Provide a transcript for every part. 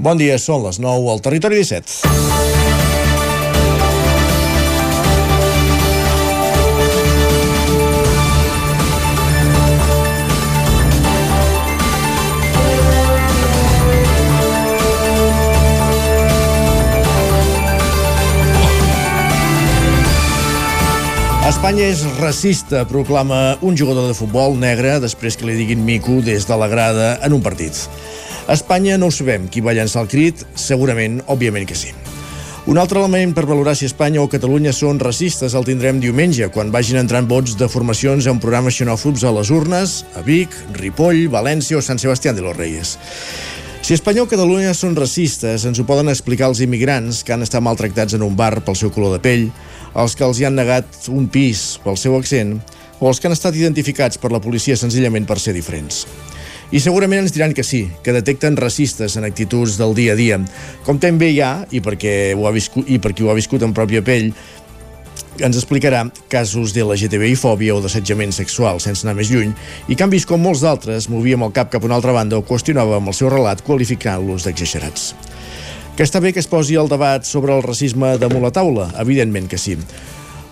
Bon dia, són les 9 al Territori 17. Espanya és racista, proclama un jugador de futbol negre després que li diguin mico des de la grada en un partit. A Espanya no ho sabem qui va llançar el crit, segurament, òbviament que sí. Un altre element per valorar si Espanya o Catalunya són racistes el tindrem diumenge, quan vagin entrant vots de formacions en programes xenòfobs a les urnes, a Vic, Ripoll, València o Sant Sebastià de los Reyes. Si Espanya o Catalunya són racistes, ens ho poden explicar els immigrants que han estat maltractats en un bar pel seu color de pell, els que els hi han negat un pis pel seu accent o els que han estat identificats per la policia senzillament per ser diferents. I segurament ens diran que sí, que detecten racistes en actituds del dia a dia. Com també hi ha, i perquè ho ha viscut, i perquè ho ha viscut en pròpia pell, ens explicarà casos de LGTBI-fòbia o d'assetjament sexual, sense anar més lluny, i que han vist com molts d'altres movíem el cap cap a una altra banda o qüestionàvem el seu relat qualificant-los d'exagerats. Que està bé que es posi el debat sobre el racisme damunt la taula? Evidentment que sí.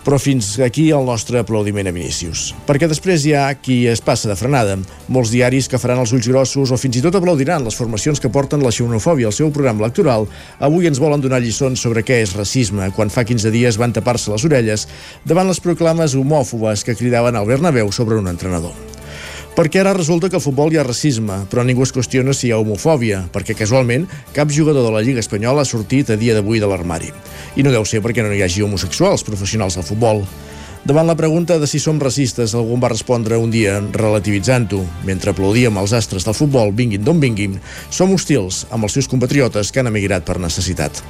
Però fins aquí el nostre aplaudiment a Vinícius. Perquè després hi ha qui es passa de frenada. Molts diaris que faran els ulls grossos o fins i tot aplaudiran les formacions que porten la xenofòbia al seu programa electoral avui ens volen donar lliçons sobre què és racisme quan fa 15 dies van tapar-se les orelles davant les proclames homòfobes que cridaven al Bernabéu sobre un entrenador. Perquè ara resulta que al futbol hi ha racisme, però ningú es qüestiona si hi ha homofòbia, perquè casualment cap jugador de la Lliga Espanyola ha sortit a dia d'avui de l'armari. I no deu ser perquè no hi hagi homosexuals professionals del futbol. Davant la pregunta de si som racistes, algú va respondre un dia relativitzant-ho. Mentre aplaudíem els astres del futbol, vinguin d'on vinguin, som hostils amb els seus compatriotes que han emigrat per necessitat.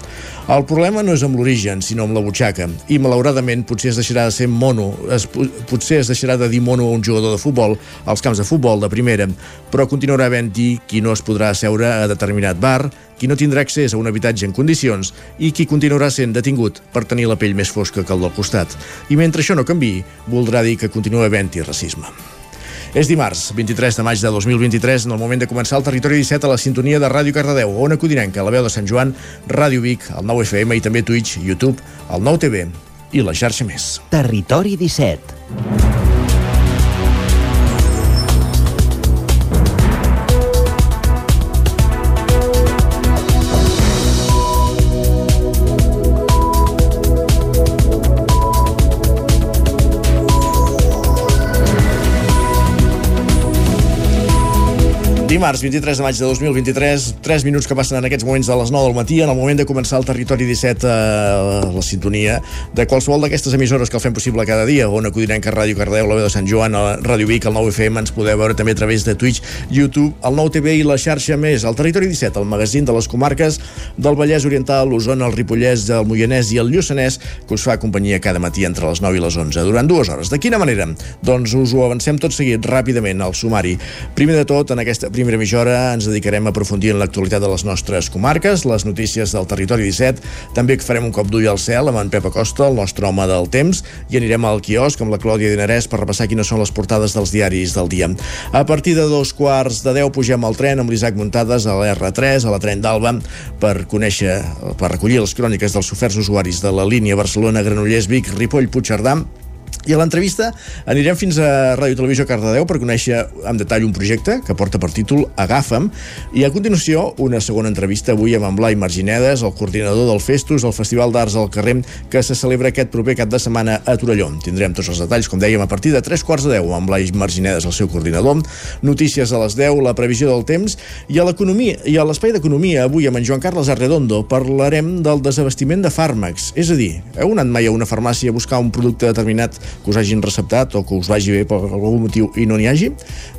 El problema no és amb l'origen, sinó amb la butxaca. I, malauradament, potser es deixarà de ser mono, es, potser es deixarà de dir mono a un jugador de futbol als camps de futbol de primera, però continuarà havent-hi qui no es podrà asseure a determinat bar, qui no tindrà accés a un habitatge en condicions i qui continuarà sent detingut per tenir la pell més fosca que el del costat. I mentre això no canvi, voldrà dir que continua havent-hi racisme. És dimarts, 23 de maig de 2023, en el moment de començar el Territori 17 a la sintonia de Ràdio Cardedeu, Ona Codinenca, la veu de Sant Joan, Ràdio Vic, el 9 FM i també Twitch, YouTube, el 9 TV i la xarxa més. Territori 17 Dimarts, 23 de maig de 2023, 3 minuts que passen en aquests moments de les 9 del matí, en el moment de començar el Territori 17 a eh, la sintonia de qualsevol d'aquestes emissores que el fem possible cada dia, on acudirem que Ràdio Cardeu, la veu de Sant Joan, a Ràdio Vic, el 9 FM, ens podeu veure també a través de Twitch, YouTube, el 9 TV i la xarxa més, el Territori 17, el magazín de les comarques del Vallès Oriental, l'Osona, el Ripollès, el Moianès i el Lluçanès, que us fa companyia cada matí entre les 9 i les 11, durant dues hores. De quina manera? Doncs us ho avancem tot seguit ràpidament al sumari. Primer de tot, en aquesta primera mitja hora ens dedicarem a aprofundir en l'actualitat de les nostres comarques, les notícies del territori 17, també farem un cop d'ull al cel amb en Pep Acosta, el nostre home del temps, i anirem al quiosc amb la Clàudia Dinarès per repassar quines són les portades dels diaris del dia. A partir de dos quarts de deu pugem al tren amb l'Isaac Muntades a l'R3, a la tren d'Alba, per conèixer, per recollir les cròniques dels oferts usuaris de la línia Barcelona-Granollers-Vic, Ripoll-Puigcerdà, i a l'entrevista anirem fins a Ràdio Televisió Cardedeu per conèixer en detall un projecte que porta per títol Agafa'm i a continuació una segona entrevista avui amb en Blai Marginedes, el coordinador del Festus, el Festival d'Arts al Carrer que se celebra aquest proper cap de setmana a Torelló. Tindrem tots els detalls, com dèiem, a partir de 3 quarts de 10 amb Blai Marginedes, el seu coordinador, notícies a les 10, la previsió del temps i a l'economia i a l'espai d'economia avui amb en Joan Carles Arredondo parlarem del desabastiment de fàrmacs. És a dir, heu anat mai a una farmàcia a buscar un producte determinat que us hagin receptat o que us vagi bé per algun motiu i no n'hi hagi.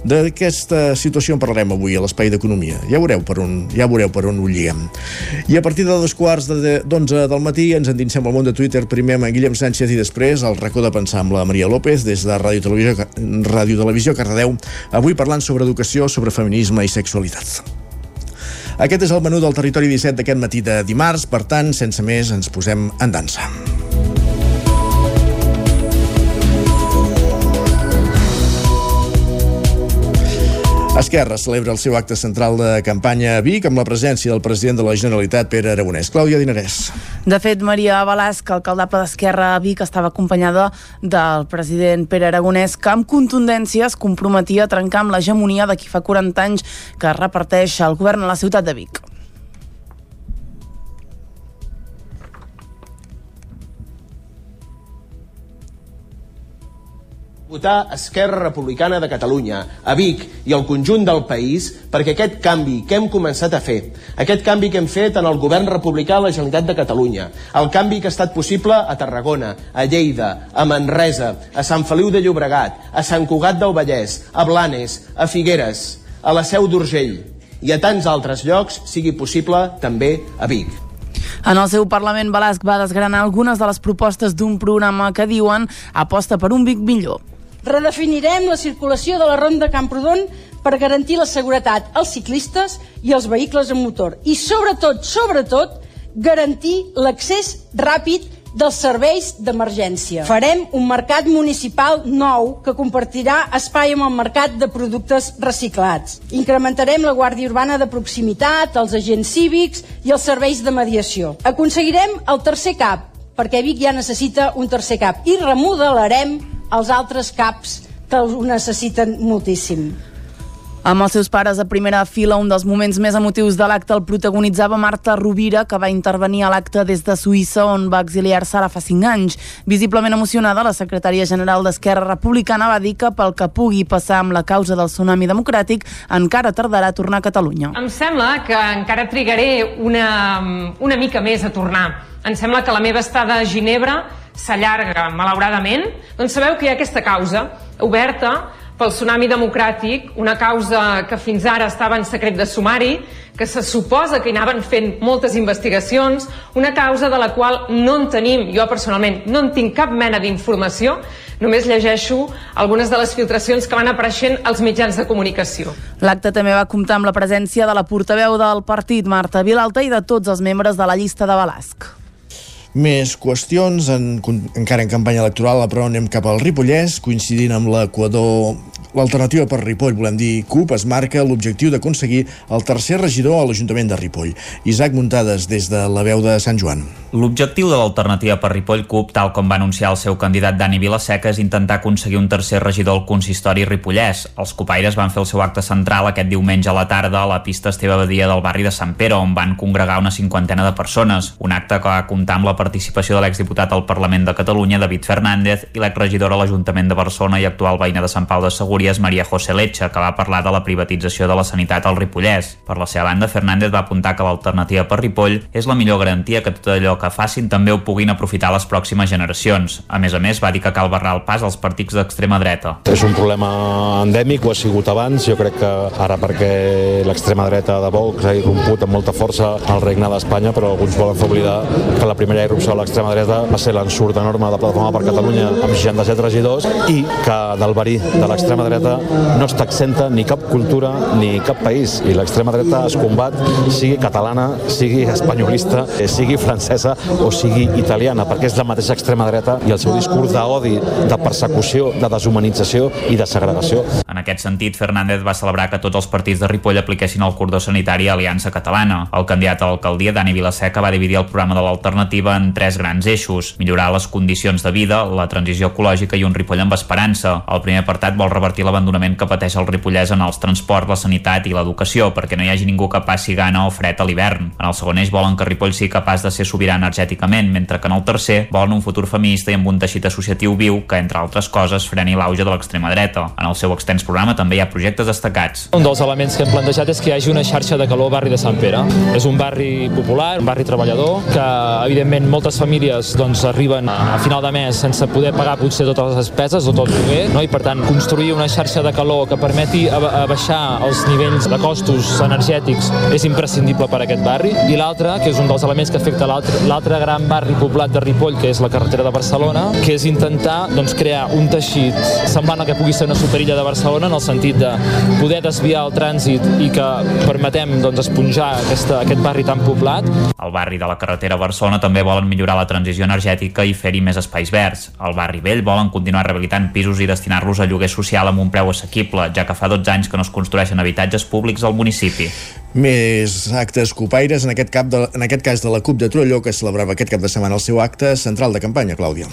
D'aquesta situació en parlarem avui a l'Espai d'Economia. Ja veureu per on, ja veureu per on ho lliguem. I a partir de dos quarts d'onze del matí ens endinsem al món de Twitter primer amb en Guillem Sánchez i després al racó de pensar amb la Maria López des de Ràdio Televisió, Ràdio Televisió Cardedeu, avui parlant sobre educació, sobre feminisme i sexualitat. Aquest és el menú del Territori 17 d'aquest matí de dimarts, per tant, sense més, ens posem en dansa. Esquerra celebra el seu acte central de campanya a Vic amb la presència del president de la Generalitat, Pere Aragonès. Clàudia Dinarès. De fet, Maria Balasc, alcaldable d'Esquerra a Vic, estava acompanyada del president Pere Aragonès, que amb contundència es comprometia a trencar amb l'hegemonia de qui fa 40 anys que reparteix el govern a la ciutat de Vic. Votar Esquerra Republicana de Catalunya, a Vic i al conjunt del país perquè aquest canvi que hem començat a fer, aquest canvi que hem fet en el govern republicà a la Generalitat de Catalunya, el canvi que ha estat possible a Tarragona, a Lleida, a Manresa, a Sant Feliu de Llobregat, a Sant Cugat del Vallès, a Blanes, a Figueres, a la Seu d'Urgell i a tants altres llocs sigui possible també a Vic. En el seu Parlament, Balasc va desgranar algunes de les propostes d'un programa que diuen aposta per un Vic millor. Redefinirem la circulació de la ronda Camprodon per garantir la seguretat als ciclistes i als vehicles amb motor. I sobretot, sobretot, garantir l'accés ràpid dels serveis d'emergència. Farem un mercat municipal nou que compartirà espai amb el mercat de productes reciclats. Incrementarem la Guàrdia Urbana de proximitat, els agents cívics i els serveis de mediació. Aconseguirem el tercer CAP, perquè Vic ja necessita un tercer CAP, i remodelarem els altres caps que ho necessiten moltíssim. Amb els seus pares a primera fila, un dels moments més emotius de l'acte el protagonitzava Marta Rovira, que va intervenir a l'acte des de Suïssa, on va exiliar-se ara fa 5 anys. Visiblement emocionada, la secretària general d'Esquerra Republicana va dir que pel que pugui passar amb la causa del tsunami democràtic, encara tardarà a tornar a Catalunya. Em sembla que encara trigaré una, una mica més a tornar. Em sembla que la meva estada a Ginebra s'allarga, malauradament, doncs sabeu que hi ha aquesta causa oberta pel tsunami democràtic, una causa que fins ara estava en secret de sumari, que se suposa que hi anaven fent moltes investigacions, una causa de la qual no en tenim, jo personalment no en tinc cap mena d'informació, només llegeixo algunes de les filtracions que van apareixent als mitjans de comunicació. L'acte també va comptar amb la presència de la portaveu del partit, Marta Vilalta, i de tots els membres de la llista de Balasc. Més qüestions, en, encara en campanya electoral, però anem cap al Ripollès, coincidint amb l'Equador L'alternativa per Ripoll, volem dir CUP, es marca l'objectiu d'aconseguir el tercer regidor a l'Ajuntament de Ripoll. Isaac Muntades, des de la veu de Sant Joan. L'objectiu de l'alternativa per Ripoll CUP, tal com va anunciar el seu candidat Dani Vilaseca, és intentar aconseguir un tercer regidor al consistori ripollès. Els copaires van fer el seu acte central aquest diumenge a la tarda a la pista Esteve Badia del barri de Sant Pere, on van congregar una cinquantena de persones. Un acte que va comptar amb la participació de l'exdiputat al Parlament de Catalunya, David Fernández, i l'exregidor a l'Ajuntament de Barcelona i actual veïna de Sant Pau de Segúries, Maria José Lecha, que va parlar de la privatització de la sanitat al Ripollès. Per la seva banda, Fernández va apuntar que l'alternativa per Ripoll és la millor garantia que tot allò que facin també ho puguin aprofitar les pròximes generacions. A més a més, va dir que cal barrar el pas als partits d'extrema dreta. És un problema endèmic, ho ha sigut abans, jo crec que ara perquè l'extrema dreta de Vox ha irromput amb molta força al regne d'Espanya, però alguns volen fer oblidar que la primera irrupció de l'extrema dreta va ser l'ensurt enorme de Plataforma per Catalunya amb 67 regidors i que del verí de l'extrema dreta no està exenta ni cap cultura ni cap país i l'extrema dreta es combat sigui catalana, sigui espanyolista, eh, sigui francesa o sigui italiana, perquè és la mateixa extrema dreta i el seu discurs d'odi, de persecució, de deshumanització i de segregació. En aquest sentit, Fernández va celebrar que tots els partits de Ripoll apliquessin el cordó sanitari a Aliança Catalana. El candidat a l'alcaldia, Dani Vilaseca, va dividir el programa de l'alternativa en tres grans eixos. Millorar les condicions de vida, la transició ecològica i un Ripoll amb esperança. El primer apartat vol revertir l'abandonament que pateix el Ripollès en els transports, la sanitat i l'educació, perquè no hi hagi ningú que passi gana o fred a l'hivern. En el segon eix volen que Ripoll sigui capaç de ser sobirà energèticament, mentre que en el tercer volen un futur feminista i amb un teixit associatiu viu que, entre altres coses, freni l'auge de l'extrema dreta. En el seu extens programa també hi ha projectes destacats. Un dels elements que hem plantejat és que hi hagi una xarxa de calor al barri de Sant Pere. És un barri popular, un barri treballador, que evidentment moltes famílies doncs, arriben a final de mes sense poder pagar potser totes les despeses o tot lloguer, no? i per tant construir una xarxa de calor que permeti baixar els nivells de costos energètics és imprescindible per a aquest barri. I l'altre, que és un dels elements que afecta l'altre gran barri poblat de Ripoll, que és la carretera de Barcelona, que és intentar doncs, crear un teixit semblant al que pugui ser una superilla de Barcelona en el sentit de poder desviar el trànsit i que permetem doncs, esponjar aquesta, aquest barri tan poblat. El barri de la carretera Barcelona també vol volen millorar la transició energètica i fer-hi més espais verds. Al barri vell volen continuar rehabilitant pisos i destinar-los a lloguer social amb un preu assequible, ja que fa 12 anys que no es construeixen habitatges públics al municipi. Més actes copaires, en aquest, cap de, en aquest cas de la CUP de Trolló, que celebrava aquest cap de setmana el seu acte central de campanya, Clàudia.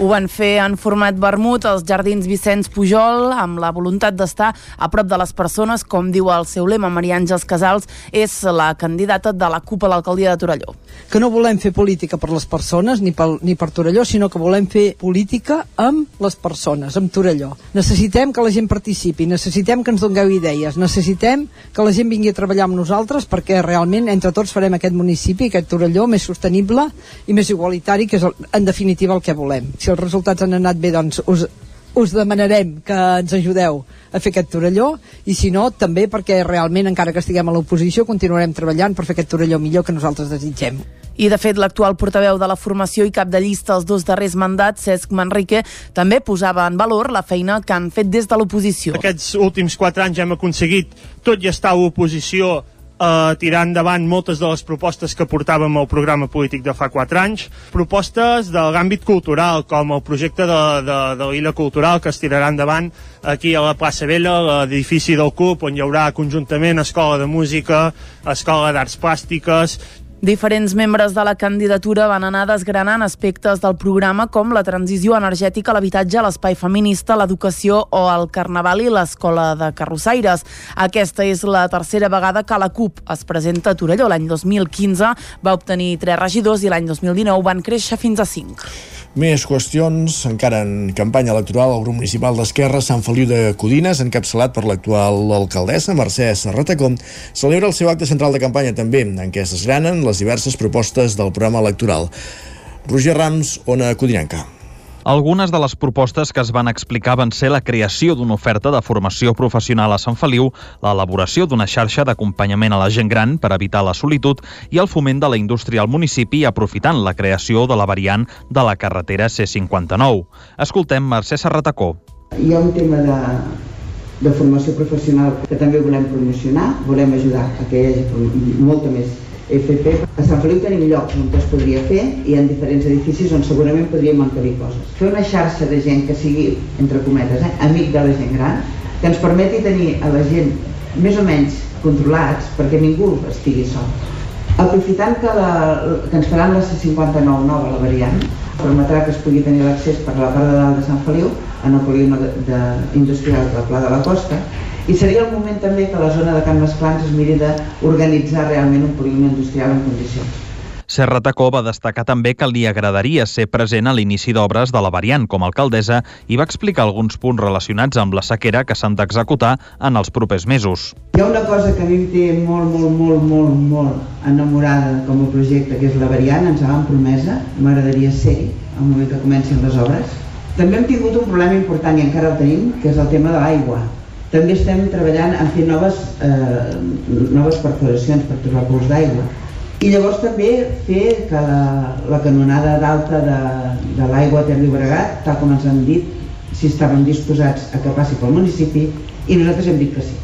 Ho van fer en format vermut als Jardins Vicenç Pujol amb la voluntat d'estar a prop de les persones, com diu el seu lema. Maria Àngels Casals és la candidata de la CUP a l'alcaldia de Torelló. Que no volem fer política per les persones ni per, ni per Torelló, sinó que volem fer política amb les persones, amb Torelló. Necessitem que la gent participi, necessitem que ens dongueu idees, necessitem que la gent vingui a treballar amb nosaltres perquè realment entre tots farem aquest municipi, aquest Torelló, més sostenible i més igualitari, que és en definitiva el que volem. Si els resultats han anat bé, doncs us, us demanarem que ens ajudeu a fer aquest Torelló i si no, també perquè realment encara que estiguem a l'oposició continuarem treballant per fer aquest Torelló millor que nosaltres desitgem. I, de fet, l'actual portaveu de la formació i cap de llista els dos darrers mandats, Cesc Manrique, també posava en valor la feina que han fet des de l'oposició. Aquests últims quatre anys hem aconseguit, tot i estar a l'oposició, eh, tirar endavant moltes de les propostes que portàvem al programa polític de fa 4 anys, propostes de l'àmbit cultural, com el projecte de, de, de l'illa cultural que es tirarà endavant aquí a la plaça Vella, l'edifici del CUP, on hi haurà conjuntament escola de música, escola d'arts plàstiques, Diferents membres de la candidatura van anar desgranant aspectes del programa com la transició energètica, l'habitatge, l'espai feminista, l'educació o el carnaval i l'escola de carrossaires. Aquesta és la tercera vegada que la CUP es presenta a Torelló. L'any 2015 va obtenir tres regidors i l'any 2019 van créixer fins a cinc. Més qüestions, encara en campanya electoral, el grup municipal d'Esquerra Sant Feliu de Codines, encapçalat per l'actual alcaldessa Mercè Serratacó, celebra el seu acte central de campanya també, en què es desgranen les diverses propostes del programa electoral. Roger Rams, Ona Codinenca. Algunes de les propostes que es van explicar van ser la creació d'una oferta de formació professional a Sant Feliu, l'elaboració d'una xarxa d'acompanyament a la gent gran per evitar la solitud i el foment de la indústria al municipi aprofitant la creació de la variant de la carretera C59. Escoltem Mercè Serratacó. Hi ha un tema de, de formació professional que també volem promocionar, volem ajudar a que hi hagi molta més FP. A Sant Feliu tenim llocs on es podria fer i en diferents edificis on segurament podríem encabir coses. Fer una xarxa de gent que sigui, entre cometes, eh, amic de la gent gran, que ens permeti tenir a la gent més o menys controlats perquè ningú estigui sol. Aprofitant que, la, que ens faran la C59 nova, la variant, permetrà que es pugui tenir l'accés per la part de dalt de Sant Feliu, en el polígon de, de, industrial del Pla de la Costa, i seria el moment també que la zona de Can Masclans es miri d'organitzar realment un polígon industrial en condicions. Serra Tacó va destacar també que li agradaria ser present a l'inici d'obres de la variant com a alcaldessa i va explicar alguns punts relacionats amb la sequera que s'han d'executar en els propers mesos. Hi ha una cosa que a mi em té molt, molt, molt, molt, molt enamorada com a projecte, que és la variant, ens van promesa, m'agradaria ser-hi al moment que comencin les obres. També hem tingut un problema important i encara el tenim, que és el tema de l'aigua. També estem treballant en fer noves, eh, noves perforacions per trobar pous d'aigua i llavors també fer que la, la canonada d'alta de, de l'aigua Ter Llobregat, tal com ens han dit, si estaven disposats a que passi pel municipi, i nosaltres hem dit que sí.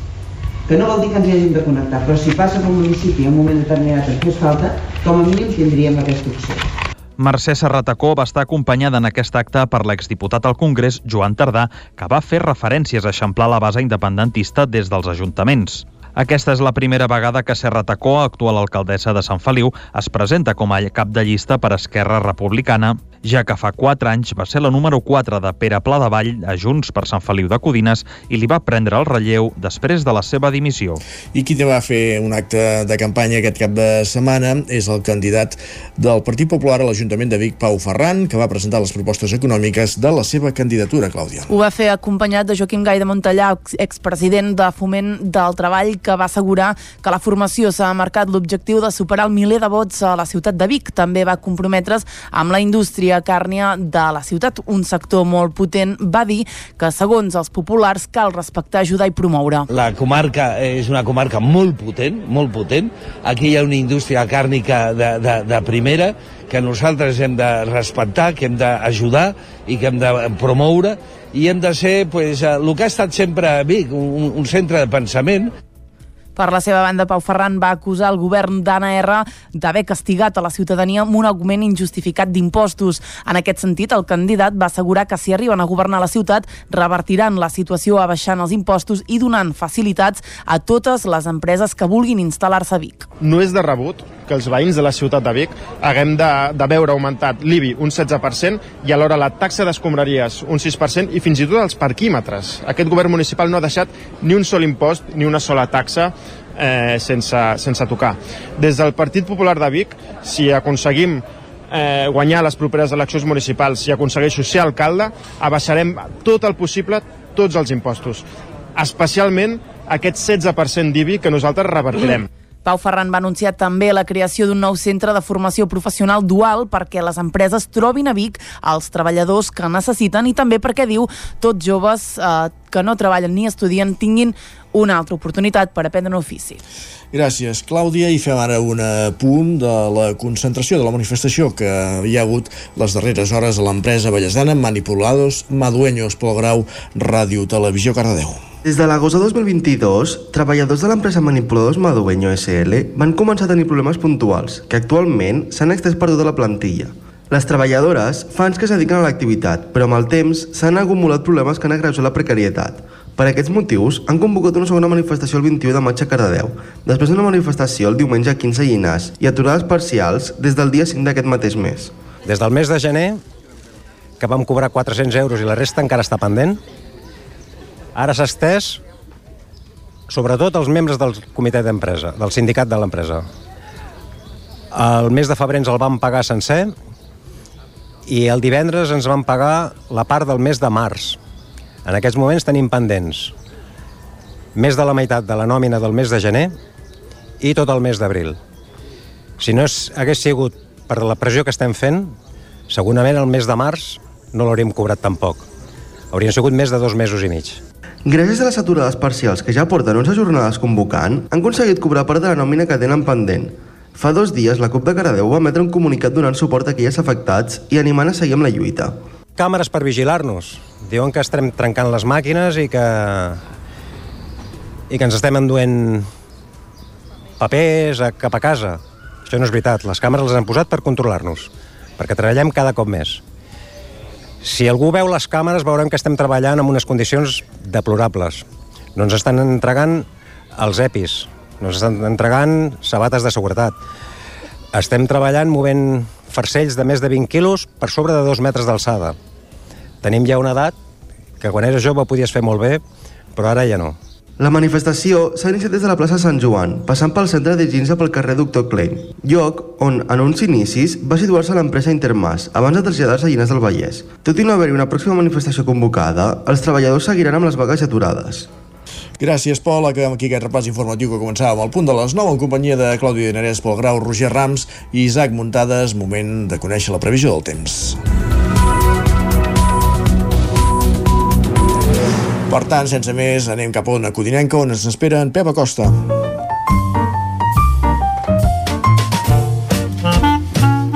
Que no vol dir que ens hi hàgim de connectar, però si passa pel municipi en un moment determinat en fes falta, com a mínim tindríem aquesta opció. Mercè Serratacó va estar acompanyada en aquest acte per l'exdiputat al Congrés, Joan Tardà, que va fer referències a eixamplar la base independentista des dels ajuntaments. Aquesta és la primera vegada que Serra Tacó, actual alcaldessa de Sant Feliu, es presenta com a cap de llista per Esquerra Republicana, ja que fa 4 anys va ser la número 4 de Pere Pla de Vall a Junts per Sant Feliu de Codines i li va prendre el relleu després de la seva dimissió. I qui va fer un acte de campanya aquest cap de setmana és el candidat del Partit Popular a l'Ajuntament de Vic, Pau Ferran, que va presentar les propostes econòmiques de la seva candidatura, Clàudia. Ho va fer acompanyat de Joaquim Gai de Montellà, expresident de Foment del Treball, que va assegurar que la formació s'ha marcat l'objectiu de superar el miler de vots a la ciutat de Vic. També va comprometre's amb la indústria càrnia de la ciutat, un sector molt potent. Va dir que, segons els populars, cal respectar, ajudar i promoure. La comarca és una comarca molt potent, molt potent. Aquí hi ha una indústria càrnica de, de, de primera que nosaltres hem de respectar, que hem d'ajudar i que hem de promoure i hem de ser pues, el que ha estat sempre Vic, un, un centre de pensament Per la seva banda, Pau Ferran va acusar el govern d'Anna R d'haver castigat a la ciutadania amb un augment injustificat d'impostos. En aquest sentit, el candidat va assegurar que si arriben a governar la ciutat, revertiran la situació abaixant els impostos i donant facilitats a totes les empreses que vulguin instal·lar-se a Vic. No és de rebut que els veïns de la ciutat de Vic haguem de, de veure augmentat l'IBI un 16% i alhora la taxa d'escombraries un 6% i fins i tot els parquímetres. Aquest govern municipal no ha deixat ni un sol impost ni una sola taxa eh, sense, sense tocar. Des del Partit Popular de Vic, si aconseguim eh, guanyar les properes eleccions municipals, si aconsegueixo ser alcalde, abaixarem tot el possible tots els impostos, especialment aquest 16% d'IBI que nosaltres revertirem. Pau Ferran va anunciar també la creació d'un nou centre de formació professional dual perquè les empreses trobin a Vic els treballadors que necessiten i també perquè diu tots joves eh, que no treballen ni estudien tinguin una altra oportunitat per aprendre un ofici. Gràcies, Clàudia. I fem ara un punt de la concentració de la manifestació que hi ha hagut les darreres hores a l'empresa Vallesana, Manipulados, Madueños, Polgrau, Ràdio, Televisió, Cardedeu. Des de l'agost de 2022, treballadors de l'empresa Manipuladors Madueño SL van començar a tenir problemes puntuals, que actualment s'han extès per tota la plantilla. Les treballadores fa anys que es dediquen a l'activitat, però amb el temps s'han acumulat problemes que han agreujat la precarietat. Per aquests motius, han convocat una segona manifestació el 21 de maig a Cardedeu, després d'una manifestació el diumenge 15 a Llinars i aturades parcials des del dia 5 d'aquest mateix mes. Des del mes de gener, que vam cobrar 400 euros i la resta encara està pendent, ara s'ha estès sobretot els membres del comitè d'empresa, del sindicat de l'empresa. El mes de febrer ens el vam pagar sencer i el divendres ens van pagar la part del mes de març. En aquests moments tenim pendents més de la meitat de la nòmina del mes de gener i tot el mes d'abril. Si no és, hagués sigut per la pressió que estem fent, segurament el mes de març no l'hauríem cobrat tampoc. Haurien sigut més de dos mesos i mig. Gràcies a les aturades parcials que ja porten 11 jornades convocant, han aconseguit cobrar part de la nòmina que tenen pendent. Fa dos dies, la CUP de Caradeu va emetre un comunicat donant suport a aquelles afectats i animant a seguir amb la lluita. Càmeres per vigilar-nos. Diuen que estem trencant les màquines i que i que ens estem enduent papers a, cap a casa. Això no és veritat. Les càmeres les han posat per controlar-nos, perquè treballem cada cop més. Si algú veu les càmeres veurem que estem treballant en unes condicions deplorables. No ens estan entregant els EPIs, no ens estan entregant sabates de seguretat. Estem treballant movent farcells de més de 20 quilos per sobre de dos metres d'alçada. Tenim ja una edat que quan eres jove podies fer molt bé, però ara ja no. La manifestació s'ha iniciat des de la plaça Sant Joan, passant pel centre de Ginza pel carrer Doctor Klein, lloc on, en uns inicis, va situar-se l'empresa Intermas, abans de traslladar-se a Llinars del Vallès. Tot i no haver-hi una pròxima manifestació convocada, els treballadors seguiran amb les vagues aturades. Gràcies, Pol. Acabem aquí aquest repàs informatiu que començàvem al punt de les 9 en companyia de Clàudia Dinarès, Pol Grau, Roger Rams i Isaac Muntades. Moment de conèixer la previsió del temps. Per tant, sense més, anem cap a una codinenca on ens espera en Pep Acosta.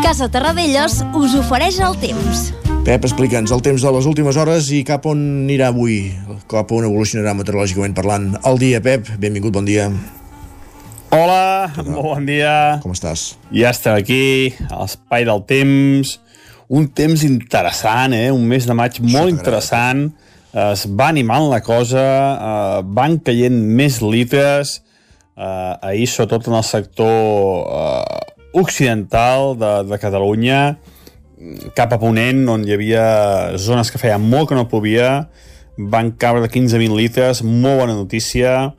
Casa Terradellos us ofereix el temps. Pep, explica'ns el temps de les últimes hores i cap on anirà avui, cap on evolucionarà meteorològicament parlant. El dia, Pep, benvingut, bon dia. Hola, molt bon dia. Com estàs? Ja estem aquí, a l'espai del temps. Un temps interessant, eh? Un mes de maig molt interessant. Es va animant la cosa, eh, van caient més litres, eh, ahir sobretot en el sector eh, occidental de, de Catalunya, cap a Ponent, on hi havia zones que feia molt que no plovia, van caure de 15.000 litres, molt bona notícia.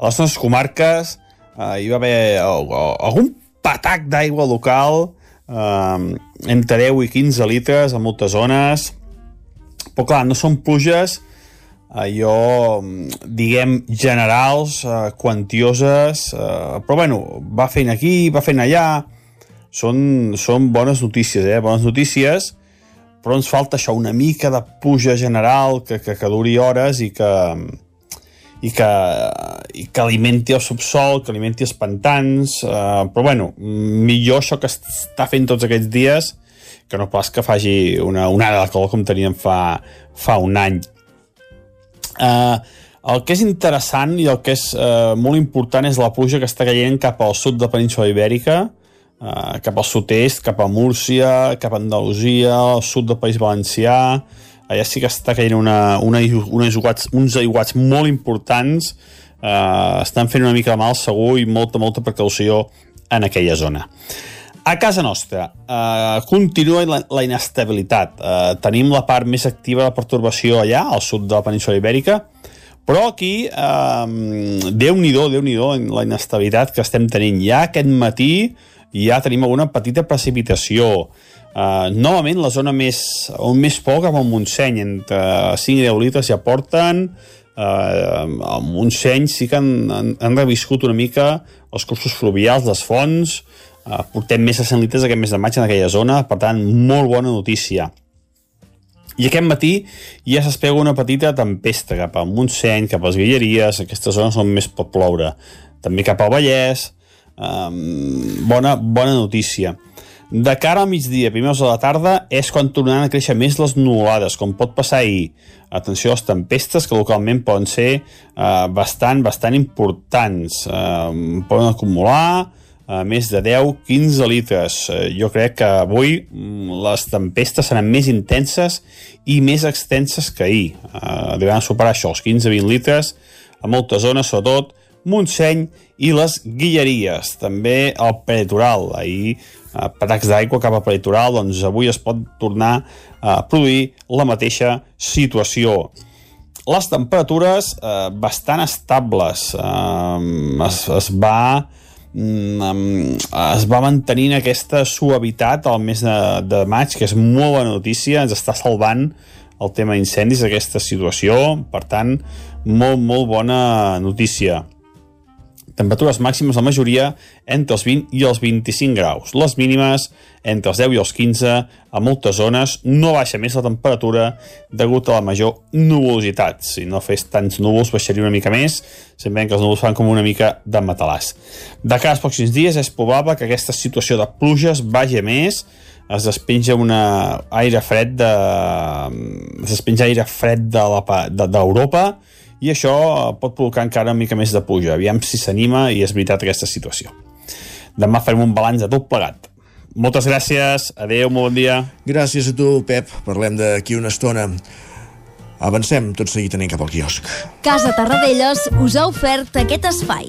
A les nostres comarques eh, hi va haver algun patac d'aigua local, eh, entre 10 i 15 litres a moltes zones, però clar, no són pluges allò, diguem, generals, eh, quantioses, eh, però bueno, va fent aquí, va fent allà, són, són bones notícies, eh? bones notícies, però ens falta això, una mica de puja general que, que, que duri hores i que, i que, i que alimenti el subsol, que alimenti els pantans, eh, però bueno, millor això que està fent tots aquests dies que no pas que faci una onada de calor com teníem fa, fa un any. Uh, El que és interessant i el que és eh, molt important és la pluja que està caient cap al sud de la península ibèrica, eh, cap al sud-est, cap a Múrcia, cap a Andalusia, al sud del País Valencià, allà sí que està caient una, una, una aiguats, uns aiguats molt importants, eh, estan fent una mica de mal segur i molta, molta precaució en aquella zona. A casa nostra eh, continua la, la inestabilitat. Eh, tenim la part més activa de la pertorbació allà, al sud de la península ibèrica, però aquí, eh, Déu-n'hi-do, déu nhi déu la inestabilitat que estem tenint. Ja aquest matí ja tenim alguna petita precipitació. Uh, novament la zona més, on més poc amb el Montseny, entre 5 i 10 litres ja porten uh, el Montseny sí que han, han, han reviscut una mica els cursos fluvials, les fonts uh, portem més de 100 litres aquest mes de maig en aquella zona, per tant molt bona notícia i aquest matí ja s'espega una petita tempesta cap al Montseny, cap a les Guilleries, aquestes zones on més pot ploure. També cap al Vallès, um, bona, bona notícia. De cara al migdia, primers de la tarda, és quan tornaran a créixer més les nuvolades, com pot passar ahir. Atenció a les tempestes, que localment poden ser uh, bastant, bastant importants. Uh, poden acumular uh, més de 10-15 litres. Uh, jo crec que avui mm, les tempestes seran més intenses i més extenses que ahir. Uh, deuen superar això, els 15-20 litres, a moltes zones, sobretot Montseny i les Guilleries. També el peritoral. Ahir eh, patacs d'aigua cap al peritoral, doncs avui es pot tornar a produir la mateixa situació. Les temperatures eh, bastant estables. Eh, es, es va es va mantenint aquesta suavitat al mes de, de maig, que és molt bona notícia, ens està salvant el tema d'incendis, aquesta situació, per tant, molt, molt bona notícia temperatures màximes la majoria entre els 20 i els 25 graus. Les mínimes entre els 10 i els 15, a moltes zones no baixa més la temperatura degut a la major nuvolositat. Si no fes tants núvols baixaria una mica més, sembla que els núvols fan com una mica de matalàs. De cara als pocs dies és probable que aquesta situació de pluges vagi més, es despenja una aire fred de... es despenja aire fred d'Europa de, de, i això pot provocar encara una mica més de puja. Aviam si s'anima i és veritat aquesta situació. Demà farem un balanç de tot plegat. Moltes gràcies, adeu, molt bon dia. Gràcies a tu, Pep. Parlem d'aquí una estona. Avancem tot seguit anem cap al quiosc. Casa Tarradellas us ha ofert aquest espai.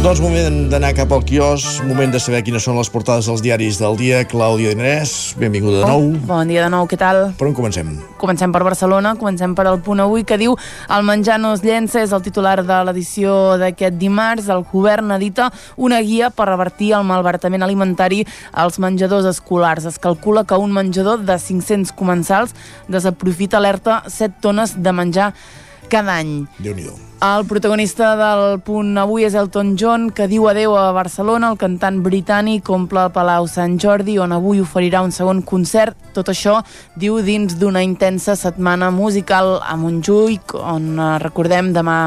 Doncs moment d'anar cap al quios, moment de saber quines són les portades dels diaris del dia. Clàudia Dinés, benvinguda de nou. Oh, bon dia de nou, què tal? Per on comencem? Comencem per Barcelona, comencem per el punt avui que diu el menjar no es llença, és el titular de l'edició d'aquest dimarts. El govern edita una guia per revertir el malbaratament alimentari als menjadors escolars. Es calcula que un menjador de 500 comensals desaprofita alerta 7 tones de menjar cada any. déu nhi el protagonista del punt avui és Elton John, que diu adeu a Barcelona. El cantant britànic omple el Palau Sant Jordi, on avui oferirà un segon concert. Tot això, diu, dins d'una intensa setmana musical a Montjuïc, on, eh, recordem, demà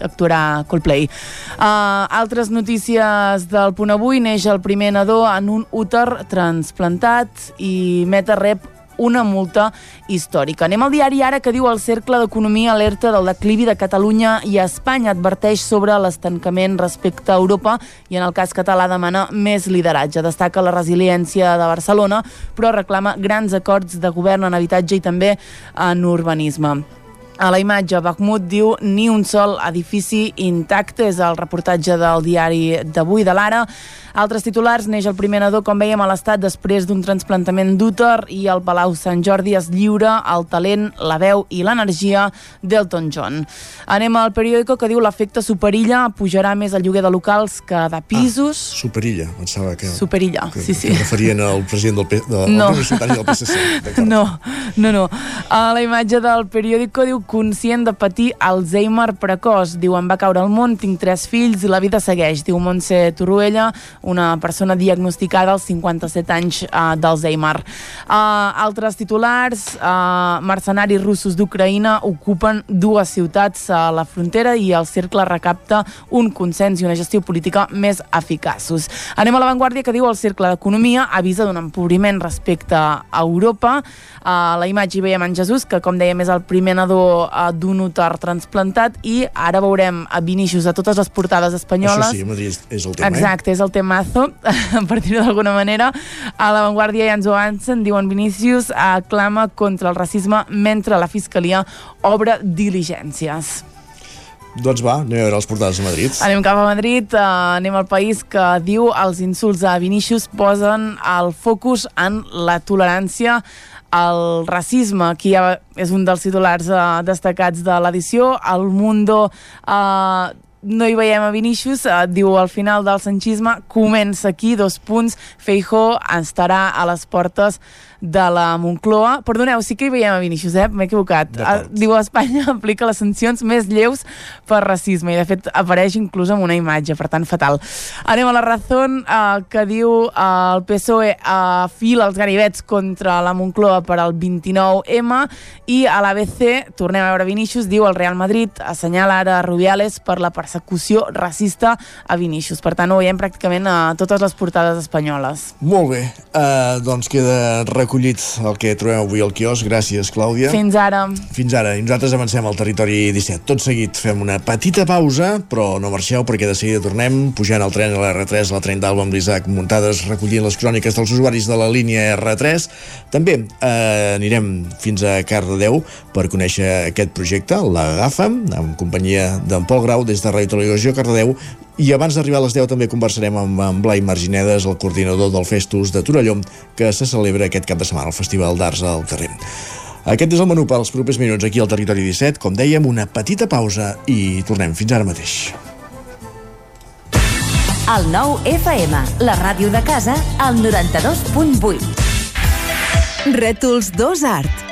actuarà Coldplay. Uh, altres notícies del punt avui. Neix el primer nadó en un úter transplantat i Meta rep una multa històrica. Anem al diari Ara que diu el Cercle d'Economia alerta del declivi de Catalunya i Espanya adverteix sobre l'estancament respecte a Europa i en el cas català demana més lideratge. Destaca la resiliència de Barcelona però reclama grans acords de govern en habitatge i també en urbanisme. A la imatge, Bakhmut diu ni un sol edifici intacte, és el reportatge del diari d'avui de l'Ara. Altres titulars, neix el primer nadó, com veiem, a l'Estat després d'un transplantament d'úter i el Palau Sant Jordi es lliura el talent, la veu i l'energia d'Elton John. Anem al periòdico que diu l'efecte Superilla pujarà més el lloguer de locals que de pisos. Ah, Superilla, pensava que... Superilla, que, sí, sí. Que referien al president del, P, de, No. del PSC. No, no, no. A la imatge del periòdico diu conscient de patir Alzheimer precoç. Diu, em va caure al món, tinc tres fills i la vida segueix. Diu Montse Torruella, una persona diagnosticada als 57 anys uh, d'Alzheimer. Uh, altres titulars, uh, mercenaris russos d'Ucraïna ocupen dues ciutats a la frontera i el cercle recapta un consens i una gestió política més eficaços. Anem a l'avantguàrdia que diu el cercle d'economia avisa d'un empobriment respecte a Europa. A la imatge hi veiem en Jesús, que com dèiem és el primer nadó uh, d'un úter transplantat i ara veurem a Vinícius a totes les portades espanyoles. Això sí, Madrid és, el tema, Exacte, és el temazo, per dir-ho d'alguna manera. A l'avantguàrdia ja ens ho avancen, diuen Vinícius, aclama contra el racisme mentre la Fiscalia obre diligències. Doncs va, anem a veure les portades a Madrid. Anem cap a Madrid, eh, anem al país que diu els insults a Vinícius posen el focus en la tolerància el racisme, aquí ja és un dels titulars eh, destacats de l'edició, el Mundo eh, no hi veiem a Vinícius, eh, diu al final del sanchisme, comença aquí, dos punts, Feijó estarà a les portes de la Moncloa. Perdoneu, sí que hi veiem a Vinícius, eh? m'he equivocat. Eh, diu Espanya aplica les sancions més lleus per racisme i de fet apareix inclús amb una imatge, per tant fatal. Anem a la Razón eh, que diu eh, el PSOE eh, fila els ganivets contra la Moncloa per al 29M i a l'ABC, tornem a veure Vinícius, diu el Real Madrid assenyala ara Rubiales per la persecució racista a Vinícius. Per tant, ho veiem pràcticament a totes les portades espanyoles. Molt bé, uh, doncs queda recollit el que trobem avui al quiosc. Gràcies, Clàudia. Fins ara. Fins ara. I nosaltres avancem al territori 17. Tot seguit fem una petita pausa, però no marxeu perquè de seguida tornem pujant al tren a la R3, a la tren d'Alba amb l'Isaac muntades recollint les cròniques dels usuaris de la línia R3. També eh, anirem fins a Cardedeu per conèixer aquest projecte, l'Agafa'm, en companyia d'en Pol Grau des de Ràdio Televisió Cardedeu i abans d'arribar a les 10 també conversarem amb, amb Blai Marginedes, el coordinador del Festus de Torelló, que se celebra aquest cap de setmana, el Festival d'Arts al carrer. Aquest és el menú pels propers minuts aquí al Territori 17. Com dèiem, una petita pausa i tornem fins ara mateix. El nou FM, la ràdio de casa, al 92.8. Rètols 2 Art.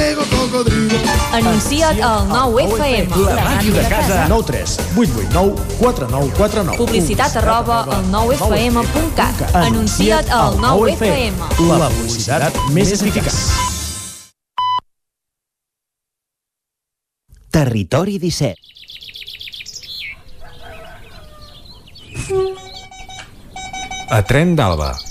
Anuncia't al 9FM. La màquina de casa. 9 3 8 8 9 4 9 4 9. Publicitat arroba al 9FM.cat. Anuncia't al 9FM. La publicitat més eficaç. Territori 17. A Tren d'Alba.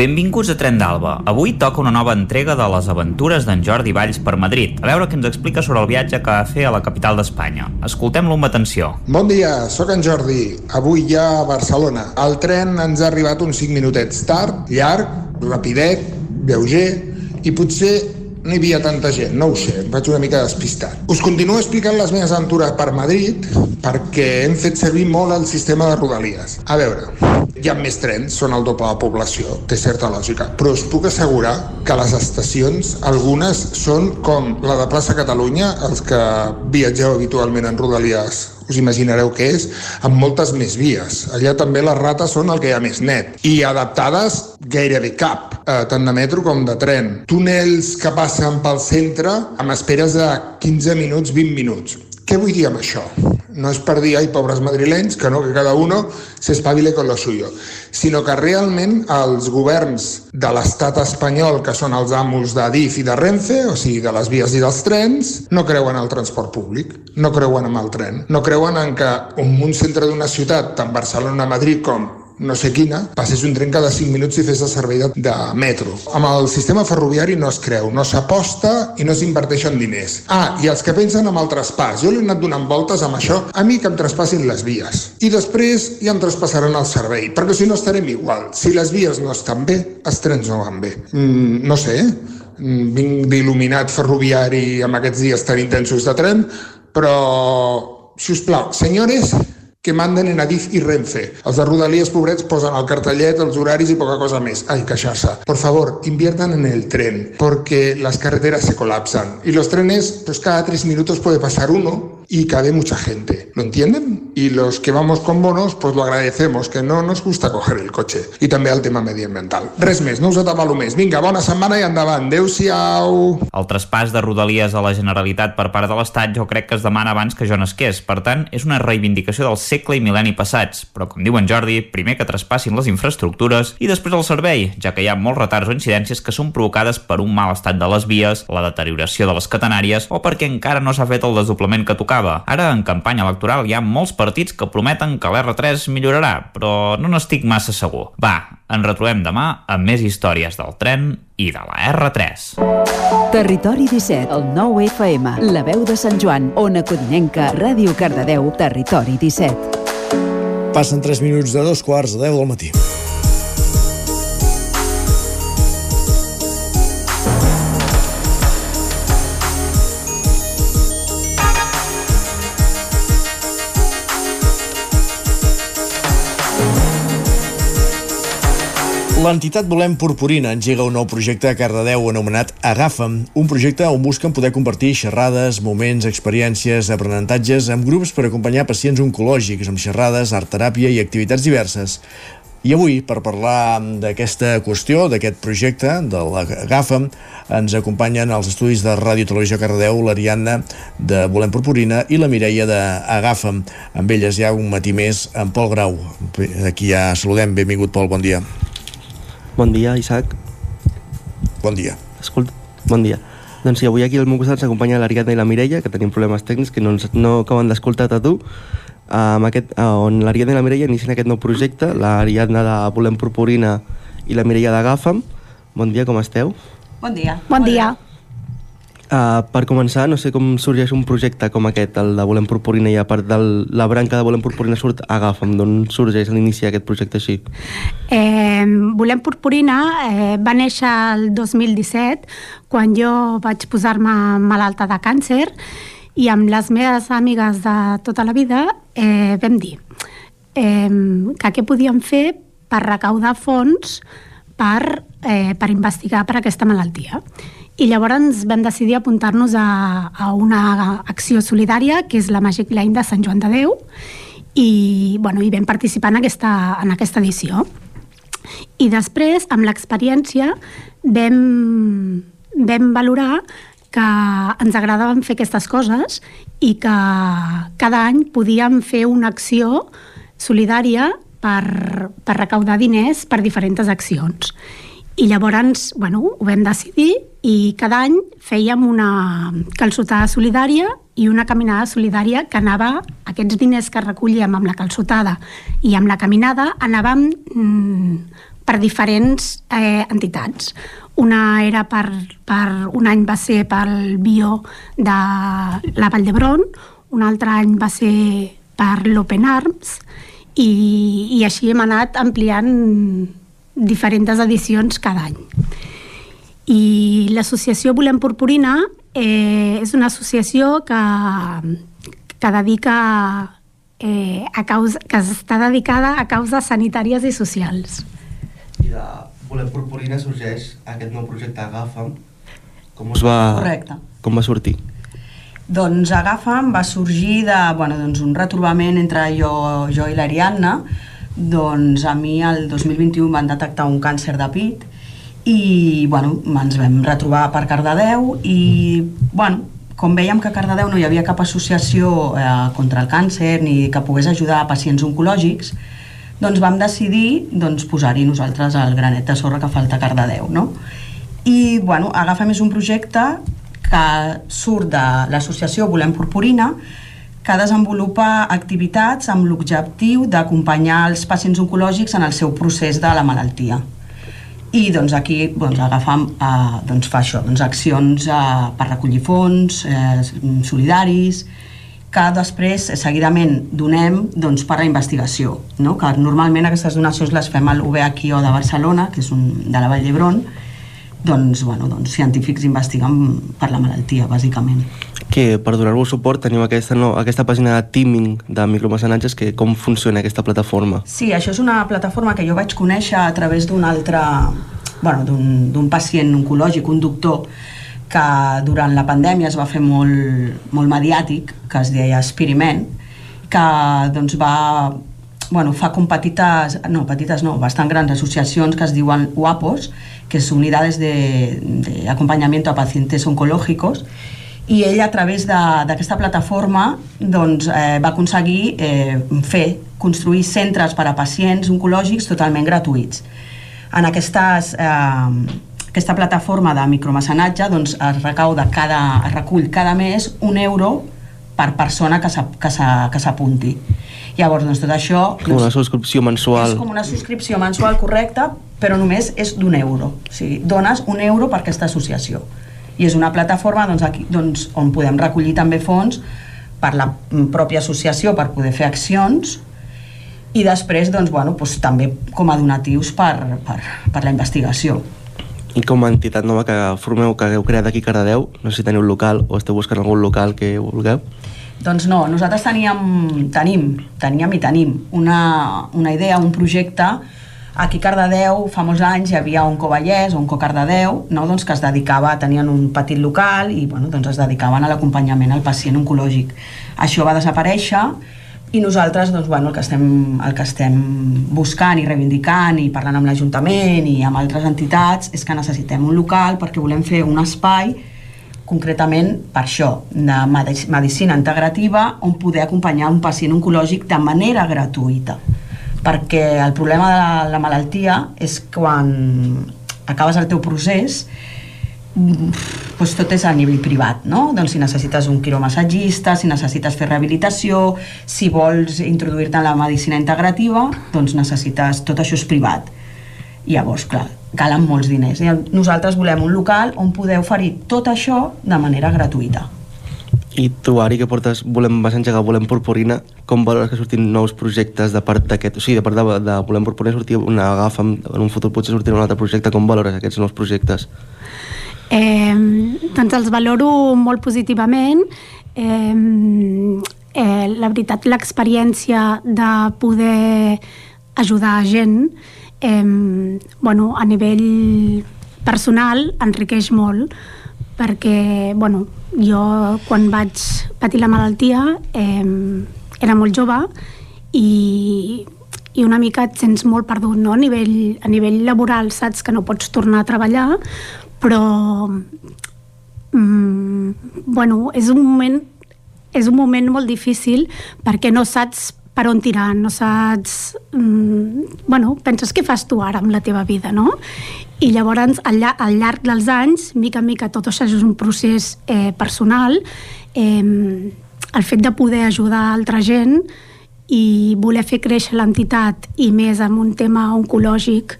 Benvinguts a Tren d'Alba. Avui toca una nova entrega de les aventures d'en Jordi Valls per Madrid. A veure què ens explica sobre el viatge que va fer a la capital d'Espanya. Escoltem-lo amb atenció. Bon dia, sóc en Jordi. Avui ja a Barcelona. El tren ens ha arribat uns 5 minutets tard, llarg, rapidet, lleuger, i potser no hi havia tanta gent, no ho sé, em vaig una mica despistat. Us continuo explicant les meves aventures per Madrid perquè hem fet servir molt el sistema de rodalies. A veure, hi ha més trens, són el doble de la població, té certa lògica, però us puc assegurar que les estacions, algunes són com la de plaça Catalunya, els que viatgeu habitualment en rodalies us imaginareu què és, amb moltes més vies. Allà també les rates són el que hi ha més net. I adaptades gairebé cap, eh, tant de metro com de tren. Túnels que passen pel centre amb esperes de 15 minuts, 20 minuts. Què vull dir amb això? No és per dir, ai, pobres madrilenys, que no, que cada uno se espavile con lo suyo, sinó que realment els governs de l'estat espanyol, que són els amos d'Adif i de Renfe, o sigui, de les vies i dels trens, no creuen en el transport públic, no creuen en el tren, no creuen en que un centre d'una ciutat, tant Barcelona, Madrid com no sé quina, passés un tren cada 5 minuts i fes el servei de, de metro. Amb el sistema ferroviari no es creu, no s'aposta i no s'inverteixen diners. Ah, i els que pensen en el traspàs. Jo li he anat donant voltes amb això, a mi que em traspassin les vies. I després ja em traspassaran el servei, perquè si no estarem igual. Si les vies no estan bé, els trens no van bé. Mm, no sé, mm, vinc d'il·luminat ferroviari amb aquests dies tan intensos de tren, però, si us plau, senyores, que manden en Adif i Renfe. Els de Rodalies, pobrets, posen el cartellet, els horaris i poca cosa més. Ay, queixar-se. Por favor, inviertan en el tren, porque las carreteras se colapsan. Y los trenes, pues cada tres minutos puede pasar uno y cabe mucha gente. ¿Lo entienden? Y los que vamos con bonos, pues lo agradecemos, que no nos gusta coger el coche. I també el tema mediambiental. Res més, no us atabalo més. Vinga, bona setmana i endavant. Adéu-siau. El traspàs de Rodalies a la Generalitat per part de l'Estat jo crec que es demana abans que jo nasqués. Per tant, és una reivindicació del segle i mil·lenni passats. Però, com diu en Jordi, primer que traspassin les infraestructures i després el servei, ja que hi ha molts retards o incidències que són provocades per un mal estat de les vies, la deterioració de les catenàries o perquè encara no s'ha fet el desdoblament que tocava. Ara, en campanya electoral, hi ha molts partits que prometen que l'R3 millorarà, però no n'estic massa segur. Va, ens retrobem demà amb més històries del tren i de la R3. Territori 17, el 9 FM, la veu de Sant Joan, Ona Codinenca, Ràdio Cardedeu, Territori 17. Passen 3 minuts de dos quarts de 10 del matí. L'entitat Volem Purpurina engega un nou projecte a Cardedeu anomenat Agafa'm, un projecte on busquen poder compartir xerrades, moments, experiències, aprenentatges amb grups per acompanyar pacients oncològics amb xerrades, art teràpia i activitats diverses. I avui, per parlar d'aquesta qüestió, d'aquest projecte, de l'Agafa'm, ens acompanyen als estudis de Ràdio Televisió Cardedeu l'Ariadna de Volem Purpurina i la Mireia d'Agafa'm. Amb elles hi ha un matí més en Pol Grau. Aquí ja saludem. Benvingut, Pol, bon dia. Bon dia, Isaac. Bon dia. Escolta, bon dia. Doncs sí, avui aquí al meu costat s'acompanya l'Ariadna i la Mireia, que tenim problemes tècnics que no, ens, no acaben d'escoltar a tu, amb aquest, on l'Ariadna i la Mireia inicien aquest nou projecte, l'Ariadna de Volem Purpurina i la Mireia d'Agafa'm. Bon dia, com esteu? Bon dia. Bon dia. Uh, per començar, no sé com sorgeix un projecte com aquest, el de Volem Purpurina, i a part de la branca de Volem Purpurina surt Agafa'm, d'on sorgeix l'inici d'aquest projecte així? Eh, Volem Purpurina eh, va néixer el 2017, quan jo vaig posar-me malalta de càncer, i amb les meves amigues de tota la vida eh, vam dir eh, que què podíem fer per recaudar fons per, eh, per investigar per aquesta malaltia. I llavors vam decidir apuntar-nos a, a una acció solidària, que és la Magic Line de Sant Joan de Déu, i, bueno, i vam participar en aquesta, en aquesta edició. I després, amb l'experiència, vam, vam valorar que ens agradaven fer aquestes coses i que cada any podíem fer una acció solidària per, per recaudar diners per diferents accions. I llavors, bueno, ho vam decidir i cada any fèiem una calçotada solidària i una caminada solidària que anava, aquests diners que recollíem amb la calçotada i amb la caminada, anàvem mm, per diferents eh, entitats. Una era per, per, un any va ser pel bio de la Vall d'Hebron, un altre any va ser per l'Open Arms, i, i així hem anat ampliant diferents edicions cada any. I l'associació Volem Purpurina eh, és una associació que, que dedica eh, a causa, que està dedicada a causes sanitàries i socials. I de Volem Purpurina sorgeix aquest nou projecte Agafa'm. Com us va, Correcte. com va sortir? Doncs Agafa'm va sorgir de bueno, doncs un retrobament entre jo, jo i l'Ariadna. Doncs a mi el 2021 van detectar un càncer de pit i bueno, ens vam retrobar per Cardedeu i bueno, com veiem que a Cardedeu no hi havia cap associació eh, contra el càncer ni que pogués ajudar a pacients oncològics, doncs vam decidir doncs, posar-hi nosaltres el granet de sorra que falta a Cardedeu. No? I bueno, Agafa'm és un projecte que surt de l'associació Volem Purpurina, que desenvolupa activitats amb l'objectiu d'acompanyar els pacients oncològics en el seu procés de la malaltia. I doncs aquí doncs, agafam, eh, doncs fa això, doncs, accions eh, per recollir fons, eh, solidaris, que després seguidament donem doncs, per la investigació, no? que normalment aquestes donacions les fem a l'UVHO de Barcelona, que és un, de la Vall d'Hebron, doncs, bueno, doncs, científics investiguen per la malaltia, bàsicament. Que per donar-vos suport teniu aquesta, no, aquesta pàgina de teaming de micromecenatges, que com funciona aquesta plataforma? Sí, això és una plataforma que jo vaig conèixer a través d'un altre bueno, d'un pacient oncològic, un doctor que durant la pandèmia es va fer molt, molt mediàtic, que es deia Experiment, que doncs va bueno, fa com petites, no, petites no, bastant grans associacions que es diuen UAPOS, que és Unidades de, de Acompanyamiento a Pacientes Oncológicos, i ell a través d'aquesta plataforma doncs, eh, va aconseguir eh, fer, construir centres per a pacients oncològics totalment gratuïts. En aquestes, eh, aquesta plataforma de micromecenatge doncs, es recauda cada, es recull cada mes un euro per persona que s'apunti. Llavors, doncs, tot això... Com una subscripció mensual. És com una subscripció mensual correcta, però només és d'un euro. O sigui, dones un euro per aquesta associació. I és una plataforma doncs, aquí, doncs, on podem recollir també fons per la pròpia associació per poder fer accions i després doncs, bueno, doncs, també com a donatius per, per, per la investigació. I com a entitat nova que formeu, que heu creat aquí a Cardedeu, no sé si teniu un local o esteu buscant algun local que vulgueu? Doncs no, nosaltres teníem, tenim, teníem i tenim una, una idea, un projecte aquí a Cardedeu fa molts anys hi havia un Covallès o un Cocardedeu no? doncs que es dedicava, tenien un petit local i bueno, doncs es dedicaven a l'acompanyament al pacient oncològic. Això va desaparèixer i nosaltres doncs, bueno, el, que estem, el que estem buscant i reivindicant i parlant amb l'Ajuntament i amb altres entitats és que necessitem un local perquè volem fer un espai concretament per això, de medicina integrativa, on poder acompanyar un pacient oncològic de manera gratuïta. Perquè el problema de la, la malaltia és quan acabes el teu procés doncs tot és a nivell privat, no? Doncs si necessites un quiromassatgista, si necessites fer rehabilitació, si vols introduir-te en la medicina integrativa, doncs necessites... Tot això és privat. I llavors, clar, calen molts diners. Nosaltres volem un local on poder oferir tot això de manera gratuïta. I tu, Ari, que portes? Volem, vas engegar Volem Purpurina, com valores que sortin nous projectes de part d'aquest... O sigui, de part de, de Volem Purpurina sortir una agafa, en un futur potser sortirà un altre projecte, com valores aquests nous projectes? Eh, doncs els valoro molt positivament. Eh, eh, la veritat, l'experiència de poder ajudar gent eh, bueno, a nivell personal enriqueix molt perquè bueno, jo quan vaig patir la malaltia eh, era molt jove i, i una mica et sents molt perdut no? a, nivell, a nivell laboral saps que no pots tornar a treballar però mm, bueno, és un moment és un moment molt difícil perquè no saps per on tirar, no saps... Mm, bueno, penses què fas tu ara amb la teva vida, no? I llavors, al, llarg, al llarg dels anys, mica en mica, tot això és un procés eh, personal, eh, el fet de poder ajudar altra gent i voler fer créixer l'entitat i més amb un tema oncològic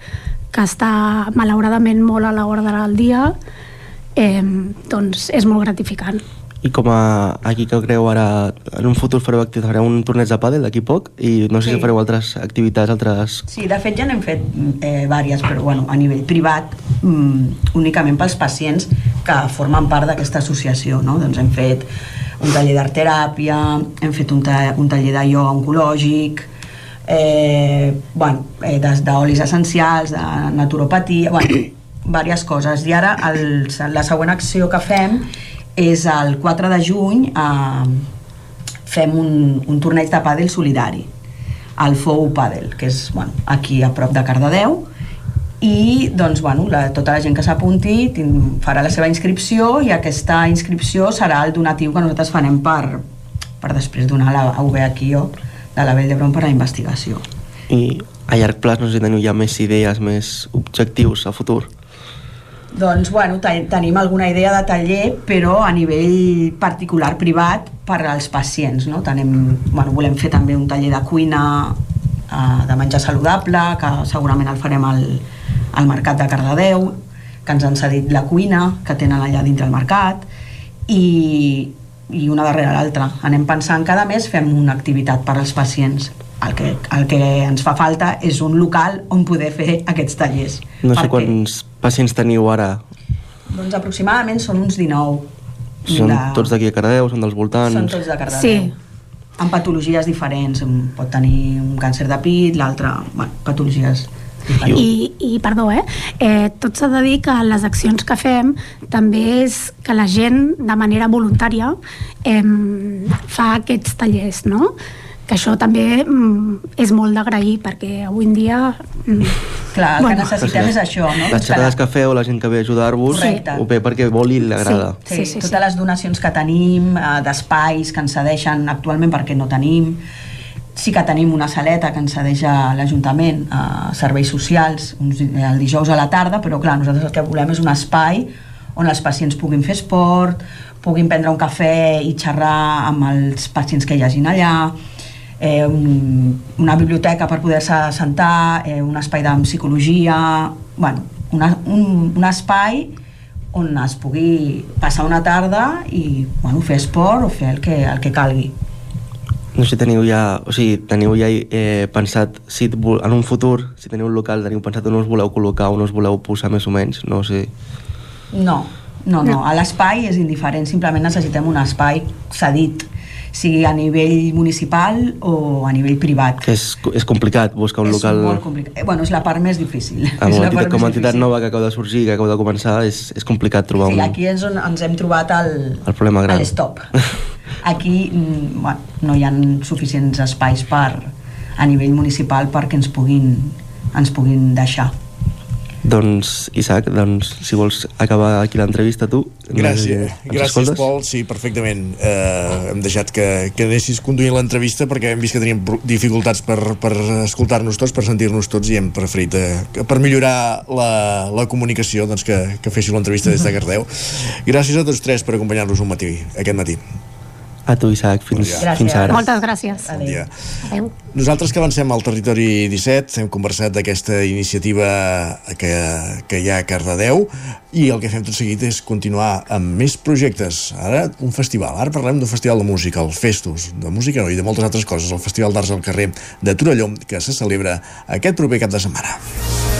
que està malauradament molt a l'ordre del dia, eh, doncs és molt gratificant. I com a aquí que creu ara, en un futur fareu, fareu un torneig de pàdel d'aquí poc i no sé sí. si fareu altres activitats, altres... Sí, de fet ja n'hem fet eh, vàries, però bueno, a nivell privat mm, únicament pels pacients que formen part d'aquesta associació, no? Doncs hem fet un taller d'art teràpia, hem fet un, ta un taller de ioga oncològic, eh, bueno, eh, d'olis essencials, de naturopatia, bueno, diverses coses. I ara el, la següent acció que fem és el 4 de juny eh, fem un, un torneig de pàdel solidari al Fou Pàdel, que és bueno, aquí a prop de Cardedeu i doncs, bueno, la, tota la gent que s'apunti farà la seva inscripció i aquesta inscripció serà el donatiu que nosaltres farem per, per després donar la UB aquí jo de la Vell d'Hebron per a la investigació. I a llarg plaç no sé si teniu ja més idees, més objectius a futur? Doncs, bueno, tenim alguna idea de taller, però a nivell particular, privat, per als pacients, no? Tenim, bueno, volem fer també un taller de cuina eh, de menjar saludable, que segurament el farem al, al Mercat de Cardedeu, que ens han cedit la cuina, que tenen allà dintre el mercat, i, i una darrere l'altra. Anem pensant cada mes fem una activitat per als pacients el que, el que ens fa falta és un local on poder fer aquests tallers. No sé perquè... quants pacients teniu ara? Doncs aproximadament són uns 19. Són de... tots d'aquí a Cardeu, són dels voltants? Són tots de Cardeu. Sí. Amb patologies diferents. Pot tenir un càncer de pit, l'altre... Bueno, patologies i, i perdó, eh? eh tot s'ha de dir que les accions que fem també és que la gent de manera voluntària eh, fa aquests tallers, no? Que això també mm, és molt d'agrair perquè avui en dia mm, clar, el bueno. que necessitem sí. és això no? les xerrades que feu, la gent que ve a ajudar-vos ho ve perquè vol i li agrada sí, sí, sí, sí, totes sí. les donacions que tenim eh, d'espais que ens cedeixen actualment perquè no tenim sí que tenim una saleta que ens cedeix a l'Ajuntament a serveis socials uns, el dijous a la tarda però clar, nosaltres el que volem és un espai on els pacients puguin fer esport puguin prendre un cafè i xerrar amb els pacients que hi hagin allà eh, un, una biblioteca per poder-se sentar, eh, un espai de psicologia, bueno, una, un, un espai on es pugui passar una tarda i bueno, fer esport o fer el que, el que calgui. No sé si teniu ja, o sigui, teniu ja eh, pensat, si en un futur, si teniu un local, teniu pensat on us voleu col·locar, on us voleu posar més o menys, no sé. No, no, no, a l'espai és indiferent, simplement necessitem un espai cedit sigui a nivell municipal o a nivell privat. Que és, és complicat buscar un és local... És molt complicat. Eh, bueno, és la part més difícil. Amb és la entitat, com a entitat difícil. nova que acaba de sorgir, que acaba de començar, és, és complicat trobar sí, un... aquí és on ens hem trobat el, el problema gran. stop. Aquí mm, bueno, no hi ha suficients espais per, a nivell municipal perquè ens puguin, ens puguin deixar. Doncs, Isaac, doncs, si vols acabar aquí l'entrevista tu... Gràcies, ens gràcies escoltes? Pol, sí, perfectament. Eh, hem deixat que, que anessis conduint l'entrevista perquè hem vist que teníem dificultats per, per escoltar-nos tots, per sentir-nos tots i hem preferit, eh, que per millorar la, la comunicació, doncs que, que féssiu l'entrevista des de Cardeu. Gràcies a tots tres per acompanyar-nos un matí, aquest matí. A tu, Isaac, fins, fins ara. Moltes gràcies. Bon dia. Adéu. Nosaltres que avancem al territori 17 hem conversat d'aquesta iniciativa que, que hi ha a Cardedeu i el que fem tot seguit és continuar amb més projectes. Ara un festival, ara parlem d'un festival de música, el Festus, de música no, i de moltes altres coses, el Festival d'Arts al carrer de Torelló, que se celebra aquest proper cap de setmana.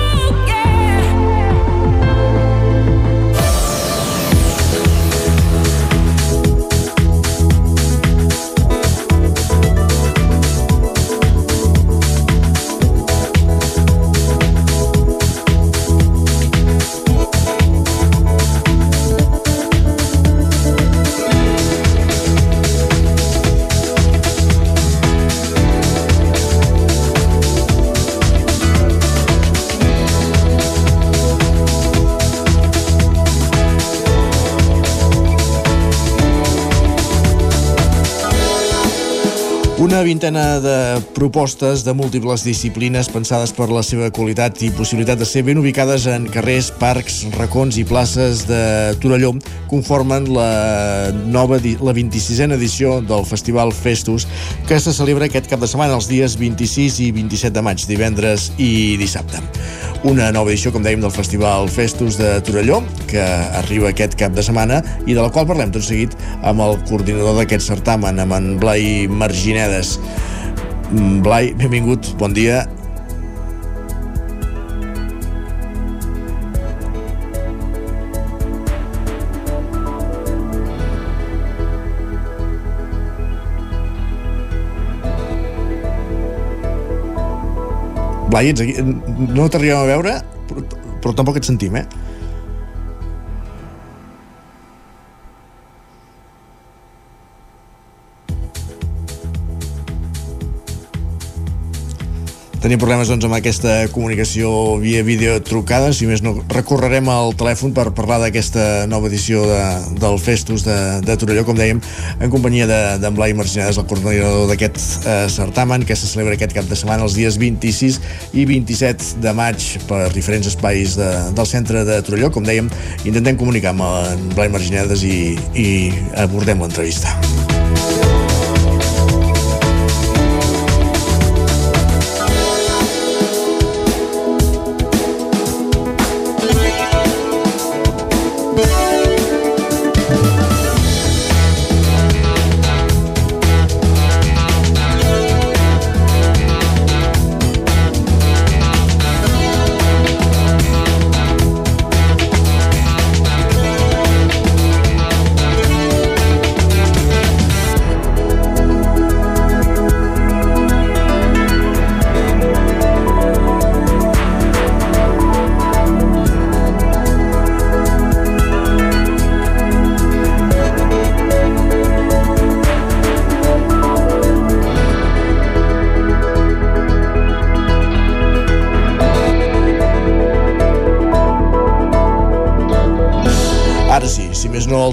Una vintena de propostes de múltiples disciplines pensades per la seva qualitat i possibilitat de ser ben ubicades en carrers, parcs, racons i places de Torelló conformen la nova la 26a edició del Festival Festus que se celebra aquest cap de setmana els dies 26 i 27 de maig, divendres i dissabte. Una nova edició, com dèiem, del Festival Festus de Torelló, que arriba aquest cap de setmana i de la qual parlem tot seguit amb el coordinador d'aquest certamen, amb en Blai Marginedes. Mm, Blai, benvingut, bon dia. Blai, ets aquí? No t'arribem a veure, però, però tampoc et sentim, eh? Tenim problemes doncs, amb aquesta comunicació via vídeo trucada, si més no recorrerem al telèfon per parlar d'aquesta nova edició de, del Festus de, de Torelló, com dèiem, en companyia d'en de, Blai Marginades, el coordinador d'aquest eh, certamen, que se celebra aquest cap de setmana els dies 26 i 27 de maig per diferents espais de, del centre de Torelló. Com dèiem, intentem comunicar amb en Blai Marginades i, i abordem l'entrevista.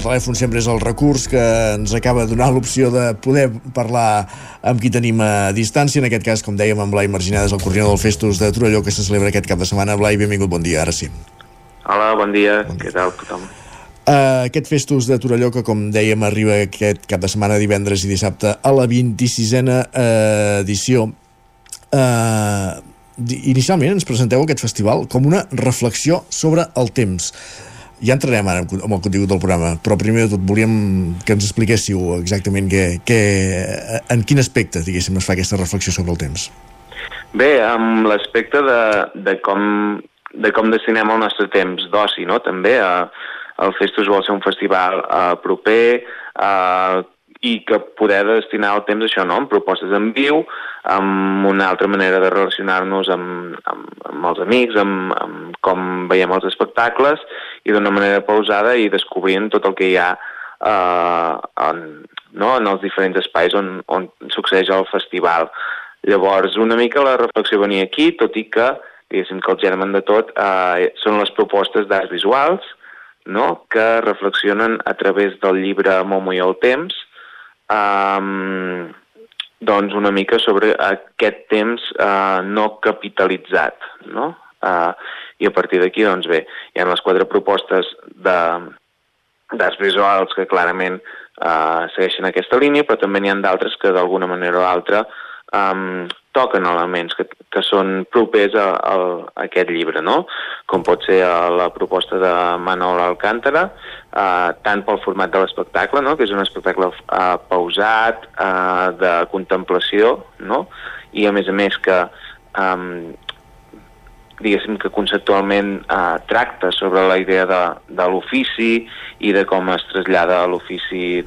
Telèfon sempre és el recurs que ens acaba donant l'opció de poder parlar amb qui tenim a distància. En aquest cas, com dèiem, amb Blai Marginades, el coordinador del Festus de Torelló, que se celebra aquest cap de setmana. Blai, benvingut, bon dia, ara sí. Hola, bon dia. bon dia. Què tal tothom? Uh, aquest Festus de Torelló, que com dèiem arriba aquest cap de setmana, divendres i dissabte, a la 26a uh, edició, uh, inicialment ens presenteu aquest festival com una reflexió sobre el temps. Ja entrarem ara amb el contingut del programa, però primer de tot volíem que ens expliquéssiu exactament que, que, en quin aspecte, diguéssim, es fa aquesta reflexió sobre el temps. Bé, amb l'aspecte de, de, com, de com destinem el nostre temps d'oci, no? També eh, el Festus vol ser un festival eh, proper, eh, i que poder destinar el temps a això, no? amb propostes en viu, amb una altra manera de relacionar-nos amb, amb, amb els amics, amb, amb com veiem els espectacles, i d'una manera pausada i descobrint tot el que hi ha eh, en, no? en els diferents espais on, on succeeix el festival. Llavors, una mica la reflexió venia aquí, tot i que, diguéssim que el germen de tot eh, són les propostes d'arts visuals, no? que reflexionen a través del llibre Momo i el temps, um, doncs una mica sobre aquest temps uh, no capitalitzat, no? Uh, I a partir d'aquí, doncs bé, hi ha les quatre propostes de d'arts visuals que clarament uh, segueixen aquesta línia, però també n'hi ha d'altres que d'alguna manera o altra um, toquen elements que, que són propers a, a, aquest llibre, no? Com pot ser a la proposta de Manol Alcántara, eh, tant pel format de l'espectacle, no? que és un espectacle eh, pausat, eh, de contemplació, no? i a més a més que eh, diguéssim que conceptualment eh, tracta sobre la idea de, de l'ofici i de com es trasllada l'ofici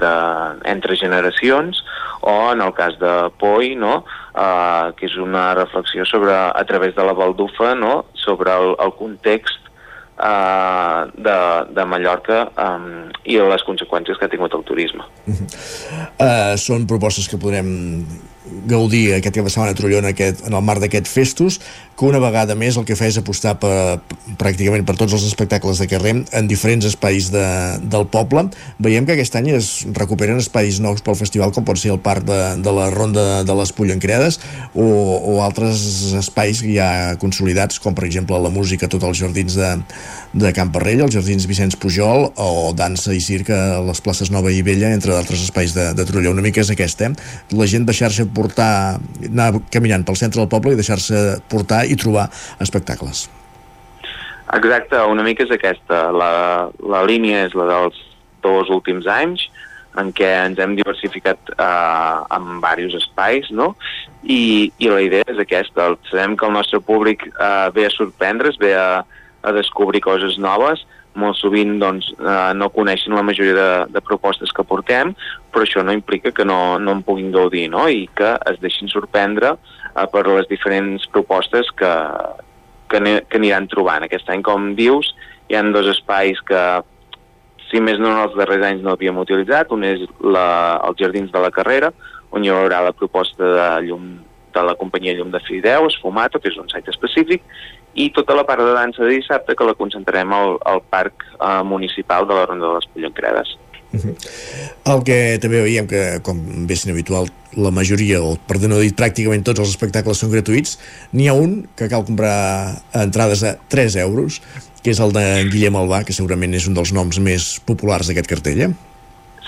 entre generacions, o en el cas de Poi, no? eh, que és una reflexió sobre, a través de la baldufa no? sobre el, el context eh, de, de Mallorca um, i les conseqüències que ha tingut el turisme. Uh -huh. uh, són propostes que podrem gaudir aquest cap de setmana a en, aquest, en el marc d'aquest festos, que una vegada més el que fa és apostar per, pràcticament per tots els espectacles de carrer en diferents espais de, del poble. Veiem que aquest any es recuperen espais nous pel festival, com pot ser el parc de, de la Ronda de les Pollencredes o, o altres espais ja consolidats, com per exemple la música tots els jardins de, de Camp Parrell, els jardins Vicenç Pujol o dansa i circ a les places Nova i Vella, entre d'altres espais de, de Trolló. Una mica és aquesta, eh? La gent deixar-se portar, anar caminant pel centre del poble i deixar-se portar i trobar espectacles. Exacte, una mica és aquesta. La, la línia és la dels dos últims anys, en què ens hem diversificat eh, en diversos espais, no? I, I la idea és aquesta. Sabem que el nostre públic eh, ve a sorprendre's, ve a, a descobrir coses noves, molt sovint doncs, eh, no coneixen la majoria de, de propostes que portem, però això no implica que no, no en puguin gaudir no? i que es deixin sorprendre eh, per les diferents propostes que, que, que aniran trobant. Aquest any, com dius, hi han dos espais que, si més no en els darrers anys no havíem utilitzat. Un és la, els Jardins de la Carrera, on hi haurà la proposta de llum de la companyia Llum de Fideu, Esfumato, que és un site específic, i tota la part de dansa de dissabte que la concentrarem al, al Parc eh, Municipal de la Ronda de les Pollenqueredes. Uh -huh. El que també veiem que, com bé sent habitual, la majoria, o per no dir pràcticament tots els espectacles són gratuïts, n'hi ha un que cal comprar entrades a 3 euros, que és el de Guillem Albà, que segurament és un dels noms més populars d'aquest cartell, eh?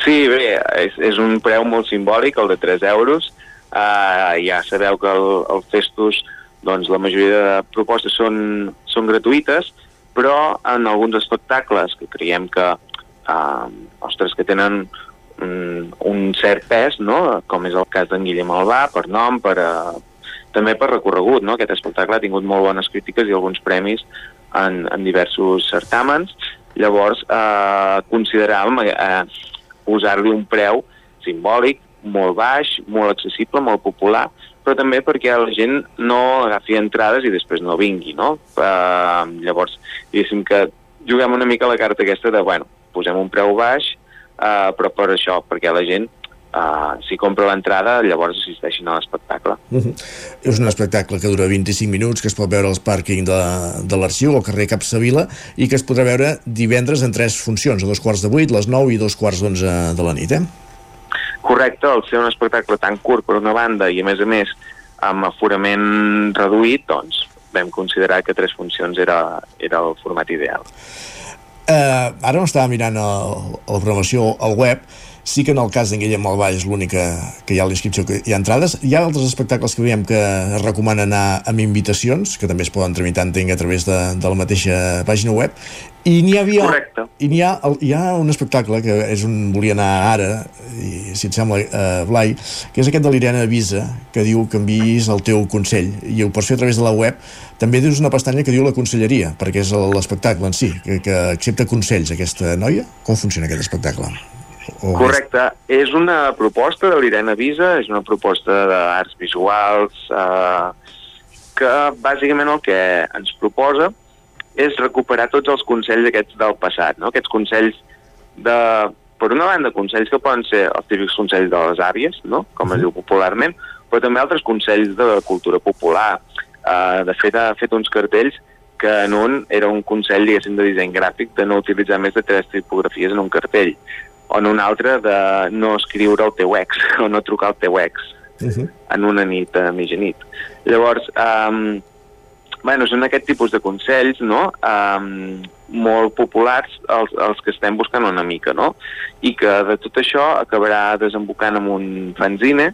Sí, bé, és, és un preu molt simbòlic, el de 3 euros. Uh, ja sabeu que el, el Festus doncs la majoria de propostes són, són gratuïtes, però en alguns espectacles que creiem que, eh, ostres, que tenen un, un cert pes, no? com és el cas d'en Guillem Albà, per nom, per, eh, també per recorregut. No? Aquest espectacle ha tingut molt bones crítiques i alguns premis en, en diversos certàmens. Llavors, eh, consideràvem eh, posar-li un preu simbòlic, molt baix, molt accessible, molt popular, però també perquè la gent no agafi entrades i després no vingui, no? Uh, llavors, diguéssim que juguem una mica la carta aquesta de, bueno, posem un preu baix, uh, però per això, perquè la gent Uh, si compra l'entrada, llavors assisteixin a l'espectacle. Uh -huh. És un espectacle que dura 25 minuts, que es pot veure als pàrquing de, de l'Arxiu, al carrer Capçavila, i que es podrà veure divendres en tres funcions, a dos quarts de vuit, les 9 i dos quarts d'onze de la nit, eh? Correcte, al ser un espectacle tan curt per una banda i a més a més amb aforament reduït, doncs vam considerar que tres funcions era, era el format ideal. Uh, ara m'estava mirant el, la programació al web sí que en el cas d'en Guillem Albà és l'única que hi ha l'inscripció, que hi ha entrades. Hi ha altres espectacles que veiem que es recomana anar amb invitacions, que també es poden tramitar, entenc, a través de, de la mateixa pàgina web. I n'hi havia... Correcte. I n'hi ha, hi ha un espectacle que és un volia anar ara, i si et sembla, eh, Blai, que és aquest de l'Irena Avisa, que diu que enviïs el teu consell, i ho pots fer a través de la web. També dius una pestanya que diu la conselleria, perquè és l'espectacle en si, que, que accepta consells aquesta noia. Com funciona aquest espectacle? O Correcte. És una proposta de l'Irene Visa, és una proposta d'arts visuals eh, que bàsicament el que ens proposa és recuperar tots els consells aquests del passat, no? aquests consells de, per una banda, consells que poden ser els típics consells de les àvies, no? com es diu popularment, però també altres consells de cultura popular. Uh, de fet, ha fet uns cartells que en un era un consell, diguéssim, de disseny gràfic de no utilitzar més de tres tipografies en un cartell, o en un altre de no escriure el teu ex, o no trucar al teu ex Uh -huh. en una nit, a mitjanit. Llavors, um, bueno, són aquest tipus de consells, no?, um, molt populars els, els que estem buscant una mica, no? I que de tot això acabarà desembocant en un fanzine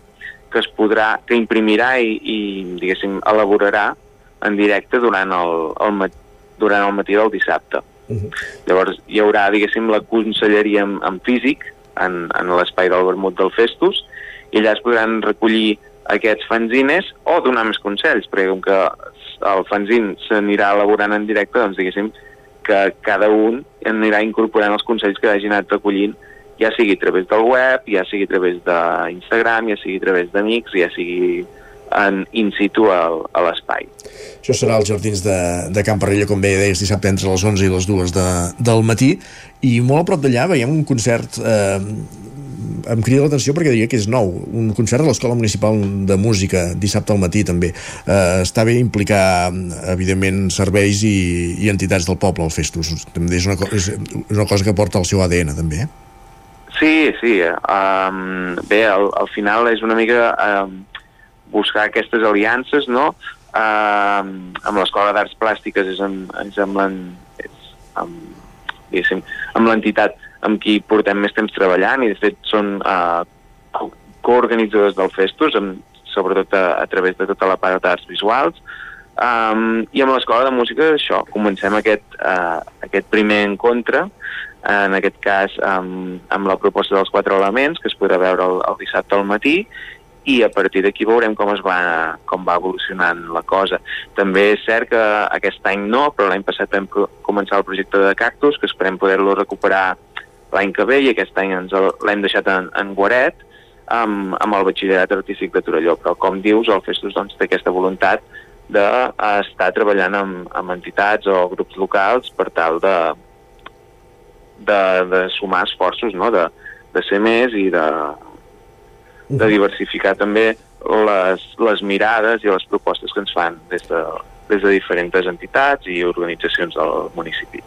que es podrà, que imprimirà i, i diguéssim, elaborarà en directe durant el, el, durant el matí del dissabte. Uh -huh. Llavors hi haurà, diguéssim, la conselleria en, en físic, en, en l'espai del vermut del Festus, i allà es podran recollir aquests fanzines o donar més consells, perquè com que el fanzin s'anirà elaborant en directe, doncs diguéssim que cada un anirà incorporant els consells que hagi anat recollint, ja sigui a través del web, ja sigui a través d'Instagram, ja sigui a través d'amics, ja sigui en in situ al, a l'espai. Això serà als Jardins de, de Camp Parrella, com bé deies, dissabte entre les 11 i les 2 de, del matí. I molt a prop d'allà veiem un concert... Eh, em crida l'atenció perquè diria que és nou, un concert de l'Escola Municipal de Música, dissabte al matí també. Eh, està bé implicar, evidentment, serveis i, i entitats del poble al Festus. També és una, és una cosa que porta el seu ADN, també. eh? Sí, sí. Um, bé, al, al final és una mica um, buscar aquestes aliances, no? Um, amb l'Escola d'Arts Plàstiques és amb, és amb, és amb, amb l'entitat amb qui portem més temps treballant i de fet són uh, coorganitzadors del Festus, amb, sobretot a, a través de tota la part d'arts visuals, um, i amb l'Escola de Música això, comencem aquest, uh, aquest primer encontre en aquest cas amb, amb la proposta dels quatre elements que es podrà veure el, el dissabte al matí i a partir d'aquí veurem com es va, com va evolucionant la cosa. També és cert que aquest any no, però l'any passat vam començar el projecte de cactus, que esperem poder-lo recuperar l'any que ve, i aquest any ens l'hem deixat en, en Guaret, amb, amb el batxillerat artístic de Torelló. Però, com dius, el Festus doncs, té aquesta voluntat d'estar treballant amb, amb entitats o grups locals per tal de, de, de sumar esforços, no? de, de ser més i de, de diversificar també les, les mirades i les propostes que ens fan des de, des de diferents entitats i organitzacions del municipi.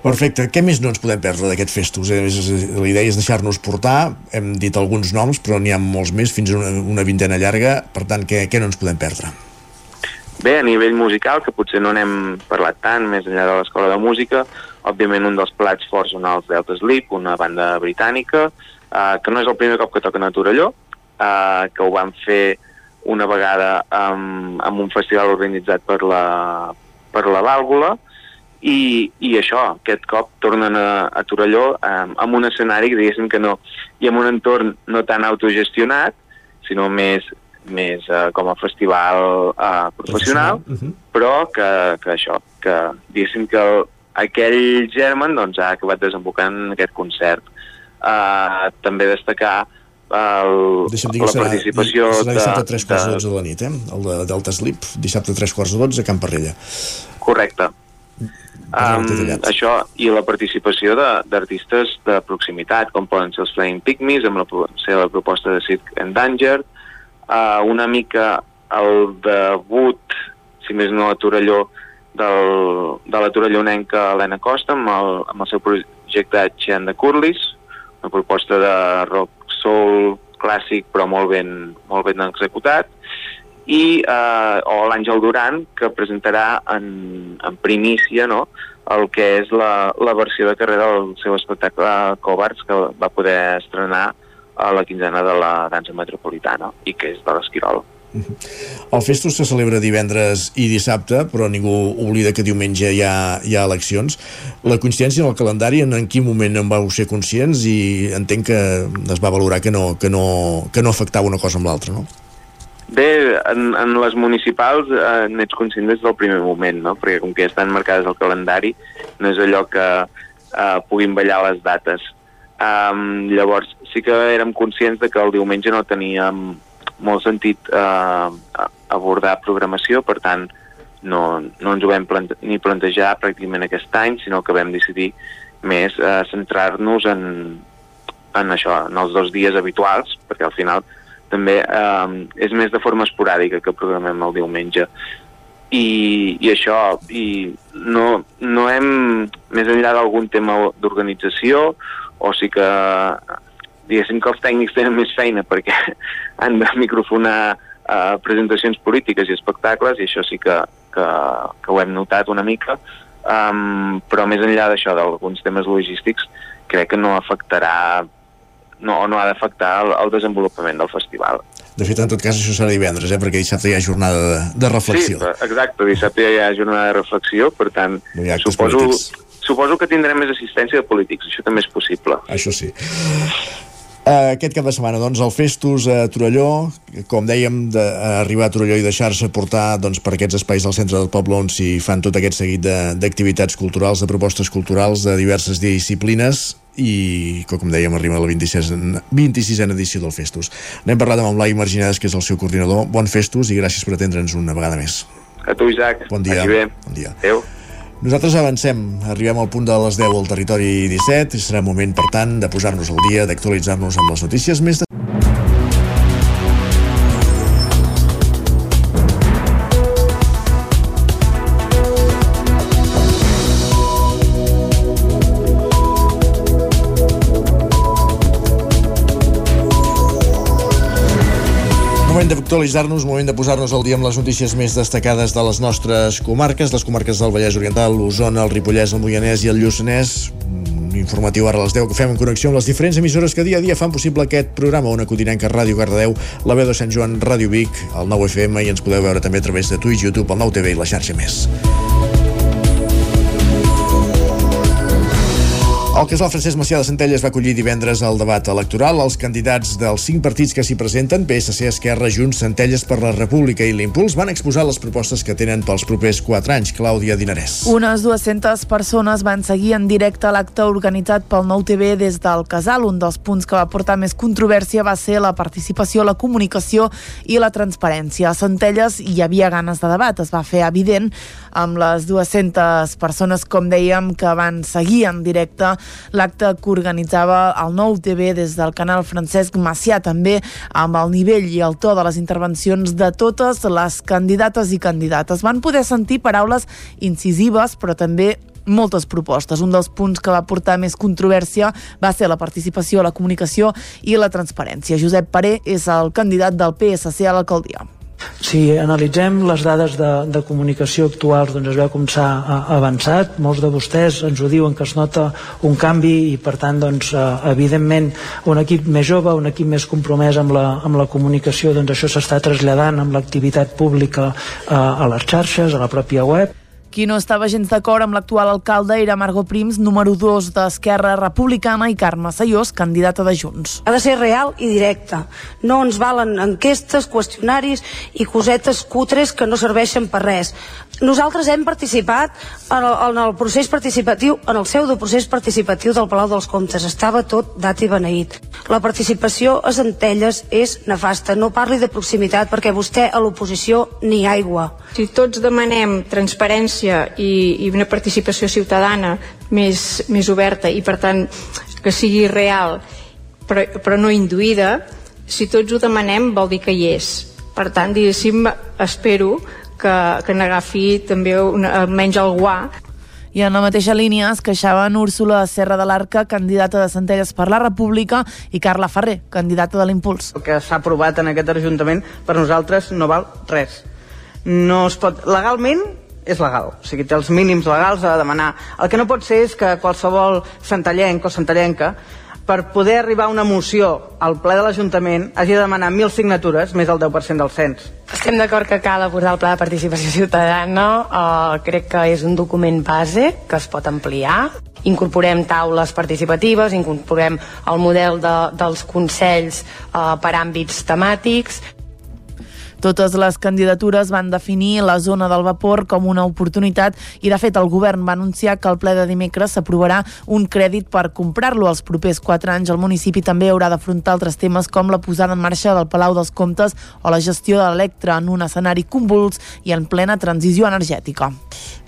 Perfecte. Què més no ens podem perdre d'aquest festus? Eh, La idea és deixar-nos portar. Hem dit alguns noms, però n'hi ha molts més, fins a una, una vintena llarga. Per tant, què, què no ens podem perdre? Bé, a nivell musical, que potser no n'hem parlat tant, més enllà de l'escola de música, òbviament un dels plats forts són els Delta Sleep, una banda britànica, eh, que no és el primer cop que toquen a Torelló, eh, que ho van fer una vegada amb, amb un festival organitzat per la, per la Vàlvula, i, i això, aquest cop tornen a, a Torelló eh, amb un escenari que diguéssim que no, i amb un entorn no tan autogestionat, sinó més, més eh, com a festival eh, professional, Uh -huh. però que, que això, que diguéssim que el, aquell germen doncs, ha acabat desembocant en aquest concert. Uh, també destacar el, Deixa'm dir que la serà, participació serà dissabte a de, 3 quarts de 12 de la nit, eh? El de Delta Sleep, dissabte a 3 quarts de 12 a Camp Parrella. Correcte. Um, això i la participació de- d'artistes de, de proximitat, com poden ser els Flying Pygmies, amb la, la proposta de Cirque Endangered, uh, una mica el debut, si més no a Torelló, del, de la torellonenca Helena Costa amb el, amb el seu projecte Chen de Curlis, una proposta de rock soul clàssic però molt ben, molt ben executat, i eh, o l'Àngel Duran, que presentarà en, en primícia no? el que és la, la versió de carrera del seu espectacle Covards, que va poder estrenar a la quinzena de la dansa metropolitana i que és de l'Esquirol. El festus se celebra divendres i dissabte, però ningú oblida que diumenge hi ha, hi ha eleccions. La coincidència en el calendari, en, en quin moment en vau ser conscients i entenc que es va valorar que no, que no, que no afectava una cosa amb l'altra, no? Bé, en, en les municipals eh, n'ets conscient des del primer moment, no? perquè com que ja estan marcades al calendari, no és allò que eh, puguin ballar les dates. Um, llavors, sí que érem conscients de que el diumenge no teníem molt sentit uh, abordar programació, per tant, no, no ens ho vam plante ni plantejar pràcticament aquest any, sinó que vam decidir més uh, centrar-nos en, en això, en els dos dies habituals, perquè al final també eh, és més de forma esporàdica que programem el diumenge. I, i això i no, no hem més enllà d'algun tema d'organització o sí que diguéssim que els tècnics tenen més feina perquè han de microfonar eh, presentacions polítiques i espectacles i això sí que, que, que ho hem notat una mica um, però més enllà d'això d'alguns temes logístics crec que no afectarà no, no ha d'afectar el, el desenvolupament del festival. De fet, en tot cas, això serà divendres, eh? perquè dissabte hi ha jornada de, de reflexió. Sí, exacte, dissabte hi ha jornada de reflexió, per tant, no suposo, suposo que tindrem més assistència de polítics, això també és possible. Això sí. Uh, aquest cap de setmana, doncs, el Festus a Torelló, com dèiem, d'arribar a Torelló i deixar-se portar doncs, per aquests espais del centre del poble on s'hi fan tot aquest seguit d'activitats culturals, de propostes culturals de diverses disciplines i, com dèiem, arriba a la 26, 26a edició del Festus. N'hem parlat amb en Blai Marginades, que és el seu coordinador. Bon Festus i gràcies per atendre'ns una vegada més. A tu, Isaac. Bon dia. Bon dia. Adéu. Nosaltres avancem, arribem al punt de les 10 al territori 17 i serà moment, per tant, de posar-nos al dia, d'actualitzar-nos amb les notícies. Més de... d'actualitzar-nos, moment de posar-nos al dia amb les notícies més destacades de les nostres comarques, les comarques del Vallès Oriental, l'Osona, el Ripollès, el Moianès i el Lluçanès. Informatiu ara a les 10 que fem en connexió amb les diferents emissores que dia a dia fan possible aquest programa, una codinenca Ràdio Cardedeu, la veu de Sant Joan, Ràdio Vic, el 9 FM i ens podeu veure també a través de Twitch, YouTube, el 9 TV i la xarxa més. El casal Francesc Macià de Centelles va acollir divendres el debat electoral. Els candidats dels cinc partits que s'hi presenten, PSC, Esquerra, Junts, Centelles per la República i l'Impuls, van exposar les propostes que tenen pels propers quatre anys. Clàudia Dinarès. Unes 200 persones van seguir en directe l'acte organitzat pel Nou TV des del casal. Un dels punts que va portar més controvèrsia va ser la participació, la comunicació i la transparència. A Centelles hi havia ganes de debat. Es va fer evident amb les 200 persones, com dèiem, que van seguir en directe l'acte que organitzava el Nou TV des del canal Francesc Macià, també amb el nivell i el to de les intervencions de totes les candidates i candidates. Van poder sentir paraules incisives, però també moltes propostes. Un dels punts que va portar més controvèrsia va ser la participació, la comunicació i la transparència. Josep Paré és el candidat del PSC a l'alcaldia. Si analitzem les dades de, de comunicació actuals, doncs es veu com s'ha avançat. Molts de vostès ens ho diuen que es nota un canvi i, per tant, doncs, eh, evidentment, un equip més jove, un equip més compromès amb la, amb la comunicació, doncs això s'està traslladant amb l'activitat pública eh, a les xarxes, a la pròpia web. Qui no estava gens d'acord amb l'actual alcalde era Margot Prims, número 2 d'Esquerra Republicana, i Carme Sayós, candidata de Junts. Ha de ser real i directe. No ens valen enquestes, qüestionaris i cosetes cutres que no serveixen per res. Nosaltres hem participat en el, en el procés participatiu, en el pseudoprocés participatiu del Palau dels Comtes. Estava tot dat i beneït. La participació a Centelles és nefasta. No parli de proximitat perquè vostè a l'oposició ni aigua. Si tots demanem transparència i, i una participació ciutadana més, més oberta i per tant que sigui real però, però no induïda, si tots ho demanem vol dir que hi és. Per tant, diguéssim, espero que, que n'agafi també una, almenys el guà i en la mateixa línia es queixaven Úrsula Serra de l'Arca, candidata de Centelles per la República, i Carla Ferrer, candidata de l'Impuls. El que s'ha aprovat en aquest Ajuntament per nosaltres no val res. No es pot... Legalment és legal, o sigui, té els mínims legals a demanar. El que no pot ser és que qualsevol centellenc o centellenca per poder arribar a una moció al ple de l'Ajuntament hagi de demanar 1.000 signatures, més del 10% del cens. Estem d'acord que cal abordar el pla de participació ciutadana. Uh, crec que és un document base que es pot ampliar. Incorporem taules participatives, incorporem el model de, dels consells uh, per àmbits temàtics Totes les candidatures van definir la zona del vapor com una oportunitat i, de fet, el govern va anunciar que al ple de dimecres s'aprovarà un crèdit per comprar-lo. Els propers quatre anys el municipi també haurà d'afrontar altres temes com la posada en marxa del Palau dels Comtes o la gestió de l'Electra en un escenari convuls i en plena transició energètica.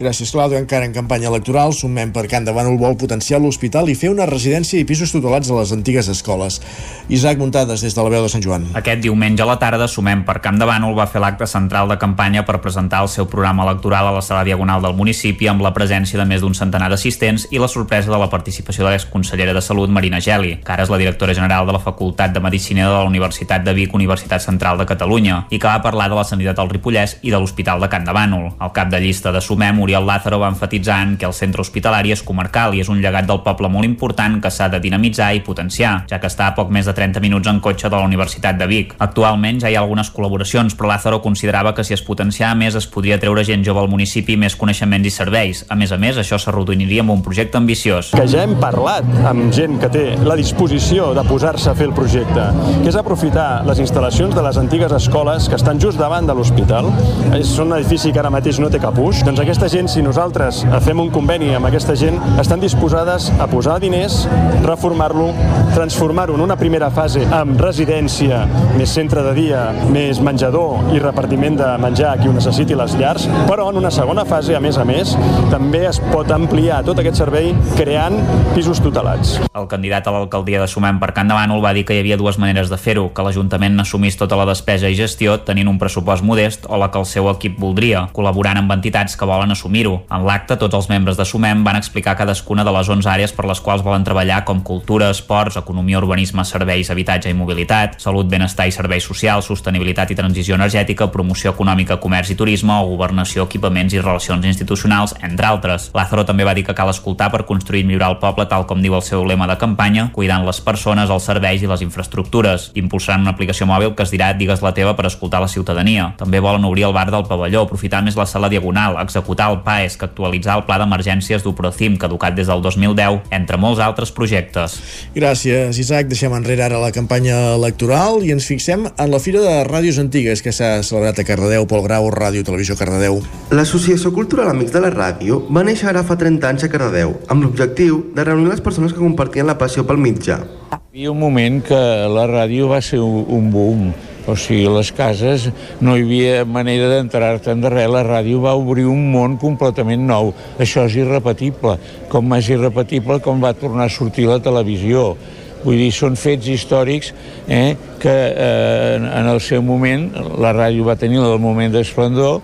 Gràcies, Clàudia. Encara en campanya electoral, sumem per Can de Bànol vol potenciar l'hospital i fer una residència i pisos tutelats a les antigues escoles. Isaac Muntades, des de la veu de Sant Joan. Aquest diumenge a la tarda, Sumem per Camp de Bànol va fer l'acte central de campanya per presentar el seu programa electoral a la sala diagonal del municipi amb la presència de més d'un centenar d'assistents i la sorpresa de la participació de l'exconsellera de Salut, Marina Geli, que ara és la directora general de la Facultat de Medicina de la Universitat de Vic, Universitat Central de Catalunya, i que va parlar de la sanitat al Ripollès i de l'Hospital de Can de Bànol. El cap de llista de Sumem, Oriol Lázaro, va enfatitzar que el centre hospitalari és comarcal i és un llegat del poble molt important que s'ha de dinamitzar i potenciar, ja que està a poc més de 30 minuts en cotxe de la Universitat de Vic. Actualment ja hi ha algunes col·laboracions, però Lázaro considerava que si es potenciava més es podria treure gent jove al municipi més coneixements i serveis. A més a més, això s'arrodoniria amb un projecte ambiciós. Que ja hem parlat amb gent que té la disposició de posar-se a fer el projecte, que és aprofitar les instal·lacions de les antigues escoles que estan just davant de l'hospital. És un edifici que ara mateix no té cap ús. Doncs aquesta gent, si nosaltres fem un conveni amb aquesta gent, estan disposades a posar diners, reformar-lo, transformar-ho en una primera fase amb residència, més centre de dia, més menjador i repartiment de menjar a qui ho necessiti les llars, però en una segona fase, a més a més, també es pot ampliar tot aquest servei creant pisos tutelats. El candidat a l'alcaldia de Sumem per Can de Bànol va dir que hi havia dues maneres de fer-ho, que l'Ajuntament n'assumís tota la despesa i gestió tenint un pressupost modest o la que el seu equip voldria, col·laborant amb entitats que volen assumir-ho. En l'acte, tots els membres de Sumem van explicar cadascuna de les 11 àrees per les quals volen treballar com cultura, esports, economia, urbanisme, serveis, habitatge i mobilitat, salut, benestar i serveis socials, sostenibilitat i transició energètica, promoció econòmica, comerç i turisme o governació, equipaments i relacions institucionals, entre altres. Lázaro també va dir que cal escoltar per construir i millorar el poble tal com diu el seu lema de campanya, cuidant les persones, els serveis i les infraestructures. Impulsaran una aplicació mòbil que es dirà Digues la teva per escoltar la ciutadania. També volen obrir el bar del pavelló, aprofitar més la sala diagonal, executar el PAES, que actualitzar el pla d'emergències d'Uprocim, caducat des del 2010, entre molts altres projectes. Gràcies, Isaac. Deixem enrere ara la campanya electoral i ens fixem en la Fira de Ràdios Antigues que s'ha celebrat a Cardedeu, Pol Grau, Ràdio Televisió Cardedeu. L'Associació Cultural Amics de la Ràdio va néixer ara fa 30 anys a Cardedeu, amb l'objectiu de reunir les persones que compartien la passió pel mitjà. Hi havia un moment que la ràdio va ser un boom, o sigui, les cases no hi havia manera d'entrar-te'n de res, la ràdio va obrir un món completament nou. Això és irrepetible, com és irrepetible com va tornar a sortir la televisió. Vull dir, són fets històrics eh, que eh, en el seu moment la ràdio va tenir el moment d'esplendor,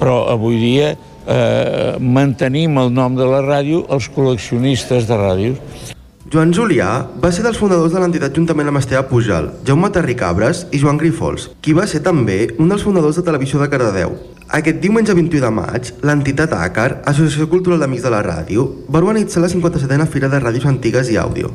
però avui dia eh, mantenim el nom de la ràdio els col·leccionistes de ràdios. Joan Julià va ser dels fundadors de l'entitat juntament amb Esteve Pujal, Jaume Terricabres i Joan Grifols, qui va ser també un dels fundadors de Televisió de Cardedeu. Aquest diumenge 21 de maig, l'entitat ACAR, Associació Cultural d'Amics de la Ràdio, va organitzar la 57a Fira de Ràdios Antigues i Àudio.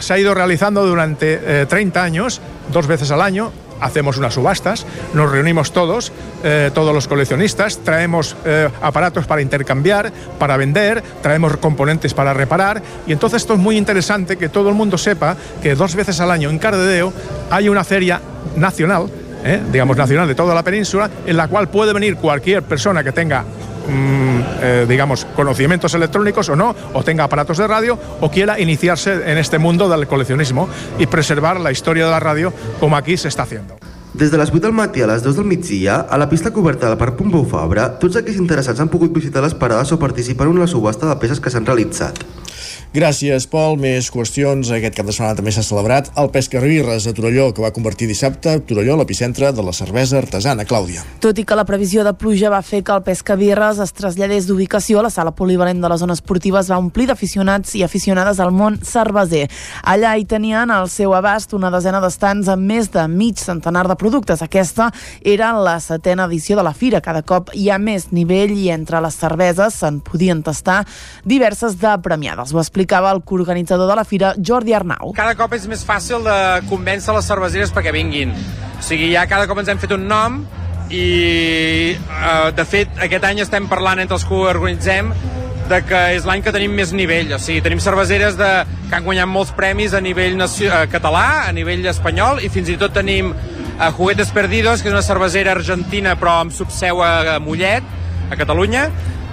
Se ha ido realizando durante eh, 30 años, dos veces al año, hacemos unas subastas, nos reunimos todos, eh, todos los coleccionistas, traemos eh, aparatos para intercambiar, para vender, traemos componentes para reparar y entonces esto es muy interesante que todo el mundo sepa que dos veces al año en Cardedeo hay una feria nacional, eh, digamos nacional de toda la península, en la cual puede venir cualquier persona que tenga mm, eh, digamos, conocimientos electrónicos o no, o tenga aparatos de radio, o quiera iniciarse en este mundo del coleccionismo y preservar la historia de la radio como aquí se está haciendo. Des de les 8 del matí a les 2 del migdia, a la pista coberta del Parc Pompeu Fabra, tots aquells interessats han pogut visitar les parades o participar en una subhasta de peces que s'han realitzat. Gràcies, Pol. Més qüestions. Aquest cap de setmana també s'ha celebrat el Pescarrirres a Torelló, que va convertir dissabte Torelló l'epicentre de la cervesa artesana. Clàudia. Tot i que la previsió de pluja va fer que el Pescabirres es traslladés d'ubicació, la sala polivalent de la zona esportiva es va omplir d'aficionats i aficionades al món cerveser. Allà hi tenien al seu abast una desena d'estants amb més de mig centenar de productes. Aquesta era la setena edició de la fira. Cada cop hi ha més nivell i entre les cerveses se'n podien tastar diverses de premiades. Ho explicava el coorganitzador de la fira, Jordi Arnau. Cada cop és més fàcil de convèncer les cerveseres perquè vinguin. O sigui, ja cada cop ens hem fet un nom i, eh, de fet, aquest any estem parlant entre els que ho organitzem de que és l'any que tenim més nivell, o sigui, tenim cerveseres de, que han guanyat molts premis a nivell nacio, eh, català, a nivell espanyol, i fins i tot tenim a Juguetes Perdidos, que és una cervesera argentina però amb subseu a Mollet, a Catalunya,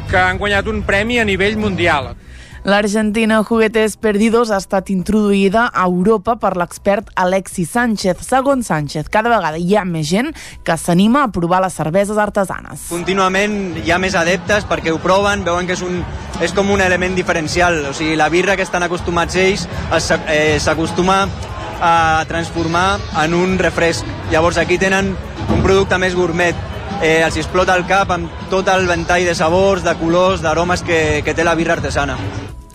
que han guanyat un premi a nivell mundial. L'Argentina Juguetes Perdidos ha estat introduïda a Europa per l'expert Alexis Sánchez. Segons Sánchez, cada vegada hi ha més gent que s'anima a provar les cerveses artesanes. Contínuament hi ha més adeptes perquè ho proven, veuen que és, un, és com un element diferencial. O sigui, la birra que estan acostumats ells eh, s'acostuma a transformar en un refresc. Llavors aquí tenen un producte més gourmet, eh, els explota el cap amb tot el ventall de sabors, de colors, d'aromes que, que té la birra artesana.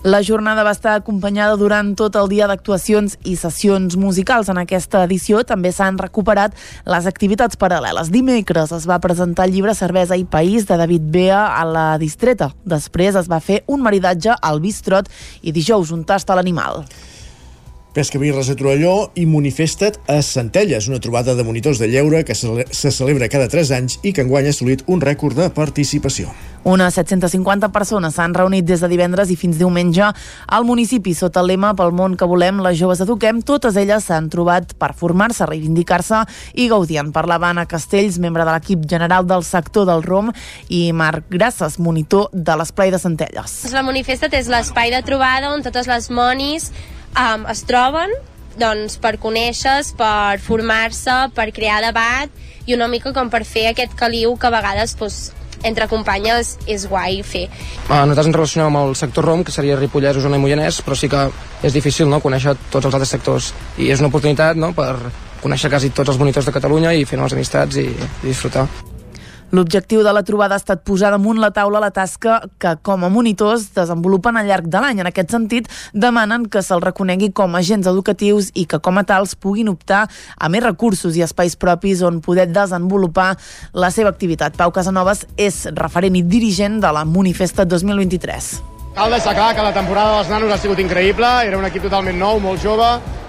La jornada va estar acompanyada durant tot el dia d'actuacions i sessions musicals. En aquesta edició també s'han recuperat les activitats paral·leles. Dimecres es va presentar el llibre Cervesa i País de David Bea a la Distreta. Després es va fer un maridatge al Bistrot i dijous un tast a l'animal. Pesca Birres a Torelló i Manifesta't a Centelles, una trobada de monitors de lleure que se celebra cada 3 anys i que enguany ha assolit un rècord de participació. Unes 750 persones s'han reunit des de divendres i fins diumenge al municipi sota el lema Pel món que volem, les joves eduquem. Totes elles s'han trobat per formar-se, reivindicar-se i gaudir. En parlava Anna Castells, membre de l'equip general del sector del ROM i Marc Grasses, monitor de l'Esplai de Centelles. La Manifesta't és l'espai de trobada on totes les monis um, es troben doncs, per conèixer per formar-se, per crear debat i una mica com per fer aquest caliu que a vegades doncs, entre companyes és guai fer. Uh, nosaltres ens relacionem amb el sector ROM, que seria Ripollès, Osona i Moianès, però sí que és difícil no, conèixer tots els altres sectors. I és una oportunitat no, per conèixer quasi tots els monitors de Catalunya i fer noves amistats i, i disfrutar. L'objectiu de la trobada ha estat posar damunt la taula la tasca que, com a monitors, desenvolupen al llarg de l'any. En aquest sentit, demanen que se'ls reconegui com a agents educatius i que, com a tals, puguin optar a més recursos i espais propis on poder desenvolupar la seva activitat. Pau Casanovas és referent i dirigent de la Manifesta 2023. Cal deixar clar que la temporada dels nanos ha sigut increïble, era un equip totalment nou, molt jove,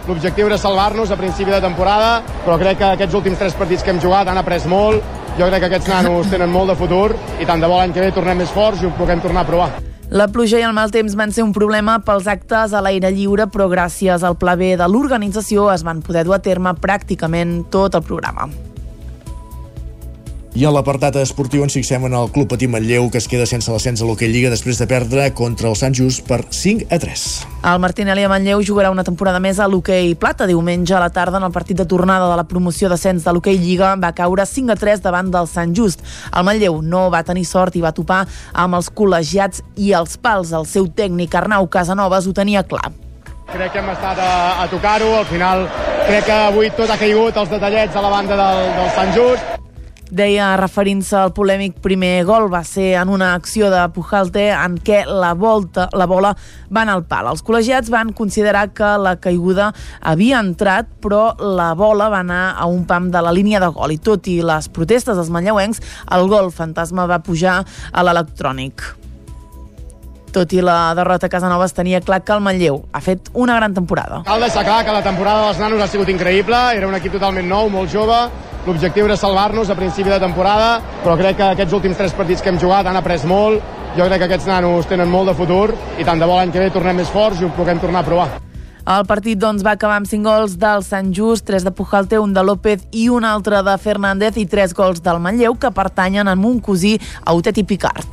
l'objectiu era salvar-nos a principi de temporada, però crec que aquests últims tres partits que hem jugat han après molt, jo crec que aquests nanos tenen molt de futur i tant de bo l'any que ve tornem més forts i ho puguem tornar a provar. La pluja i el mal temps van ser un problema pels actes a l'aire lliure, però gràcies al pla B de l'organització es van poder dur a terme pràcticament tot el programa. I a l'apartat esportiu ens fixem en el Club Patí Manlleu que es queda sense l'ascens a l'Hockey Lliga després de perdre contra el Sant Just per 5 a 3. El Martinelli a Manlleu jugarà una temporada més a l'Hockey Plata. Diumenge a la tarda en el partit de tornada de la promoció d'ascens de l'Hockey Lliga va caure 5 a 3 davant del Sant Just. El Manlleu no va tenir sort i va topar amb els col·legiats i els pals. El seu tècnic Arnau Casanovas ho tenia clar. Crec que hem estat a, a tocar-ho, al final crec que avui tot ha caigut, els detallets a la banda del, del Sant Just. Deia, referint-se al polèmic primer gol, va ser en una acció de Pujalte en què la, volta, la bola va anar al pal. Els col·legiats van considerar que la caiguda havia entrat, però la bola va anar a un pam de la línia de gol i tot i les protestes dels manlleuencs, el gol fantasma va pujar a l'electrònic. Tot i la derrota a Casanovas tenia clar que el Manlleu ha fet una gran temporada. Cal deixar clar que la temporada dels nanos ha sigut increïble, era un equip totalment nou, molt jove, l'objectiu era salvar-nos a principi de temporada, però crec que aquests últims tres partits que hem jugat han après molt, jo crec que aquests nanos tenen molt de futur i tant de bo l'any que ve tornem més forts i ho puguem tornar a provar. El partit doncs, va acabar amb 5 gols del Sant Just, 3 de Pujalte, un de López i un altre de Fernández i 3 gols del Manlleu que pertanyen a Montcosí, Autet i Picard.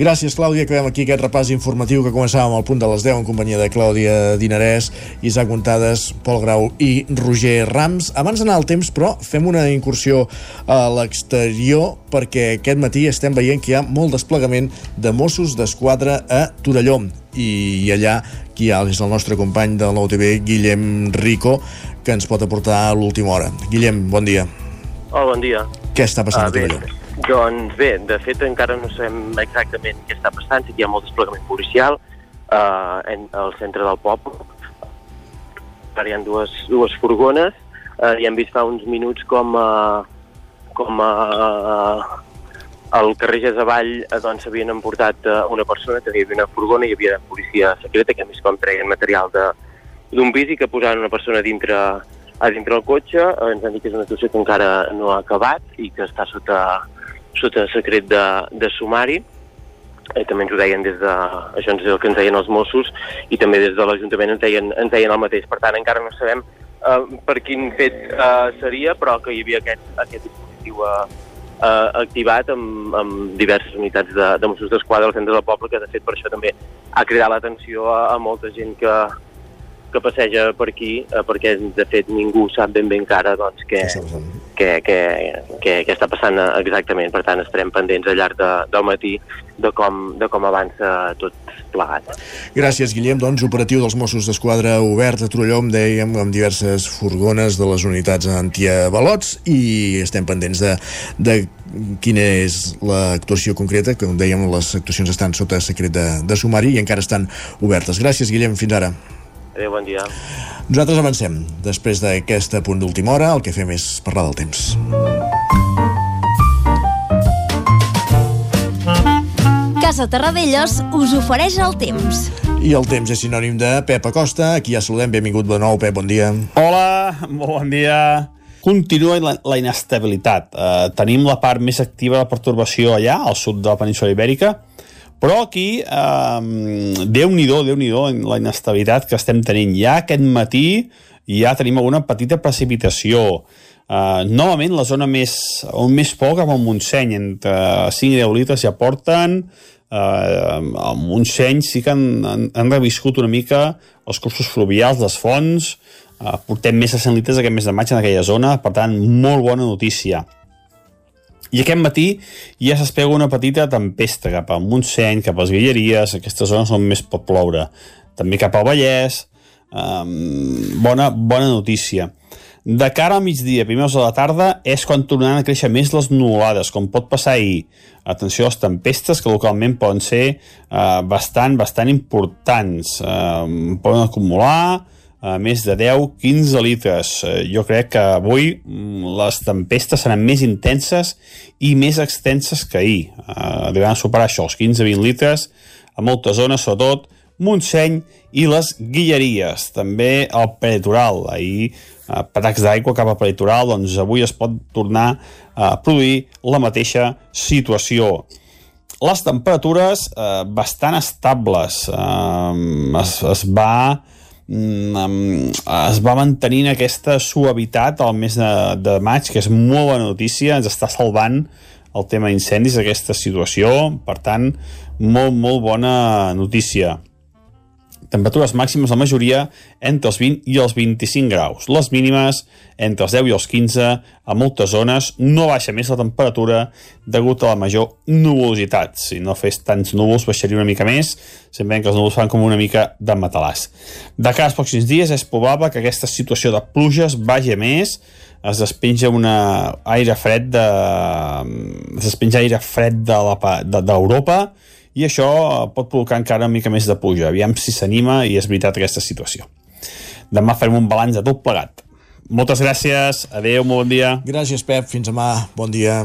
Gràcies, Clàudia. Acabem aquí aquest repàs informatiu que començàvem al punt de les 10 en companyia de Clàudia Dinarès, Isaac Montades, Pol Grau i Roger Rams. Abans d'anar al temps, però, fem una incursió a l'exterior perquè aquest matí estem veient que hi ha molt desplegament de Mossos d'Esquadra a Torelló i allà qui hi ha és el nostre company de l'OTV, Guillem Rico, que ens pot aportar a l'última hora. Guillem, bon dia. Hola, bon dia. Què està passant bé, a Torelló? Doncs bé, de fet encara no sabem exactament què està passant, si hi ha molt desplegament policial uh, en el centre del poble. Ara hi ha dues, dues furgones uh, i hem vist fa uns minuts com, uh, com uh, al carrer Gesavall eh, doncs, havien emportat uh, una persona, que hi havia una furgona hi havia policia secreta, que a més com treien material d'un pis i que posaven una persona dintre, a dintre el cotxe. Uh, ens han dit que és una actuació que encara no ha acabat i que està sota, sota secret de, de sumari. Eh, també ens ho deien des de... Això ens el que ens deien els Mossos i també des de l'Ajuntament ens, deien, ens deien el mateix. Per tant, encara no sabem uh, per quin fet uh, seria, però que hi havia aquest, aquest dispositiu uh, uh, activat amb, amb diverses unitats de, de Mossos d'Esquadra al centre del poble, que de fet per això també ha cridat l'atenció a, a molta gent que, que passeja per aquí, eh, perquè de fet ningú sap ben bé encara doncs, què, què, què, què, què està passant exactament. Per tant, estarem pendents al llarg de, del matí de com, de com avança tot plegat. Gràcies, Guillem. Doncs, operatiu dels Mossos d'Esquadra obert a Trollom, dèiem, amb diverses furgones de les unitats antiavalots i estem pendents de, de quina és l'actuació concreta, que com dèiem les actuacions estan sota secret de, de sumari i encara estan obertes. Gràcies, Guillem, fins ara. Adéu, bon dia. Nosaltres avancem. Després d'aquest punt d'última hora, el que fem és parlar del temps. Casa Terradellos us ofereix el temps. I el temps és sinònim de Pep Acosta. Aquí ja saludem. Benvingut de nou, Pep. Bon dia. Hola, molt bon dia. Continua la, la inestabilitat. Uh, tenim la part més activa de la pertorbació allà, al sud de la península Ibèrica, però aquí, eh, Déu-n'hi-do, déu nhi déu la inestabilitat que estem tenint. Ja aquest matí ja tenim alguna petita precipitació. Uh, novament la zona més, on més poc amb el Montseny, entre 5 i 10 litres ja porten, uh, el Montseny sí que han, han, han reviscut una mica els cursos fluvials, les fonts, uh, portem més de 100 litres aquest mes de maig en aquella zona, per tant, molt bona notícia. I aquest matí ja s'espega una petita tempesta cap a Montseny, cap a les Guilleries, aquestes zones on més pot ploure. També cap al Vallès, um, bona, bona notícia. De cara al migdia, primers de la tarda, és quan tornaran a créixer més les nuvolades, com pot passar ahir. Atenció a les tempestes, que localment poden ser uh, bastant, bastant importants. Uh, poden acumular a més de 10-15 litres. Eh, jo crec que avui mm, les tempestes seran més intenses i més extenses que ahir. Eh, a superar això, els 15-20 litres, a moltes zones, sobretot Montseny i les Guilleries. També el peritoral. Ahir, eh, patacs d'aigua cap al peritoral, doncs avui es pot tornar a produir la mateixa situació. Les temperatures eh, bastant estables. Eh, es, es va Mm, es va mantenint aquesta suavitat al mes de, de maig, que és molt bona notícia, ens està salvant el tema incendis, aquesta situació, per tant, molt, molt bona notícia temperatures màximes la majoria entre els 20 i els 25 graus. Les mínimes entre els 10 i els 15, a moltes zones no baixa més la temperatura degut a la major nuvolositat. Si no fes tants núvols baixaria una mica més, sempre que els núvols fan com una mica de matalàs. De cara pròxims dies és probable que aquesta situació de pluges vagi més, es despenja una aire fred de... es despenja aire fred d'Europa de, de, i això pot provocar encara una mica més de puja. Aviam si s'anima i és veritat aquesta situació. Demà farem un balanç de tot plegat. Moltes gràcies, adeu, molt bon dia. Gràcies, Pep, fins demà, bon dia.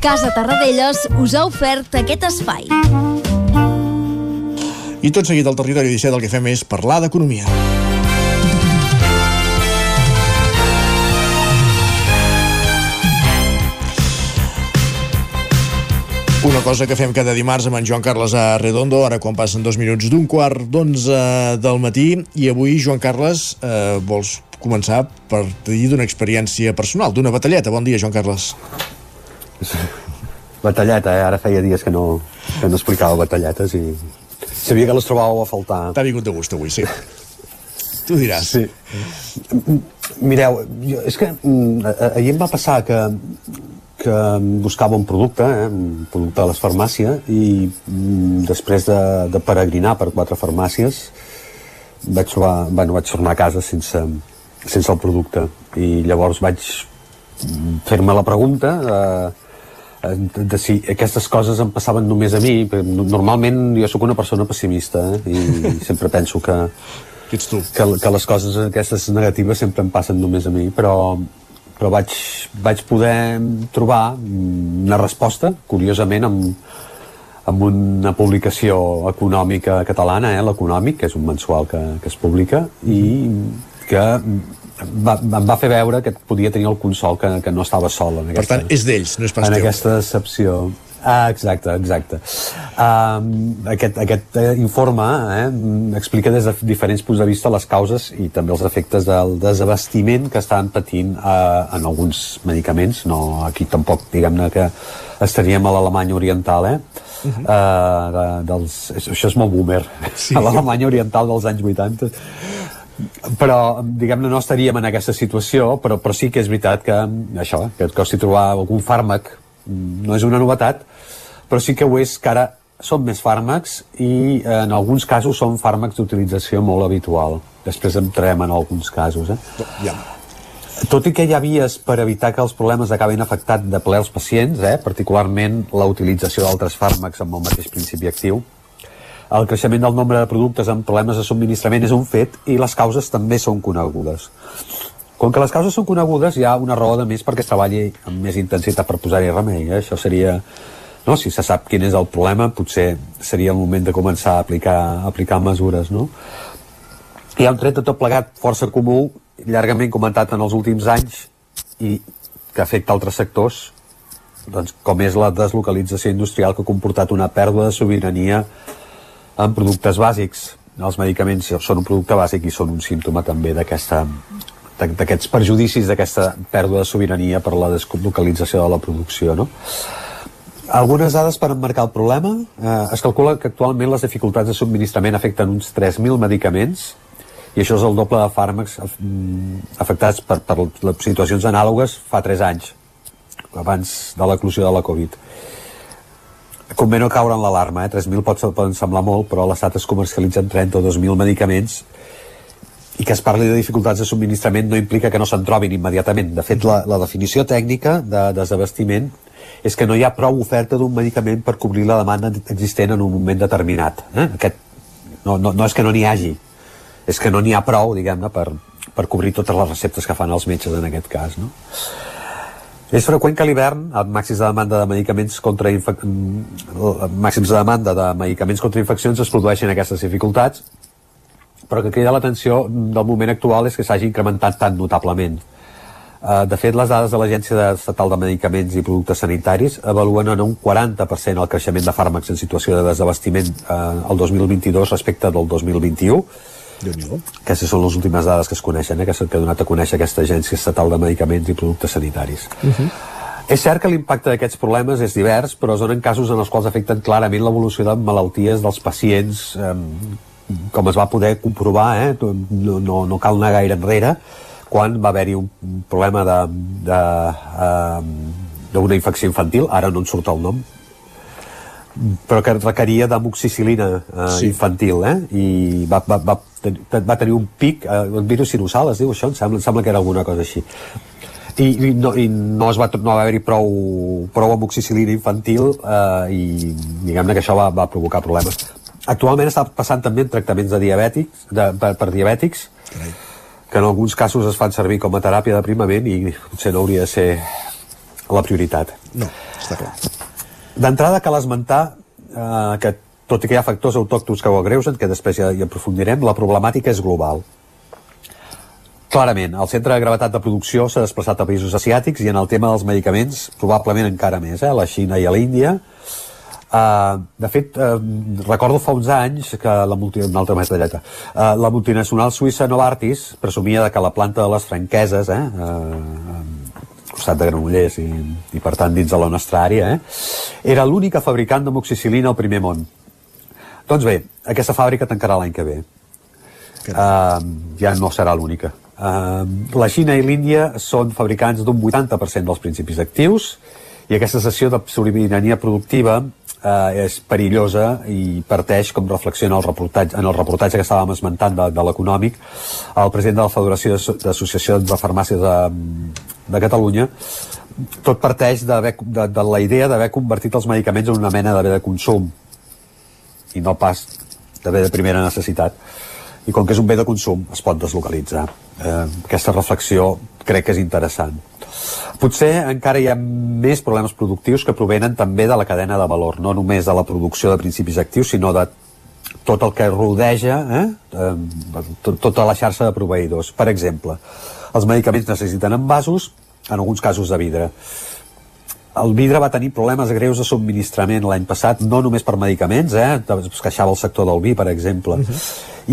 Casa Tarradellas us ha ofert aquest espai. I tot seguit al territori 17 el que fem és parlar d'economia. Una cosa que fem cada dimarts amb en Joan Carles a Redondo, ara quan passen dos minuts d'un quart d'onze del matí, i avui, Joan Carles, eh, vols començar per dir d'una experiència personal, d'una batalleta. Bon dia, Joan Carles. Batalleta, eh? Ara feia dies que no, que no explicava batalletes i sabia que les trobàveu a faltar. T'ha vingut de gust avui, sí. tu diràs. Sí. Mireu, jo, és que mm, ahir em va passar que que buscava un producte, eh, un producte de les farmàcies, i mm, després de, de peregrinar per quatre farmàcies vaig, trobar, bueno, vaig tornar a casa sense, sense el producte. I llavors vaig fer-me la pregunta eh, de, de si aquestes coses em passaven només a mi normalment jo sóc una persona pessimista eh, i sempre penso que, que, que les coses aquestes negatives sempre em passen només a mi però però vaig, vaig poder trobar una resposta, curiosament, amb, amb una publicació econòmica catalana, eh, l'Econòmic, que és un mensual que, que es publica, i que va, em va fer veure que podia tenir el consol que, que no estava sol en aquesta, per tant, és d'ells, no és pas en teu. aquesta decepció Ah, exacte, exacte. Um, aquest, aquest eh, informe eh, explica des de diferents punts de vista les causes i també els efectes del desabastiment que estan patint uh, en alguns medicaments. No, aquí tampoc, diguem-ne que estaríem a l'Alemanya Oriental, eh? Uh -huh. uh, de, dels, això és molt boomer. Sí. A l'Alemanya Oriental dels anys 80 però diguem-ne no estaríem en aquesta situació però, però sí que és veritat que això, que et costi trobar algun fàrmac no és una novetat però sí que ho és que ara són més fàrmacs i eh, en alguns casos són fàrmacs d'utilització molt habitual. Després entrarem en alguns casos. Eh? Ja. Tot i que hi ha vies per evitar que els problemes acabin afectant de ple els pacients, eh? particularment la utilització d'altres fàrmacs amb el mateix principi actiu, el creixement del nombre de productes amb problemes de subministrament és un fet i les causes també són conegudes. Com que les causes són conegudes, hi ha una raó de més perquè es treballi amb més intensitat per posar-hi remei. Eh? Això seria no? si se sap quin és el problema potser seria el moment de començar a aplicar, a aplicar mesures no? hi ha un tret de tot plegat força comú llargament comentat en els últims anys i que afecta altres sectors doncs, com és la deslocalització industrial que ha comportat una pèrdua de sobirania en productes bàsics els medicaments són un producte bàsic i són un símptoma també d'aquesta d'aquests perjudicis d'aquesta pèrdua de sobirania per la deslocalització de la producció no? Algunes dades per emmarcar el problema. Eh, es calcula que actualment les dificultats de subministrament afecten uns 3.000 medicaments i això és el doble de fàrmacs mm, afectats per, per les situacions anàlogues fa 3 anys, abans de l'eclusió de la Covid. Convé no caure en l'alarma, eh? 3.000 pot, poden semblar molt, però l'estat es comercialitzen 32.000 medicaments i que es parli de dificultats de subministrament no implica que no se'n trobin immediatament. De fet, la, la definició tècnica de desabastiment és que no hi ha prou oferta d'un medicament per cobrir la demanda existent en un moment determinat. Eh? Aquest, no, no, no és que no n'hi hagi, és que no n'hi ha prou, diguem-ne, per, per cobrir totes les receptes que fan els metges en aquest cas. No? És freqüent que a l'hivern, amb màxims de demanda de medicaments contra. Mm, màxims de demanda de medicaments contra infeccions es produeixen aquestes dificultats, però que crida l'atenció del moment actual és que s'hagi incrementat tan notablement. Eh, de fet, les dades de l'Agència Estatal de Medicaments i Productes Sanitaris avaluen en un 40% el creixement de fàrmacs en situació de desabastiment eh, el 2022 respecte del 2021. Aquestes són les últimes dades que es coneixen, eh, que s'ha donat a conèixer aquesta Agència Estatal de Medicaments i Productes Sanitaris. Uh -huh. És cert que l'impacte d'aquests problemes és divers, però es donen casos en els quals afecten clarament l'evolució de malalties dels pacients, eh, com es va poder comprovar, eh, no, no, no cal anar gaire enrere, quan va haver-hi un problema de, de, uh, d'una infecció infantil, ara no en surt el nom, però que requeria d'amoxicilina uh, sí. infantil, eh? I va, va, va, va tenir un pic, uh, un virus sinusal, es diu això? Em sembla, em sembla que era alguna cosa així. I, i, no, i no, es va, no va haver-hi prou, prou amoxicilina infantil eh, i diguem-ne que això va, va provocar problemes. Actualment està passant també en tractaments de diabètics, de, per, per diabètics, Carai que en alguns casos es fan servir com a teràpia d'aprimament i potser no hauria de ser la prioritat. No, està clar. D'entrada cal esmentar eh, que tot i que hi ha factors autòctons que ho agreusen, que després ja hi aprofundirem, la problemàtica és global. Clarament, el centre de gravetat de producció s'ha desplaçat a països asiàtics i en el tema dels medicaments probablement encara més, eh? a la Xina i a l'Índia, Uh, de fet, uh, recordo fa uns anys que la, multi... una altra metalleta, uh, la multinacional suïssa Novartis presumia de que la planta de les franqueses, eh, uh, costat de Granollers i, i per tant dins de la nostra àrea, eh, era l'única fabricant d'amoxicilina al primer món. Doncs bé, aquesta fàbrica tancarà l'any que ve. Uh, ja no serà l'única. Uh, la Xina i l'Índia són fabricants d'un 80% dels principis actius i aquesta sessió de sobirania productiva eh, és perillosa i parteix, com reflexiona el reportatge, en el reportatge que estàvem esmentant de, de l'Econòmic, el president de la Federació d'Associacions de Farmàcies de, de Catalunya, tot parteix de, de, de la idea d'haver convertit els medicaments en una mena de bé de consum i no pas de bé de primera necessitat. I com que és un bé de consum es pot deslocalitzar. Eh, aquesta reflexió crec que és interessant Potser encara hi ha més problemes productius que provenen també de la cadena de valor, no només de la producció de principis actius, sinó de tot el que rodeja eh? tota la xarxa de proveïdors. Per exemple, els medicaments necessiten envasos, en alguns casos de vidre. el vidre va tenir problemes greus de subministrament l'any passat, no només per medicaments, eh? es queixava el sector del vi, per exemple. Uh -huh.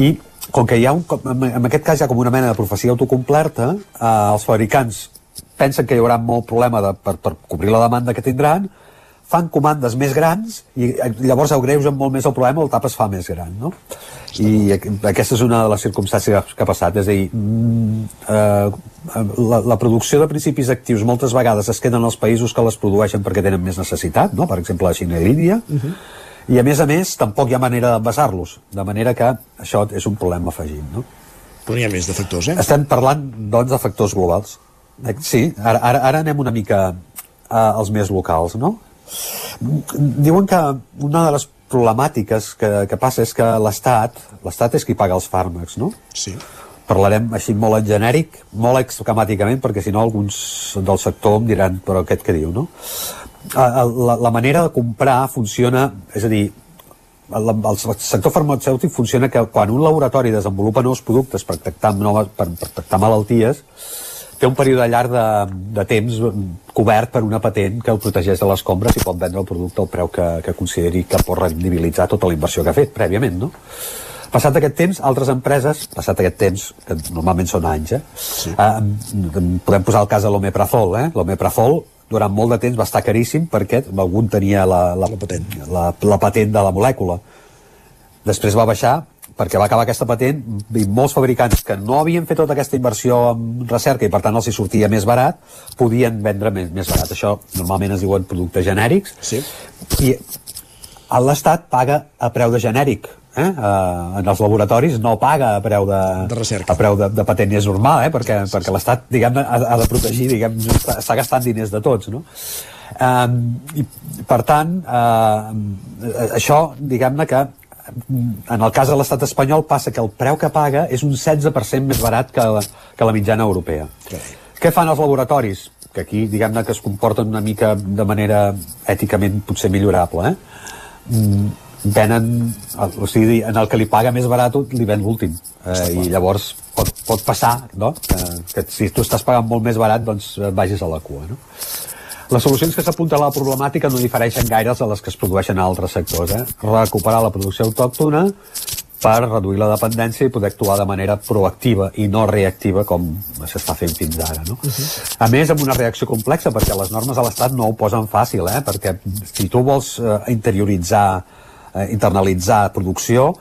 I com que hi ha un, en aquest cas hi ha com una mena de profecia autocomplerta, eh, els fabricants pensen que hi haurà molt problema de, per, per cobrir la demanda que tindran, fan comandes més grans i llavors agreugen molt més el problema, el tap es fa més gran, no? I aquesta és una de les circumstàncies que ha passat, és a dir, mm, eh, la, la producció de principis actius moltes vegades es queden als països que les produeixen perquè tenen més necessitat, no? per exemple la Xina i l'Índia, uh -huh. i a més a més tampoc hi ha manera d'envasar-los, de manera que això és un problema afegit. No? Però n'hi ha més de factors, eh? Estem parlant, doncs, de factors globals. Eh, sí, ara, ara, ara anem una mica als més locals, no? Diuen que una de les problemàtiques que, que passa és que l'Estat, l'Estat és qui paga els fàrmacs, no? Sí. Parlarem així molt en genèric, molt esquemàticament, perquè si no alguns del sector em diran, però aquest què diu, no? La, la manera de comprar funciona, és a dir, el, el sector farmacèutic funciona que quan un laboratori desenvolupa nous productes per tractar, noves, per, per tractar malalties, té un període llarg de, de temps cobert per una patent que el protegeix de les compres i pot vendre el producte al preu que, que consideri que pot rendibilitzar tota la inversió que ha fet prèviament, no? Passat aquest temps, altres empreses, passat aquest temps, que normalment són anys, eh? Sí. eh podem posar el cas de l'Omeprazol, eh? L'Omeprazol durant molt de temps va estar caríssim perquè algun tenia la, la, la, patent. La, la patent de la molècula. Després va baixar perquè va acabar aquesta patent i molts fabricants que no havien fet tota aquesta inversió en recerca i per tant els hi sortia més barat podien vendre més, més barat això normalment es diuen productes genèrics sí. i l'Estat paga a preu de genèric eh? Uh, en els laboratoris no paga a preu de, de recerca. a preu de, de patent i és normal eh? perquè, sí, perquè l'Estat diguem ha, ha de protegir diguem està, està gastant diners de tots no? Um, i per tant uh, això diguem-ne que en el cas de l'estat espanyol passa que el preu que paga és un 16% més barat que la, que la mitjana europea. Okay. Què fan els laboratoris? Que aquí, diguem-ne, que es comporten una mica de manera èticament potser millorable, eh? Mm, venen, o sigui, en el que li paga més barat li ven l'últim. Eh, I llavors pot, pot passar, no?, que, que si tu estàs pagant molt més barat, doncs vagis a la cua, no? Les solucions que s'apunten a la problemàtica no difereixen gaire de les que es produeixen a altres sectors. Eh? Recuperar la producció autòctona per reduir la dependència i poder actuar de manera proactiva i no reactiva com s'està fent fins ara. No? Uh -huh. A més, amb una reacció complexa, perquè les normes de l'Estat no ho posen fàcil, eh? perquè si tu vols eh, interioritzar, eh, internalitzar producció,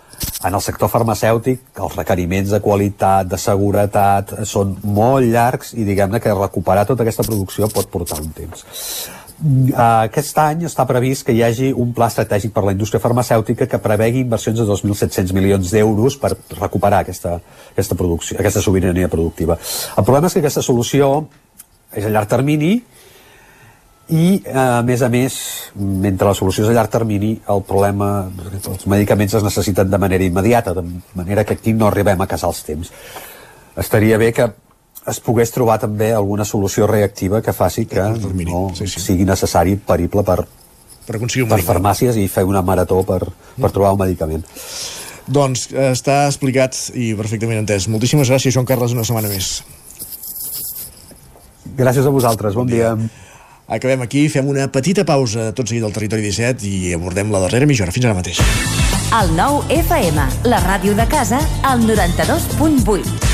en el sector farmacèutic els requeriments de qualitat, de seguretat són molt llargs i diguem-ne que recuperar tota aquesta producció pot portar un temps. Aquest any està previst que hi hagi un pla estratègic per la indústria farmacèutica que prevegui inversions de 2.700 milions d'euros per recuperar aquesta, aquesta, producció, aquesta sobirania productiva. El problema és que aquesta solució és a llarg termini i eh, a més a més mentre la solució és a llarg termini el problema, els medicaments es necessiten de manera immediata, de manera que aquí no arribem a casar els temps estaria bé que es pogués trobar també alguna solució reactiva que faci que no sí, sí. sigui necessari perible per, per, aconseguir per farmàcies i fer una marató per, per trobar un medicament doncs eh, està explicat i perfectament entès. Moltíssimes gràcies, Joan Carles, una setmana més. Gràcies a vosaltres, bon, bon dia. dia. Acabem aquí, fem una petita pausa tot seguit del Territori 17 i abordem la darrera mitja hora. Fins ara mateix. El nou FM, la ràdio de casa, al 92.8.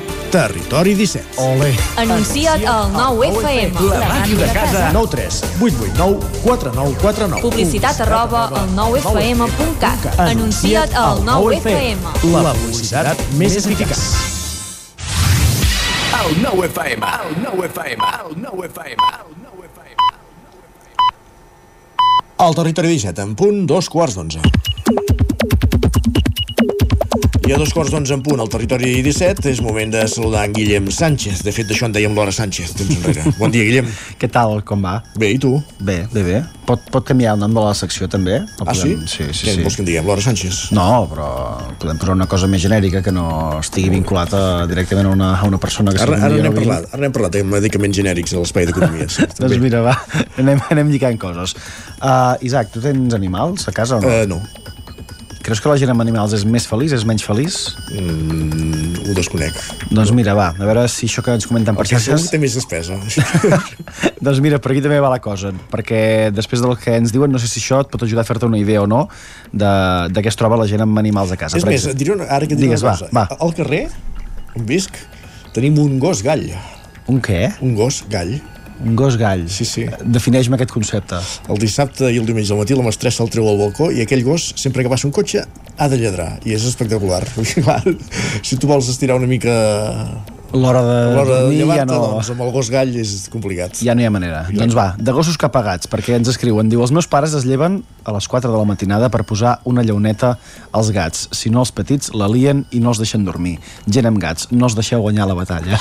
Territori 17. Ole. Anuncia't al 9FM. La màquina de casa. 9 3 8 8 9 4 9 4 9. Publicitat arroba al 9FM.cat. Anuncia't al 9FM. La publicitat més eficaç. El 9 FM, el 9 FM, el 9 FM. Al Territori 17, en punt, dos quarts d'onze. I a dos quarts d'onze en punt al territori 17 és moment de saludar en Guillem Sánchez. De fet, d'això en dèiem l'hora Sánchez, temps enrere. Bon dia, Guillem. Què tal, com va? Bé, i tu? Bé, bé, bé. Pot, pot canviar el nom de la secció, també? O Ah, sí? Sí, sí, Què sí. vols que en diguem? L'hora Sánchez? No, però podem posar una cosa més genèrica que no estigui vinculat a, directament a una, a una persona que Ara, ara n'hem parlat, ara n'hem parlat de medicaments genèrics a l'espai d'economia. Sí, Doncs mira, va, anem, anem lligant coses. Uh, Isaac, tu tens animals a casa o no? Uh, no. Creus que la gent amb animals és més feliç, és menys feliç? Mm, ho desconec. Doncs mira, va, a veure si això que ens comenten per xarxes... té més despesa. doncs mira, per aquí també va la cosa, perquè després del que ens diuen, no sé si això et pot ajudar a fer-te una idea o no de, de què es troba la gent amb animals a casa. És Per més, diré una, ara que et diré Digues, una va, cosa. va. Al carrer, on visc, tenim un gos gall. Un què? Un gos gall. Un gos gall. Sí, sí. Defineix-me aquest concepte. El dissabte i el diumenge al matí la mestressa el treu al balcó i aquell gos, sempre que passa un cotxe, ha de lladrar. I és espectacular. Si tu vols estirar una mica L'hora de, de dormir ja no... doncs amb el gos gall és complicat. Ja no hi ha manera. Doncs va, de gossos cap a gats, perquè ens escriuen. Diu, els meus pares es lleven a les 4 de la matinada per posar una llauneta als gats. Si no, els petits la lien i no els deixen dormir. Gent amb gats, no els deixeu guanyar la batalla.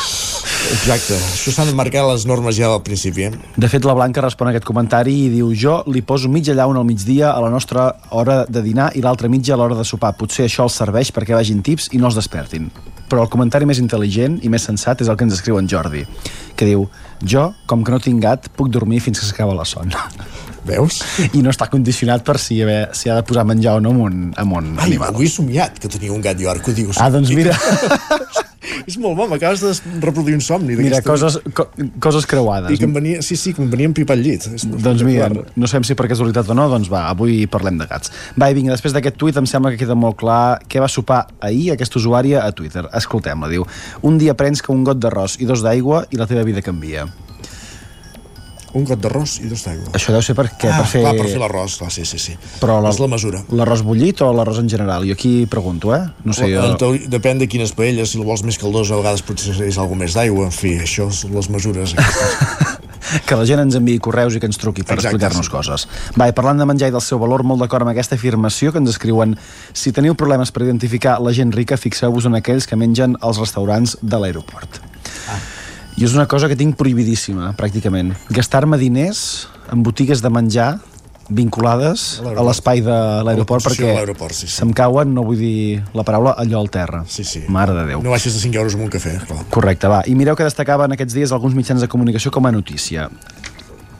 Exacte. Això s'han de marcar les normes ja al principi. Eh? De fet, la Blanca respon a aquest comentari i diu jo li poso mitja llauna al migdia a la nostra hora de dinar i l'altra mitja a l'hora de sopar. Potser això els serveix perquè vagin tips i no els despertin. Però el comentari més intel·ligent i més sensat és el que ens escriu en Jordi, que diu jo, com que no tinc gat, puc dormir fins que s'acaba la son. Veus? I no està condicionat per si, haver, si ha de posar menjar o no amb un, amb un Ai, animal. avui he somiat que tenia un gat que ho dius. Ah, doncs mira. és molt bo, m'acabes de reproduir un somni. Mira, coses, co coses creuades. I que em venia, sí, sí, que em venia en pipa al llit. És Doncs mira, no sabem si per casualitat o no, doncs va, avui parlem de gats. Va, i vinga, després d'aquest tuit em sembla que queda molt clar què va sopar ahir aquesta usuària a Twitter. Escoltem-la, diu. Un dia prens que un got d'arròs i dos d'aigua i la teva vida canvia. Un got d'arròs i dos d'aigua. Això deu ser per, què? Ah, per fer... clar, per fer l'arròs, clar, sí, sí, sí. Però la, És la mesura. L'arròs bullit o l'arròs en general? Jo aquí pregunto, eh? No sé, jo... teoria, depèn de quines paelles, si el vols més caldós, a vegades potser és alguna més d'aigua, en fi, això són les mesures. que la gent ens enviï correus i que ens truqui per explicar-nos sí. coses. Va, i parlant de menjar i del seu valor, molt d'acord amb aquesta afirmació que ens escriuen si teniu problemes per identificar la gent rica, fixeu-vos en aquells que mengen als restaurants de l'aeroport. Ah. I és una cosa que tinc prohibidíssima, pràcticament. Gastar-me diners en botigues de menjar vinculades a l'espai de l'aeroport perquè sí, sí. se'm cauen, no vull dir la paraula, allò al terra. Sí, sí. Mare de Déu. No baixes de 5 euros amb un cafè, clar. Correcte, va. I mireu que destacaven aquests dies alguns mitjans de comunicació com a notícia.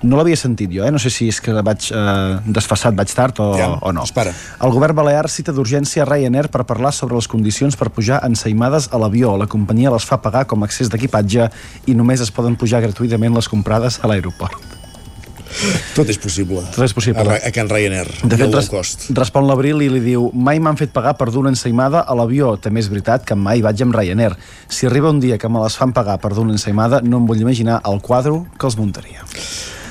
No l'havia sentit jo, eh? no sé si és que vaig eh, desfassat, vaig tard o, Ja, o no. espera. El govern balear cita d'urgència Ryanair per parlar sobre les condicions per pujar ensaïmades a l'avió. La companyia les fa pagar com a accés d'equipatge i només es poden pujar gratuïtament les comprades a l'aeroport. Tot és possible. Tot és possible. A, a Can Ryanair. De fet, res, cost. respon l'Abril i li diu mai m'han fet pagar per dur una ensaïmada a l'avió. També és veritat que mai vaig amb Ryanair. Si arriba un dia que me les fan pagar per dur una ensaïmada, no em vull imaginar el quadro que els muntaria.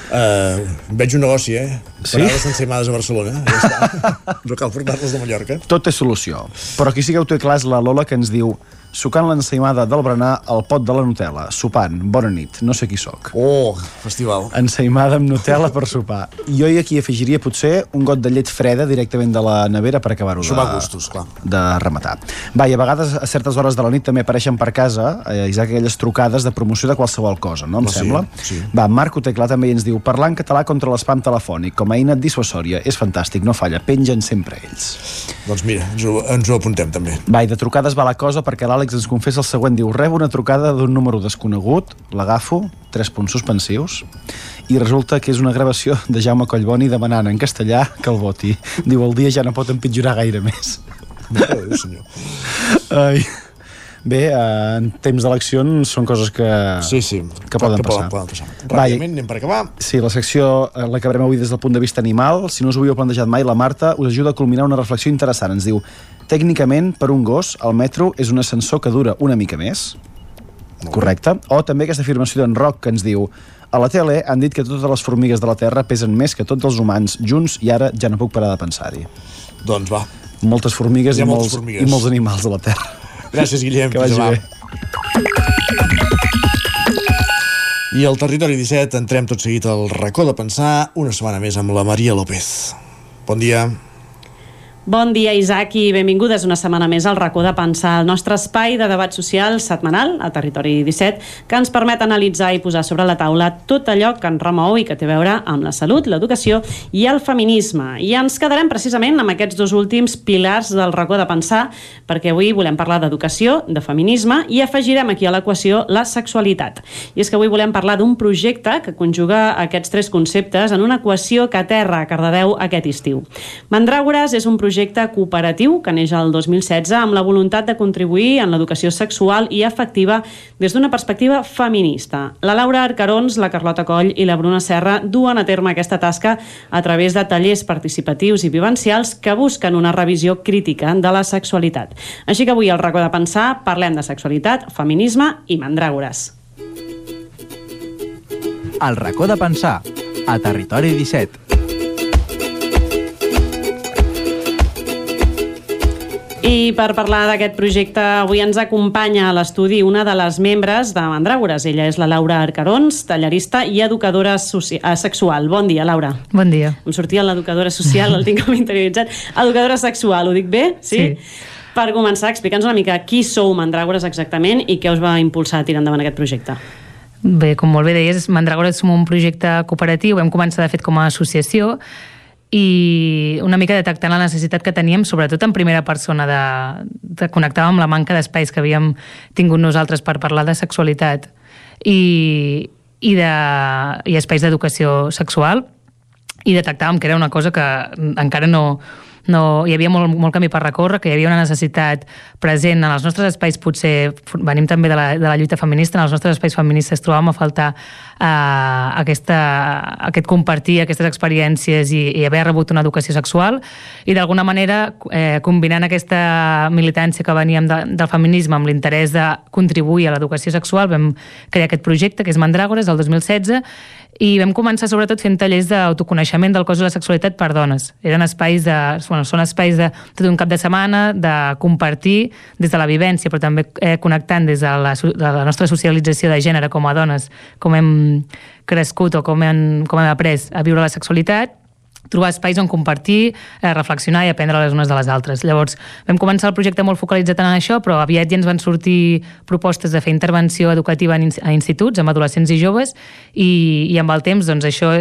Uh, veig un negoci, eh? Sí? Parades ensaïmades a Barcelona. Ja està. no cal portar-les de Mallorca. Tot té solució. Però qui sigueu tu i clar és la Lola que ens diu sucant l'ensaïmada del berenar al pot de la Nutella, sopant, bona nit, no sé qui sóc. Oh, festival. Ensaïmada amb Nutella per sopar. Jo hi aquí afegiria potser un got de llet freda directament de la nevera per acabar-ho de, gustos, clar. de rematar. Va, i a vegades a certes hores de la nit també apareixen per casa, eh, Isaac, aquelles trucades de promoció de qualsevol cosa, no? Em Ah, sí, sembla? sí. Va, Marc Oteclà també ens diu parlar en català contra l'espam telefònic com a eina dissuasòria. És fantàstic, no falla, pengen sempre ells. Doncs mira, ens ho, ens ho apuntem també. Va, i de trucades va la cosa perquè l'Àlex ens confessa el següent. Diu, rebo una trucada d'un número desconegut, l'agafo, tres punts suspensius, i resulta que és una gravació de Jaume Collboni demanant en castellà que el voti. Diu, el dia ja no pot empitjorar gaire més. Déu, senyor. Ai. Bé, eh, en temps d'eleccions són coses que, Sí, sí. que poden que passar. poden- passar. Ràpidament, anem per acabar. Sí, la secció eh, l'acabarem avui des del punt de vista animal. Si no us ho havíeu plantejat mai, la Marta us ajuda a culminar una reflexió interessant. Ens diu, tècnicament, per un gos, el metro és un ascensor que dura una mica més. Correcte. O també aquesta afirmació d'en Roc que ens diu a la tele han dit que totes les formigues de la Terra pesen més que tots els humans junts i ara ja no puc parar de pensar-hi. Doncs va. Moltes formigues, i, molts, formigues. i molts animals a la Terra. Gràcies, Guillem. Que vagi bé. I al Territori 17 entrem tot seguit al racó de pensar una setmana més amb la Maria López. Bon dia. Bon dia, Isaac, i benvingudes una setmana més al racó de pensar, el nostre espai de debat social setmanal a Territori 17, que ens permet analitzar i posar sobre la taula tot allò que ens remou i que té a veure amb la salut, l'educació i el feminisme. I ens quedarem precisament amb aquests dos últims pilars del racó de pensar, perquè avui volem parlar d'educació, de feminisme, i afegirem aquí a l'equació la sexualitat. I és que avui volem parlar d'un projecte que conjuga aquests tres conceptes en una equació que aterra a Cardedeu aquest estiu. Mandràgores és un projecte cooperatiu que neix el 2016 amb la voluntat de contribuir en l'educació sexual i afectiva des d'una perspectiva feminista. La Laura Arcarons, la Carlota Coll i la Bruna Serra duen a terme aquesta tasca a través de tallers participatius i vivencials que busquen una revisió crítica de la sexualitat. Així que avui al racó de pensar parlem de sexualitat, feminisme i mandràgores. El racó de pensar, a Territori 17. I per parlar d'aquest projecte, avui ens acompanya a l'estudi una de les membres de Mandràgores. Ella és la Laura Arcarons, tallerista i educadora eh, sexual. Bon dia, Laura. Bon dia. Em sortia l'educadora social, el tinc com interioritzat. Educadora sexual, ho dic bé? Sí. Per començar, explica'ns una mica qui sou Mandràgores exactament i què us va impulsar a tirar endavant aquest projecte. Bé, com molt bé deies, Mandragora som un projecte cooperatiu, vam començar de fet com a associació i una mica detectant la necessitat que teníem, sobretot en primera persona, de, de connectar amb la manca d'espais que havíem tingut nosaltres per parlar de sexualitat i, i, de, i espais d'educació sexual i detectàvem que era una cosa que encara no, no, hi havia molt, molt camí per recórrer, que hi havia una necessitat present en els nostres espais, potser venim també de la, de la lluita feminista, en els nostres espais feministes trobàvem a faltar eh, aquesta, aquest compartir aquestes experiències i, i haver rebut una educació sexual i d'alguna manera eh, combinant aquesta militància que veníem de, del feminisme amb l'interès de contribuir a l'educació sexual vam crear aquest projecte que és Mandràgores el 2016 i vam començar sobretot fent tallers d'autoconeixement del cos i la sexualitat per dones. Eren espais de, bueno, són espais de tot un cap de setmana, de compartir des de la vivència, però també eh, connectant des de la, de la nostra socialització de gènere com a dones, com hem crescut o com hem, com hem après a viure la sexualitat trobar espais on compartir, eh, reflexionar i aprendre les unes de les altres. Llavors, vam començar el projecte molt focalitzat en això, però aviat ja ens van sortir propostes de fer intervenció educativa en, a instituts, amb adolescents i joves, i, i amb el temps, doncs, això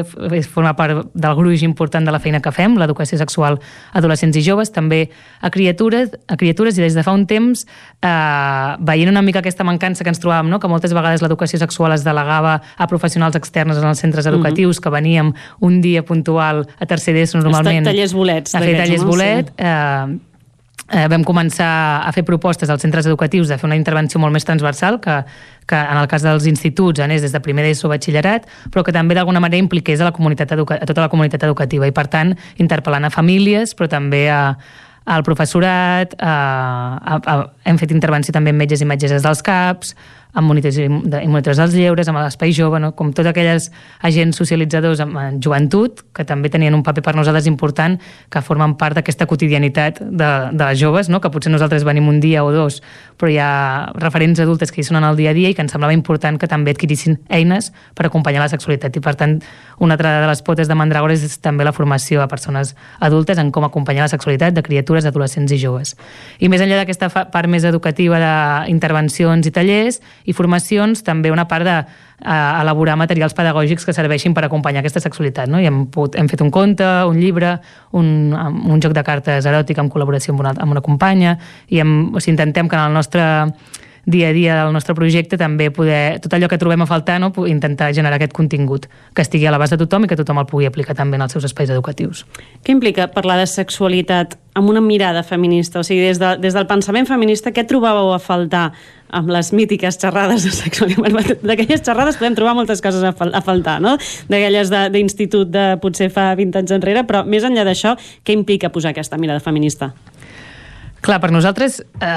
forma part del gruix important de la feina que fem, l'educació sexual a adolescents i joves, també a criatures, a criatures i des de fa un temps, eh, veient una mica aquesta mancança que ens trobàvem, no? que moltes vegades l'educació sexual es delegava a professionals externes en els centres educatius, mm -hmm. que veníem un dia puntual a tercer d'ESO normalment... tallers bolets. A fer tallers no? bolet. Sí. Eh, eh, vam començar a fer propostes als centres educatius de fer una intervenció molt més transversal que, que en el cas dels instituts anés des de primer d'ESO batxillerat, però que també d'alguna manera impliqués a, la comunitat educa a tota la comunitat educativa i per tant interpel·lant a famílies però també a, al professorat, a, a, a, hem fet intervenció també amb metges i metgesses dels CAPs, amb monitors dels lleures, amb l'espai jove, no? com tots aquells agents socialitzadors amb en joventut, que també tenien un paper per nosaltres important, que formen part d'aquesta quotidianitat de, de les joves, no? que potser nosaltres venim un dia o dos, però hi ha referents adultes que hi són en el dia a dia i que ens semblava important que també adquirissin eines per acompanyar la sexualitat. I, per tant, una altra de les potes de Mandragora és també la formació a persones adultes en com acompanyar la sexualitat de criatures, adolescents i joves. I més enllà d'aquesta part més educativa d'intervencions i tallers, i formacions, també una part de elaborar materials pedagògics que serveixin per acompanyar aquesta sexualitat. No? I hem, pot, hem fet un conte, un llibre, un, un joc de cartes eròtic en col·laboració amb una, amb una companya, i hem, o sigui, intentem que en el nostre dia a dia del nostre projecte també poder, tot allò que trobem a faltar, no? intentar generar aquest contingut que estigui a l'abast de tothom i que tothom el pugui aplicar també en els seus espais educatius. Què implica parlar de sexualitat amb una mirada feminista? O sigui, des, de, des del pensament feminista, què trobàveu a faltar amb les mítiques xerrades de sexualitat? D'aquelles xerrades podem trobar moltes coses a, fal a faltar, no? D'aquelles d'institut de, de potser fa 20 anys enrere, però més enllà d'això, què implica posar aquesta mirada feminista? Clar, per nosaltres eh,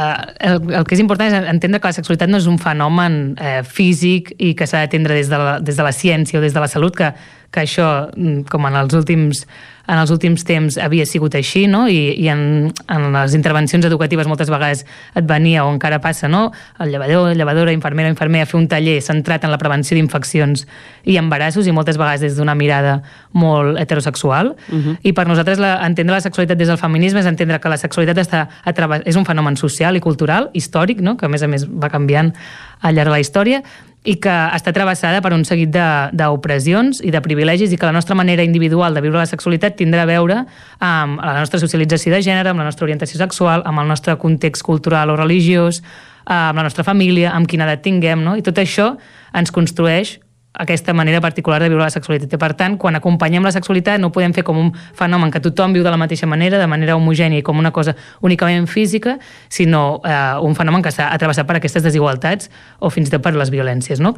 el, el que és important és entendre que la sexualitat no és un fenomen eh, físic i que s'ha d'atendre des, de la, des de la ciència o des de la salut, que, que això, mm, com en els últims en els últims temps havia sigut així, no? I, i en, en les intervencions educatives moltes vegades et venia, o encara passa, no? El llevador, llevadora, infermera, infermer, a fer un taller centrat en la prevenció d'infeccions i embarassos, i moltes vegades des d'una mirada molt heterosexual. Uh -huh. I per nosaltres la, entendre la sexualitat des del feminisme és entendre que la sexualitat està a és un fenomen social i cultural, històric, no? que a més a més va canviant al llarg de la història, i que està travessada per un seguit d'opressions i de privilegis i que la nostra manera individual de viure la sexualitat tindrà a veure amb la nostra socialització de gènere, amb la nostra orientació sexual, amb el nostre context cultural o religiós, amb la nostra família, amb quina edat tinguem, no? i tot això ens construeix aquesta manera particular de viure la sexualitat. I per tant, quan acompanyem la sexualitat no podem fer com un fenomen que tothom viu de la mateixa manera, de manera homogènia i com una cosa únicament física, sinó eh, un fenomen que s'ha atravessat per aquestes desigualtats o fins i tot per les violències, no?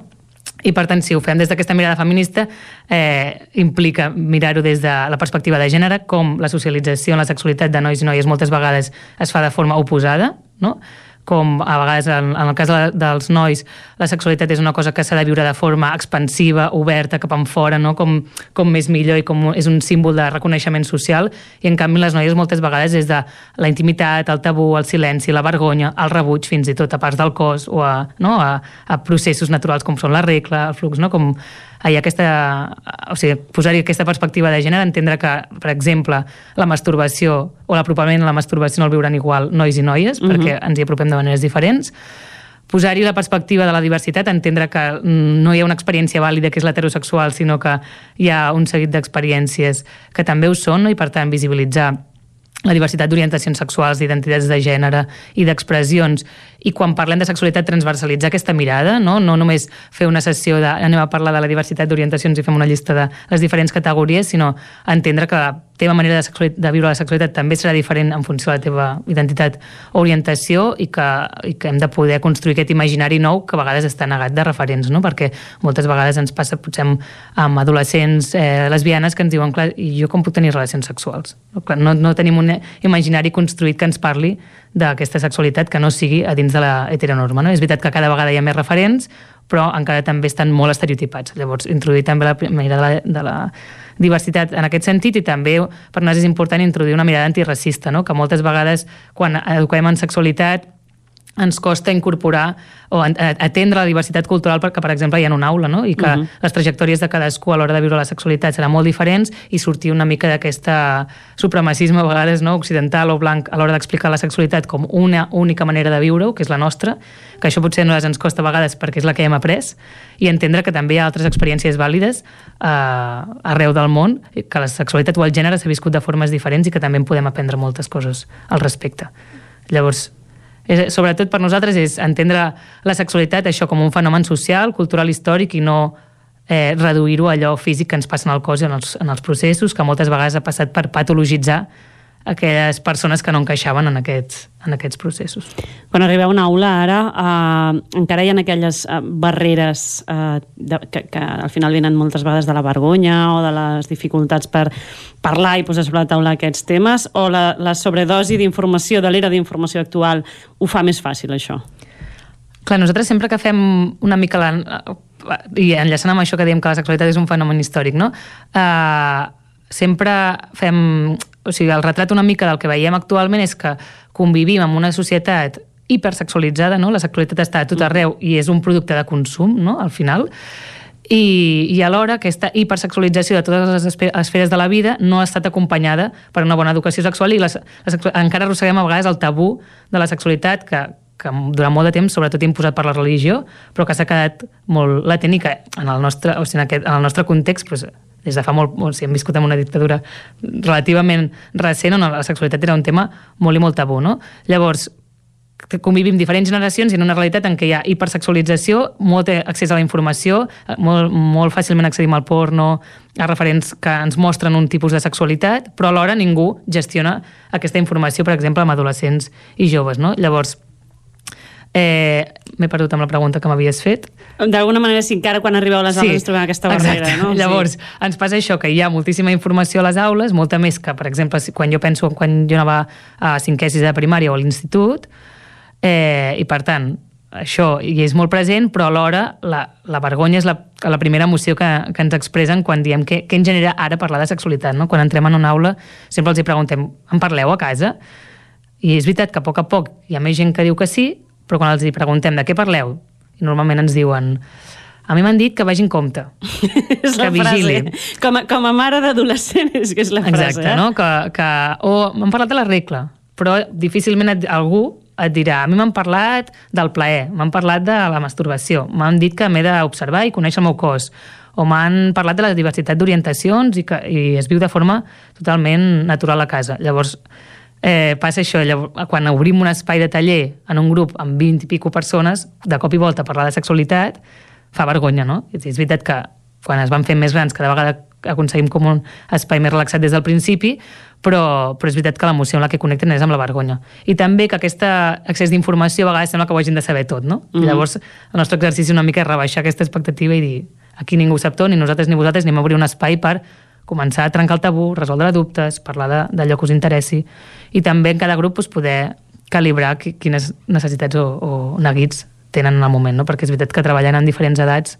I, per tant, si ho fem des d'aquesta mirada feminista, eh, implica mirar-ho des de la perspectiva de gènere, com la socialització en la sexualitat de nois i noies moltes vegades es fa de forma oposada, no? Com a vegades en, en el cas de, dels nois la sexualitat és una cosa que s'ha de viure de forma expansiva, oberta, cap en fora, no? com, com més millor i com és un símbol de reconeixement social i en canvi les noies moltes vegades és de la intimitat, el tabú, el silenci, la vergonya, el rebuig fins i tot a parts del cos o a, no? a, a processos naturals com són la regla, el flux, no? com hi ha aquesta, o sigui, posar-hi aquesta perspectiva de gènere, entendre que, per exemple, la masturbació o l'apropament a la masturbació no el viuran igual nois i noies, uh -huh. perquè ens hi apropem de maneres diferents, posar-hi la perspectiva de la diversitat, entendre que no hi ha una experiència vàlida que és l'heterosexual, sinó que hi ha un seguit d'experiències que també ho són, no? i per tant visibilitzar la diversitat d'orientacions sexuals, d'identitats de gènere i d'expressions. I quan parlem de sexualitat, transversalitzar aquesta mirada, no, no només fer una sessió de anem a parlar de la diversitat d'orientacions i fem una llista de les diferents categories, sinó entendre que teva manera de, de viure la sexualitat també serà diferent en funció de la teva identitat o orientació i que, i que hem de poder construir aquest imaginari nou que a vegades està negat de referents, no? perquè moltes vegades ens passa potser amb, amb adolescents eh, lesbianes que ens diuen, clar, jo com puc tenir relacions sexuals? No, no tenim un imaginari construït que ens parli d'aquesta sexualitat que no sigui a dins de la heteronorma. No? És veritat que cada vegada hi ha més referents, però encara també estan molt estereotipats. Llavors, introduir també la mirada de la, de la diversitat en aquest sentit i també per nosaltres és important introduir una mirada antiracista, no? que moltes vegades quan eduquem en sexualitat ens costa incorporar o atendre la diversitat cultural perquè, per exemple, hi ha una aula, no? I que uh -huh. les trajectòries de cadascú a l'hora de viure la sexualitat seran molt diferents i sortir una mica d'aquesta supremacisme a vegades no? occidental o blanc a l'hora d'explicar la sexualitat com una única manera de viure-ho, que és la nostra, que això potser no ens costa a vegades perquè és la que hem après, i entendre que també hi ha altres experiències vàlides eh, arreu del món, que la sexualitat o el gènere s'ha viscut de formes diferents i que també en podem aprendre moltes coses al respecte. Llavors, és, sobretot per nosaltres és entendre la sexualitat això com un fenomen social, cultural, històric i no eh, reduir-ho a allò físic que ens passa en el cos i en els, en els processos, que moltes vegades ha passat per patologitzar aquelles persones que no encaixaven en aquests, en aquests processos. Quan arribeu a una aula ara, eh, encara hi ha aquelles eh, barreres eh, de, que, que al final venen moltes vegades de la vergonya o de les dificultats per parlar i posar sobre la taula aquests temes, o la, la sobredosi d'informació de l'era d'informació actual ho fa més fàcil, això? Clar, nosaltres sempre que fem una mica la, i enllaçant amb això que diem que la sexualitat és un fenomen històric, no? Uh, sempre fem o sigui, el retrat una mica del que veiem actualment és que convivim amb una societat hipersexualitzada, no? la sexualitat està a tot mm. arreu i és un producte de consum, no? al final, i, i alhora aquesta hipersexualització de totes les esferes de la vida no ha estat acompanyada per una bona educació sexual i les, les, encara arrosseguem a vegades el tabú de la sexualitat que, que durant molt de temps, sobretot imposat per la religió, però que s'ha quedat molt latent i que en el nostre, o sigui, en, aquest, en el nostre context doncs, des de fa molt, o sigui, hem viscut en una dictadura relativament recent on la sexualitat era un tema molt i molt tabú, no? Llavors, convivim diferents generacions i en una realitat en què hi ha hipersexualització, molt accés a la informació, molt, molt fàcilment accedim al porno, a referents que ens mostren un tipus de sexualitat, però alhora ningú gestiona aquesta informació, per exemple, amb adolescents i joves. No? Llavors, Eh, M'he perdut amb la pregunta que m'havies fet. D'alguna manera, sí, encara quan arribeu a les aules sí, trobem aquesta barrera, exacte. no? Llavors, sí. ens passa això, que hi ha moltíssima informació a les aules, molta més que, per exemple, quan jo penso quan jo anava a cinquè de primària o a l'institut, eh, i per tant, això hi és molt present, però alhora la, la vergonya és la, la primera emoció que, que ens expressen quan diem què, què ens genera ara parlar de sexualitat. No? Quan entrem en una aula sempre els hi preguntem, en parleu a casa? I és veritat que a poc a poc hi ha més gent que diu que sí, però quan els hi preguntem de què parleu, normalment ens diuen a mi m'han dit que vagin compte. és que vigili. frase. Com a, com a mare d'adolescent és que és la frase. Exacte, eh? no? Que, que, o m'han parlat de la regla, però difícilment et, algú et dirà, a mi m'han parlat del plaer, m'han parlat de la masturbació, m'han dit que m'he d'observar i conèixer el meu cos, o m'han parlat de la diversitat d'orientacions i, que, i es viu de forma totalment natural a casa. Llavors, eh, passa això, llavors, quan obrim un espai de taller en un grup amb 20 i pico persones, de cop i volta parlar de sexualitat fa vergonya, no? És, és veritat que quan es van fent més grans cada vegada aconseguim com un espai més relaxat des del principi, però, però és veritat que l'emoció amb la que connecten és amb la vergonya. I també que aquest accés d'informació a vegades sembla que ho hagin de saber tot, no? Mm -hmm. Llavors, el nostre exercici una mica és rebaixar aquesta expectativa i dir aquí ningú sap tot, ni nosaltres ni vosaltres, anem a obrir un espai per començar a trencar el tabú, resoldre dubtes, parlar d'allò que us interessi i també en cada grup doncs, poder calibrar quines necessitats o, o neguits tenen en el moment, no? perquè és veritat que treballant en diferents edats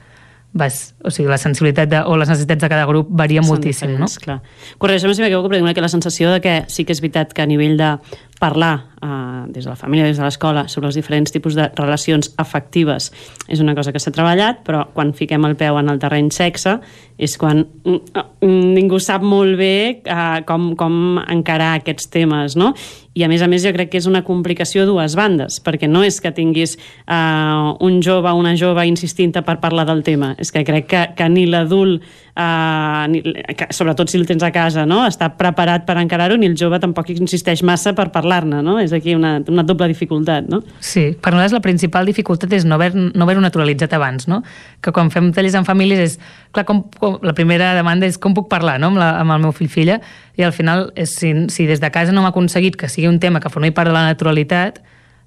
vas, o sigui, la sensibilitat de, o les necessitats de cada grup varia Són moltíssim, no? Clar. Corregeix-me si m'equivoco, però tinc la sensació de que sí que és veritat que a nivell de parlar eh, des de la família, des de l'escola, sobre els diferents tipus de relacions afectives és una cosa que s'ha treballat, però quan fiquem el peu en el terreny sexe és quan mm, ningú sap molt bé eh, com, com encarar aquests temes, no? I a més a més jo crec que és una complicació a dues bandes, perquè no és que tinguis eh, un jove o una jove insistint per parlar del tema, és que crec que, que ni l'adult eh, sobretot si el tens a casa, no? està preparat per encarar-ho, ni el jove tampoc insisteix massa per parlar-ne, no? És aquí una, una doble dificultat, no? Sí, per nosaltres la principal dificultat és no haver-ho no haver naturalitzat abans, no? Que quan fem tallers en famílies és, clar, com, com, la primera demanda és com puc parlar, no?, amb, la, amb el meu fill-filla, i al final, és, si, si des de casa no hem aconseguit que sigui un tema que formi part de la naturalitat,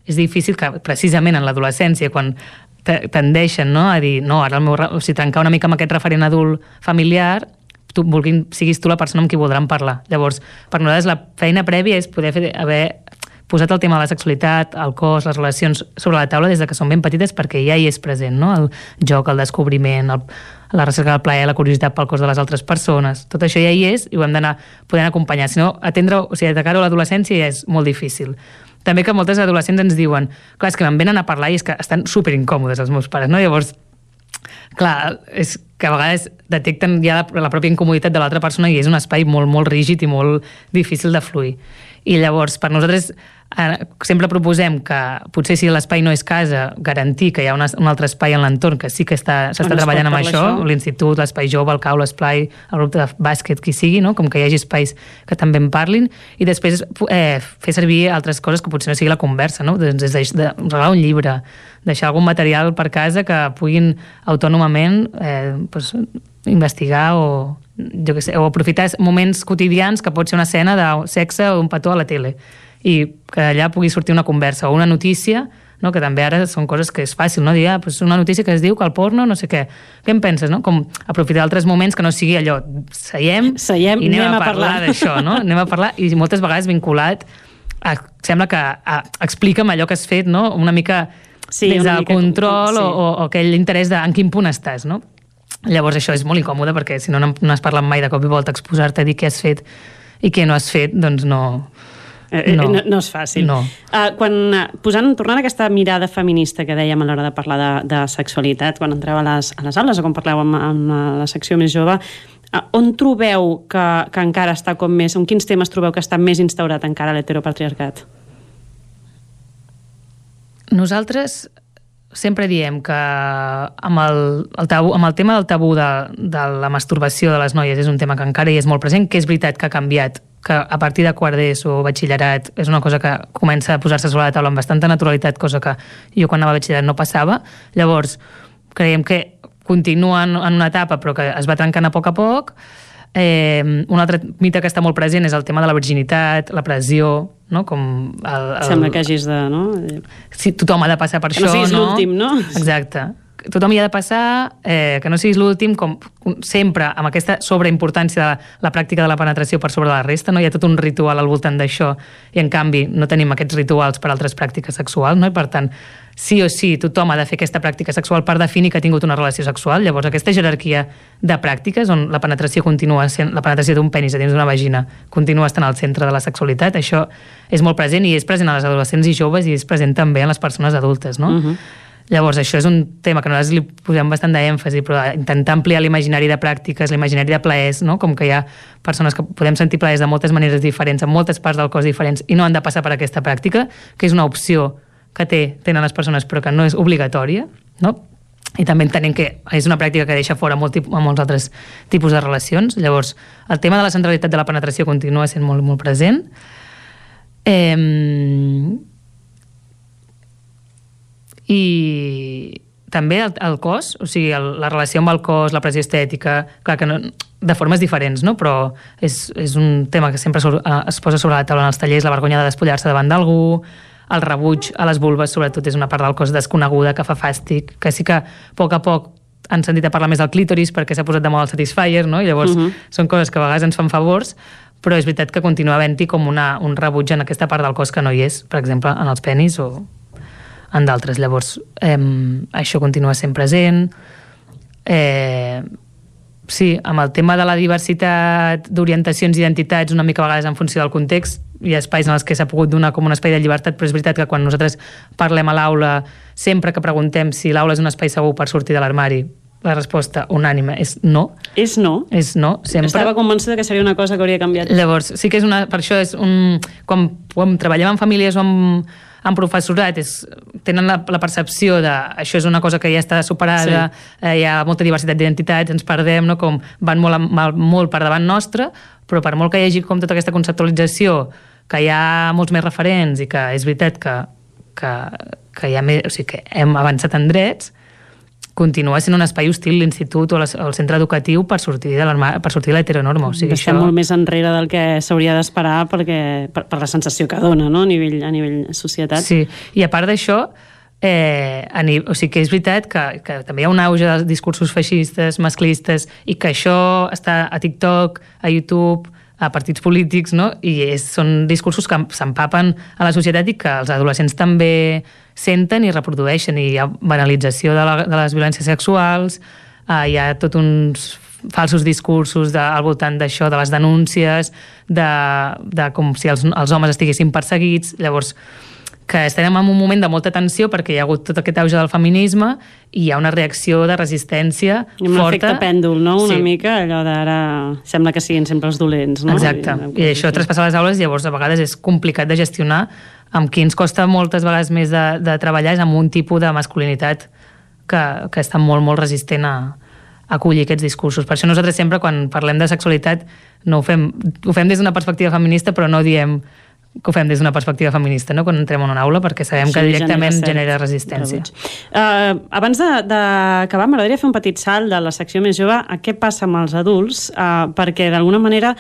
és difícil que precisament en l'adolescència, quan tendeixen no? a dir, no, ara el meu, o sigui, trencar una mica amb aquest referent adult familiar, tu, vulguin, siguis tu la persona amb qui voldran parlar. Llavors, per nosaltres la feina prèvia és poder fer, haver posat el tema de la sexualitat, el cos, les relacions sobre la taula des de que són ben petites perquè ja hi és present, no? El joc, el descobriment, el, la recerca del plaer, la curiositat pel cos de les altres persones. Tot això ja hi és i ho hem d'anar podent acompanyar. Si no, atendre, o sigui, cara a l'adolescència ja és molt difícil també que moltes adolescents ens diuen clar, és que me'n venen a parlar i és que estan super incòmodes els meus pares, no? Llavors, clar, és que a vegades detecten ja la, la pròpia incomoditat de l'altra persona i és un espai molt, molt rígid i molt difícil de fluir. I llavors, per nosaltres, sempre proposem que potser si l'espai no és casa, garantir que hi ha una, un altre espai en l'entorn que sí que està- s'està treballant amb això, això. l'institut, l'espai jove, el cau, l'esplai, el grup de bàsquet, qui sigui, no? com que hi hagi espais que també en parlin, i després eh, fer servir altres coses que potser no sigui la conversa, no? doncs des de, de regalar un llibre, deixar algun material per casa que puguin autònomament eh, doncs, investigar o jo què sé, o aprofitar moments quotidians que pot ser una escena de sexe o un petó a la tele i que allà pugui sortir una conversa o una notícia no? que també ara són coses que és fàcil, no? dir, ah, pues una notícia que es diu que el porno, no sé què. Què en penses, no? Com aprofitar altres moments que no sigui allò, seiem, Seiem, i anem, anem a parlar parlar. d'això, no? Anem a parlar, i moltes vegades vinculat a, sembla que a, explica'm allò que has fet, no? Una mica Sí, des del control sí. o, o, aquell interès de en quin punt estàs, no? Llavors això és molt incòmode perquè si no no no has parlat mai de cop i volta exposar-te a dir què has fet i què no has fet, doncs no... Eh, no. No, no és fàcil. No. Uh, quan, uh, posant, tornant a aquesta mirada feminista que dèiem a l'hora de parlar de, de sexualitat, quan entreu a les, a les aules o quan parleu amb, amb la, la secció més jove, uh, on trobeu que, que encara està com més, en quins temes trobeu que està més instaurat encara l'heteropatriarcat? Nosaltres sempre diem que amb el, el, tabú, amb el tema del tabú de, de la masturbació de les noies és un tema que encara hi és molt present, que és veritat que ha canviat, que a partir de quart o batxillerat és una cosa que comença a posar-se sobre la taula amb bastanta naturalitat, cosa que jo quan anava a batxillerat no passava. Llavors, creiem que continua en, en una etapa però que es va trencant a poc a poc. Eh, un altre mite que està molt present és el tema de la virginitat, la pressió, no? Com el, el... Sembla que hagis de... No? Sí, tothom ha de passar per Que això, no siguis no? l'últim, no? Exacte. Tothom hi ha de passar, eh, que no siguis l'últim, com sempre, amb aquesta sobreimportància de la pràctica de la penetració per sobre de la resta, no? hi ha tot un ritual al voltant d'això, i en canvi no tenim aquests rituals per altres pràctiques sexuals, no? i per tant, sí o sí, tothom ha de fer aquesta pràctica sexual per definir que ha tingut una relació sexual, llavors aquesta jerarquia de pràctiques on la penetració continua sent, la penetració d'un penis a dins d'una vagina continua estant al centre de la sexualitat, això és molt present i és present a les adolescents i joves i és present també en les persones adultes, no? Uh -huh. Llavors, això és un tema que nosaltres li posem bastant d'èmfasi, però intentar ampliar l'imaginari de pràctiques, l'imaginari de plaers, no? com que hi ha persones que podem sentir plaers de moltes maneres diferents, en moltes parts del cos diferents, i no han de passar per aquesta pràctica, que és una opció que té, tenen les persones, però que no és obligatòria, no? i també entenem que és una pràctica que deixa fora molt, tip- molts altres tipus de relacions. Llavors, el tema de la centralitat de la penetració continua sent molt, molt present. Eh, i també el, el cos, o sigui, el, la relació amb el cos, la pressió estètica, clar que no, de formes diferents, no? però és, és un tema que sempre sobre, eh, es posa sobre la taula en els tallers, la vergonya de despullar-se davant d'algú, el rebuig a les vulves, sobretot, és una part del cos desconeguda, que fa fàstic, que sí que a poc a poc han sentit a parlar més del clítoris perquè s'ha posat de moda el Satisfyer, no? i llavors Mhm. són coses que a vegades ens fan favors, però és veritat que continua havent-hi com una, un rebuig en aquesta part del cos que no hi és, per exemple, en els penis o en d'altres. Llavors, eh, això continua sent present. Eh, sí, amb el tema de la diversitat d'orientacions i identitats, una mica a vegades en funció del context, hi ha espais en els que s'ha pogut donar com un espai de llibertat, però és veritat que quan nosaltres parlem a l'aula, sempre que preguntem si l'aula és un espai segur per sortir de l'armari, la resposta unànime és no. És no? És no, sempre. Estava convençuda que seria una cosa que hauria canviat. Llavors, sí que és una... Per això és un... Quan, quan treballem en famílies o amb, amb professorat, és, tenen la, la percepció de això és una cosa que ja està superada, sí. eh, hi ha molta diversitat d'identitats, ens perdem, no? com van molt, molt, molt per davant nostre, però per molt que hi hagi com tota aquesta conceptualització, que hi ha molts més referents i que és veritat que, que, que, hi ha més, o sigui, que hem avançat en drets, continua sent un espai hostil l'institut o, les, o el centre educatiu per sortir de per sortir de l'heteronorma. O sigui, Estem molt més enrere del que s'hauria d'esperar perquè per, per la sensació que dona no? a, nivell, a nivell societat. Sí, i a part d'això, eh, a ni- o sigui que és veritat que, que també hi ha un auge de discursos feixistes, masclistes, i que això està a TikTok, a YouTube, a partits polítics, no? i és, són discursos que s'empapen a la societat i que els adolescents també senten i reprodueixen, i hi ha banalització de, la, de les violències sexuals, eh, hi ha tot uns falsos discursos de, al voltant d'això, de les denúncies, de, de com si els, els homes estiguessin perseguits. Llavors, que estem en un moment de molta tensió perquè hi ha hagut tot aquest auge del feminisme i hi ha una reacció de resistència I amb forta. l'efecte pèndol, no? Una Sí. mica allò d'ara sembla que siguin sempre els dolents, no? Exacte. I això traspassa les aules llavors a vegades és complicat de gestionar amb qui ens costa moltes vegades més de, de treballar és amb un tipus de masculinitat que, que està molt, molt resistent a, a acollir aquests discursos. Per això nosaltres sempre quan parlem de sexualitat no ho fem, ho fem des d'una perspectiva feminista però no diem que ho fem des d'una perspectiva feminista, no? quan entrem en una aula, perquè sabem que Sí, directament genera genera resistència. Uh, abans de- d'acabar, m'agradaria fer un petit salt de la secció més jove a què passa amb els adults, uh, perquè d'alguna manera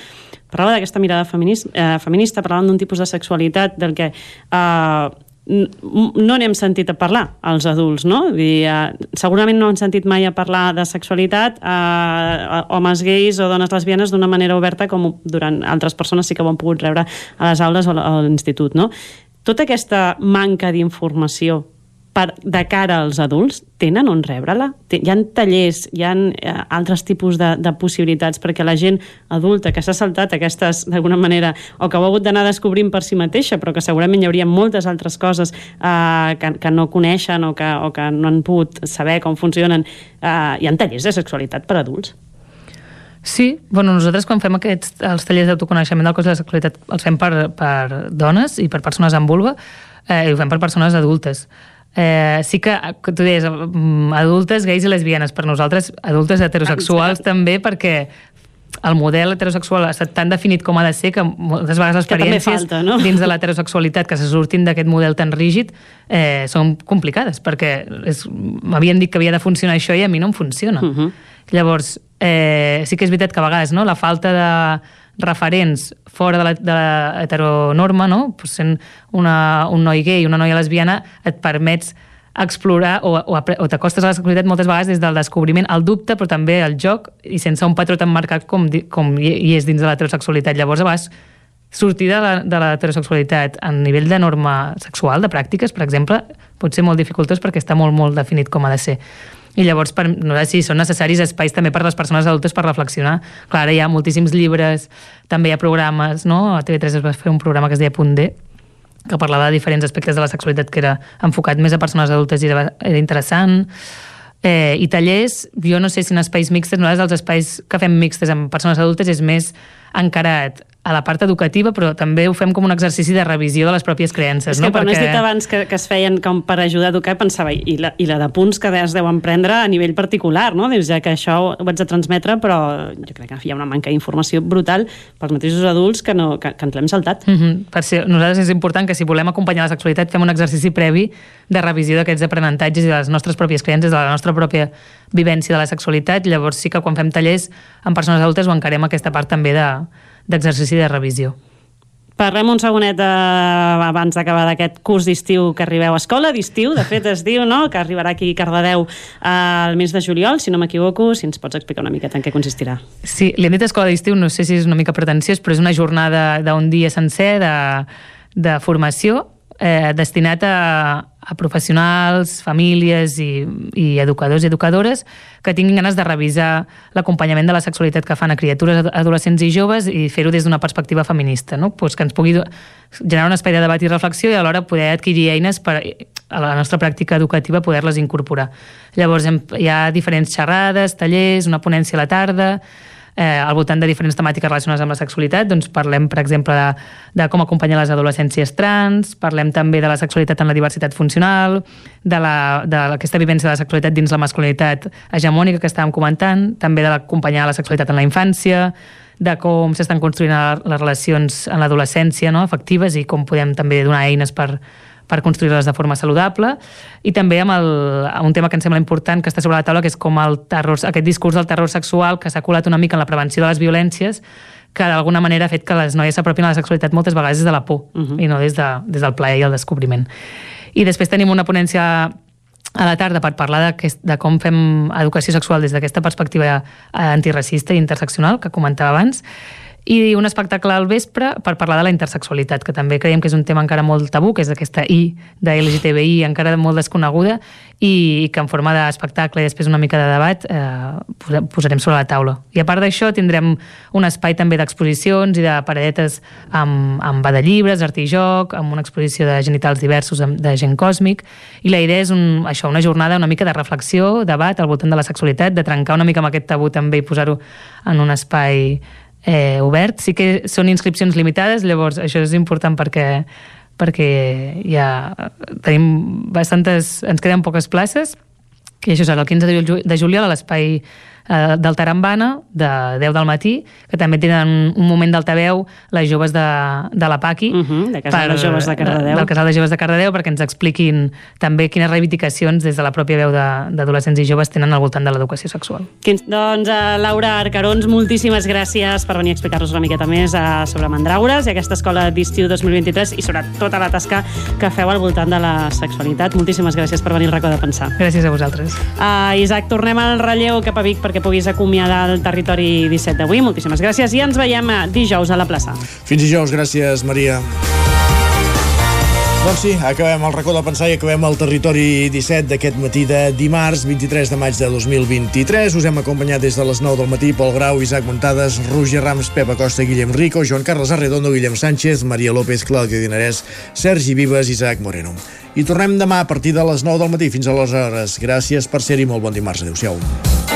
parlava d'aquesta mirada feminis, uh, feminista, parlant d'un tipus de sexualitat del que uh, no n'hem sentit a parlar als adults, no? Vull dir, uh, segurament no han sentit mai a parlar de sexualitat uh, homes gais o dones lesbianes d'una manera oberta com durant altres persones sí que ho han pogut rebre a les aules o a l'institut, no? Tota aquesta manca d'informació per, de cara als adults, tenen on rebre-la? Hi ha tallers, hi ha eh, altres tipus de, de possibilitats perquè la gent adulta que s'ha saltat aquestes, d'alguna manera, o que ho ha hagut d'anar descobrint per si mateixa, però que segurament hi hauria moltes altres coses eh, que, que no coneixen o que, o que no han pogut saber com funcionen. Eh, hi ha tallers de sexualitat per adults. Sí, bueno, nosaltres quan fem aquests, els tallers d'autoconeixement del cos de la sexualitat els fem per, per dones i per persones amb vulva eh, i ho fem per persones adultes. Eh, sí que, tu deies, mm, adultes, gais i lesbianes, per nosaltres adultes heterosexuals també, perquè el model heterosexual ha estat tan definit com ha de ser que moltes vegades experiències falta, no? dins de l'heterosexualitat que se surtin d'aquest model tan rígid eh, són complicades perquè m'havien dit que havia de funcionar això i a mi no em funciona. Uh -huh. Llavors, eh, sí que és veritat que a vegades no, la falta de referents fora de la, de la heteronorma, no? pues sent una, un noi gay, una noia lesbiana, et permets explorar o, o, o t'acostes a la sexualitat moltes vegades des del descobriment, el dubte, però també el joc, i sense un patró tan marcat com, com hi, és dins de l'heterosexualitat. Llavors, a vegades, sortir de la- de l'heterosexualitat a nivell de norma sexual, de pràctiques, per exemple, pot ser molt dificultós perquè està molt, molt definit com ha de ser. I llavors, per, no sé si són necessaris espais també per les persones adultes per reflexionar. Clar, ara hi ha moltíssims llibres, també hi ha programes, no? A TV3 es va fer un programa que es deia Punt D, que parlava de diferents aspectes de la sexualitat que era enfocat més a persones adultes i era, era interessant. Eh, I tallers, jo no sé si en espais mixtes, nosaltres els espais que fem mixtes amb persones adultes és més encarat a la part educativa, però també ho fem com un exercici de revisió de les pròpies creences. És no? que quan has dit abans que, que es feien com per ajudar a educar, pensava, i la, i la de punts que es deuen prendre a nivell particular, no? Dius, ja que això ho haig de transmetre, però jo crec que hi ha una manca d'informació brutal pels mateixos adults que, no, que, que ens l'hem saltat. Mm -hmm. Per ser, nosaltres és important que si volem acompanyar la sexualitat fem un exercici previ de revisió d'aquests aprenentatges i de les nostres pròpies creences, de la nostra pròpia vivència de la sexualitat. Llavors sí que quan fem tallers amb persones adultes ho encarem aquesta part també de- d'exercici de, revisió. Parlem un segonet eh, abans d'acabar d'aquest curs d'estiu que arribeu a escola, d'estiu, de fet es diu, no?, que arribarà aquí a Cardedeu eh, al mes de juliol, si no m'equivoco, si ens pots explicar una miqueta en què consistirà. Sí, li hem dit escola d'estiu, no sé si és una mica pretensiós, però és una jornada d'un dia sencer de, de formació eh, destinat a, a professionals, famílies i, i educadors i educadores que tinguin ganes de revisar l'acompanyament de la sexualitat que fan a criatures ad- adolescents i joves i fer-ho des d'una perspectiva feminista, no? pues que ens pugui generar un espai de debat i reflexió i alhora poder adquirir eines per a la nostra pràctica educativa poder-les incorporar. Llavors hem, hi ha diferents xerrades, tallers, una ponència a la tarda, eh, al voltant de diferents temàtiques relacionades amb la sexualitat, doncs parlem, per exemple, de, de com acompanyar les adolescències trans, parlem també de la sexualitat en la diversitat funcional, de la- de aquesta vivència de la sexualitat dins la masculinitat hegemònica que estàvem comentant, també de l'acompanyar la sexualitat en la infància, de com s'estan construint les relacions en l'adolescència no? afectives i com podem també donar eines per, per construir-les de forma saludable i també amb, el, amb un tema que em sembla important que està sobre la taula, que és com el terror, aquest discurs del terror sexual que s'ha colat una mica en la prevenció de les violències que d'alguna manera ha fet que les noies s'apropin a la sexualitat moltes vegades des de la por uh -huh. i no des, de, des del plaer i el descobriment. I després tenim una ponència a la tarda per parlar de, de com fem educació sexual des d'aquesta perspectiva eh, antiracista i interseccional que comentava abans i un espectacle al vespre per parlar de la intersexualitat, que també creiem que és un tema encara molt tabú, que és aquesta I de LGTBI encara molt desconeguda i, que en forma d'espectacle i després una mica de debat eh, posarem sobre la taula. I a part d'això tindrem un espai també d'exposicions i de paradetes amb, amb de llibres, art i joc, amb una exposició de genitals diversos de gent còsmic i la idea és un, això, una jornada una mica de reflexió, debat al voltant de la sexualitat, de trencar una mica amb aquest tabú també i posar-ho en un espai eh, obert. Sí que són inscripcions limitades, llavors això és important perquè perquè ja tenim bastantes... ens queden poques places i això serà el 15 de juliol a l'espai eh, del Tarambana, de 10 del matí, que també tenen un moment d'altaveu les joves de, de la Paqui. Uh -huh, de Casal per, de Joves de Cardedeu. Del Casal de Joves de Cardedeu, perquè ens expliquin també quines reivindicacions des de la pròpia veu d'adolescents i joves tenen al voltant de l'educació sexual. Quins, doncs, uh, Laura Arcarons, moltíssimes gràcies per venir a explicar-nos una miqueta més uh, sobre Mandraures i aquesta escola d'estiu 2023 i sobre tota la tasca que feu al voltant de la sexualitat. Moltíssimes gràcies per venir al racó de pensar. Gràcies a vosaltres. Uh, Isaac, tornem al relleu cap a Vic perquè puguis acomiadar el territori 17 d'avui. Moltíssimes gràcies i ens veiem eh, dijous a la plaça. Fins dijous, gràcies Maria. Doncs sí, acabem el racó de pensar i acabem el territori 17 d'aquest matí de dimarts, 23 de maig de 2023. Us hem acompanyat des de les 9 del matí Pol Grau, Isaac Montades, Roger Rams, Pepa Costa, Guillem Rico, Joan Carles Arredondo, Guillem Sánchez, Maria López, Clàudia Dinarès, Sergi Vives, Isaac Moreno. I tornem demà a partir de les 9 del matí. Fins a les hores. Gràcies per ser-hi. Molt bon dimarts. Adéu-siau.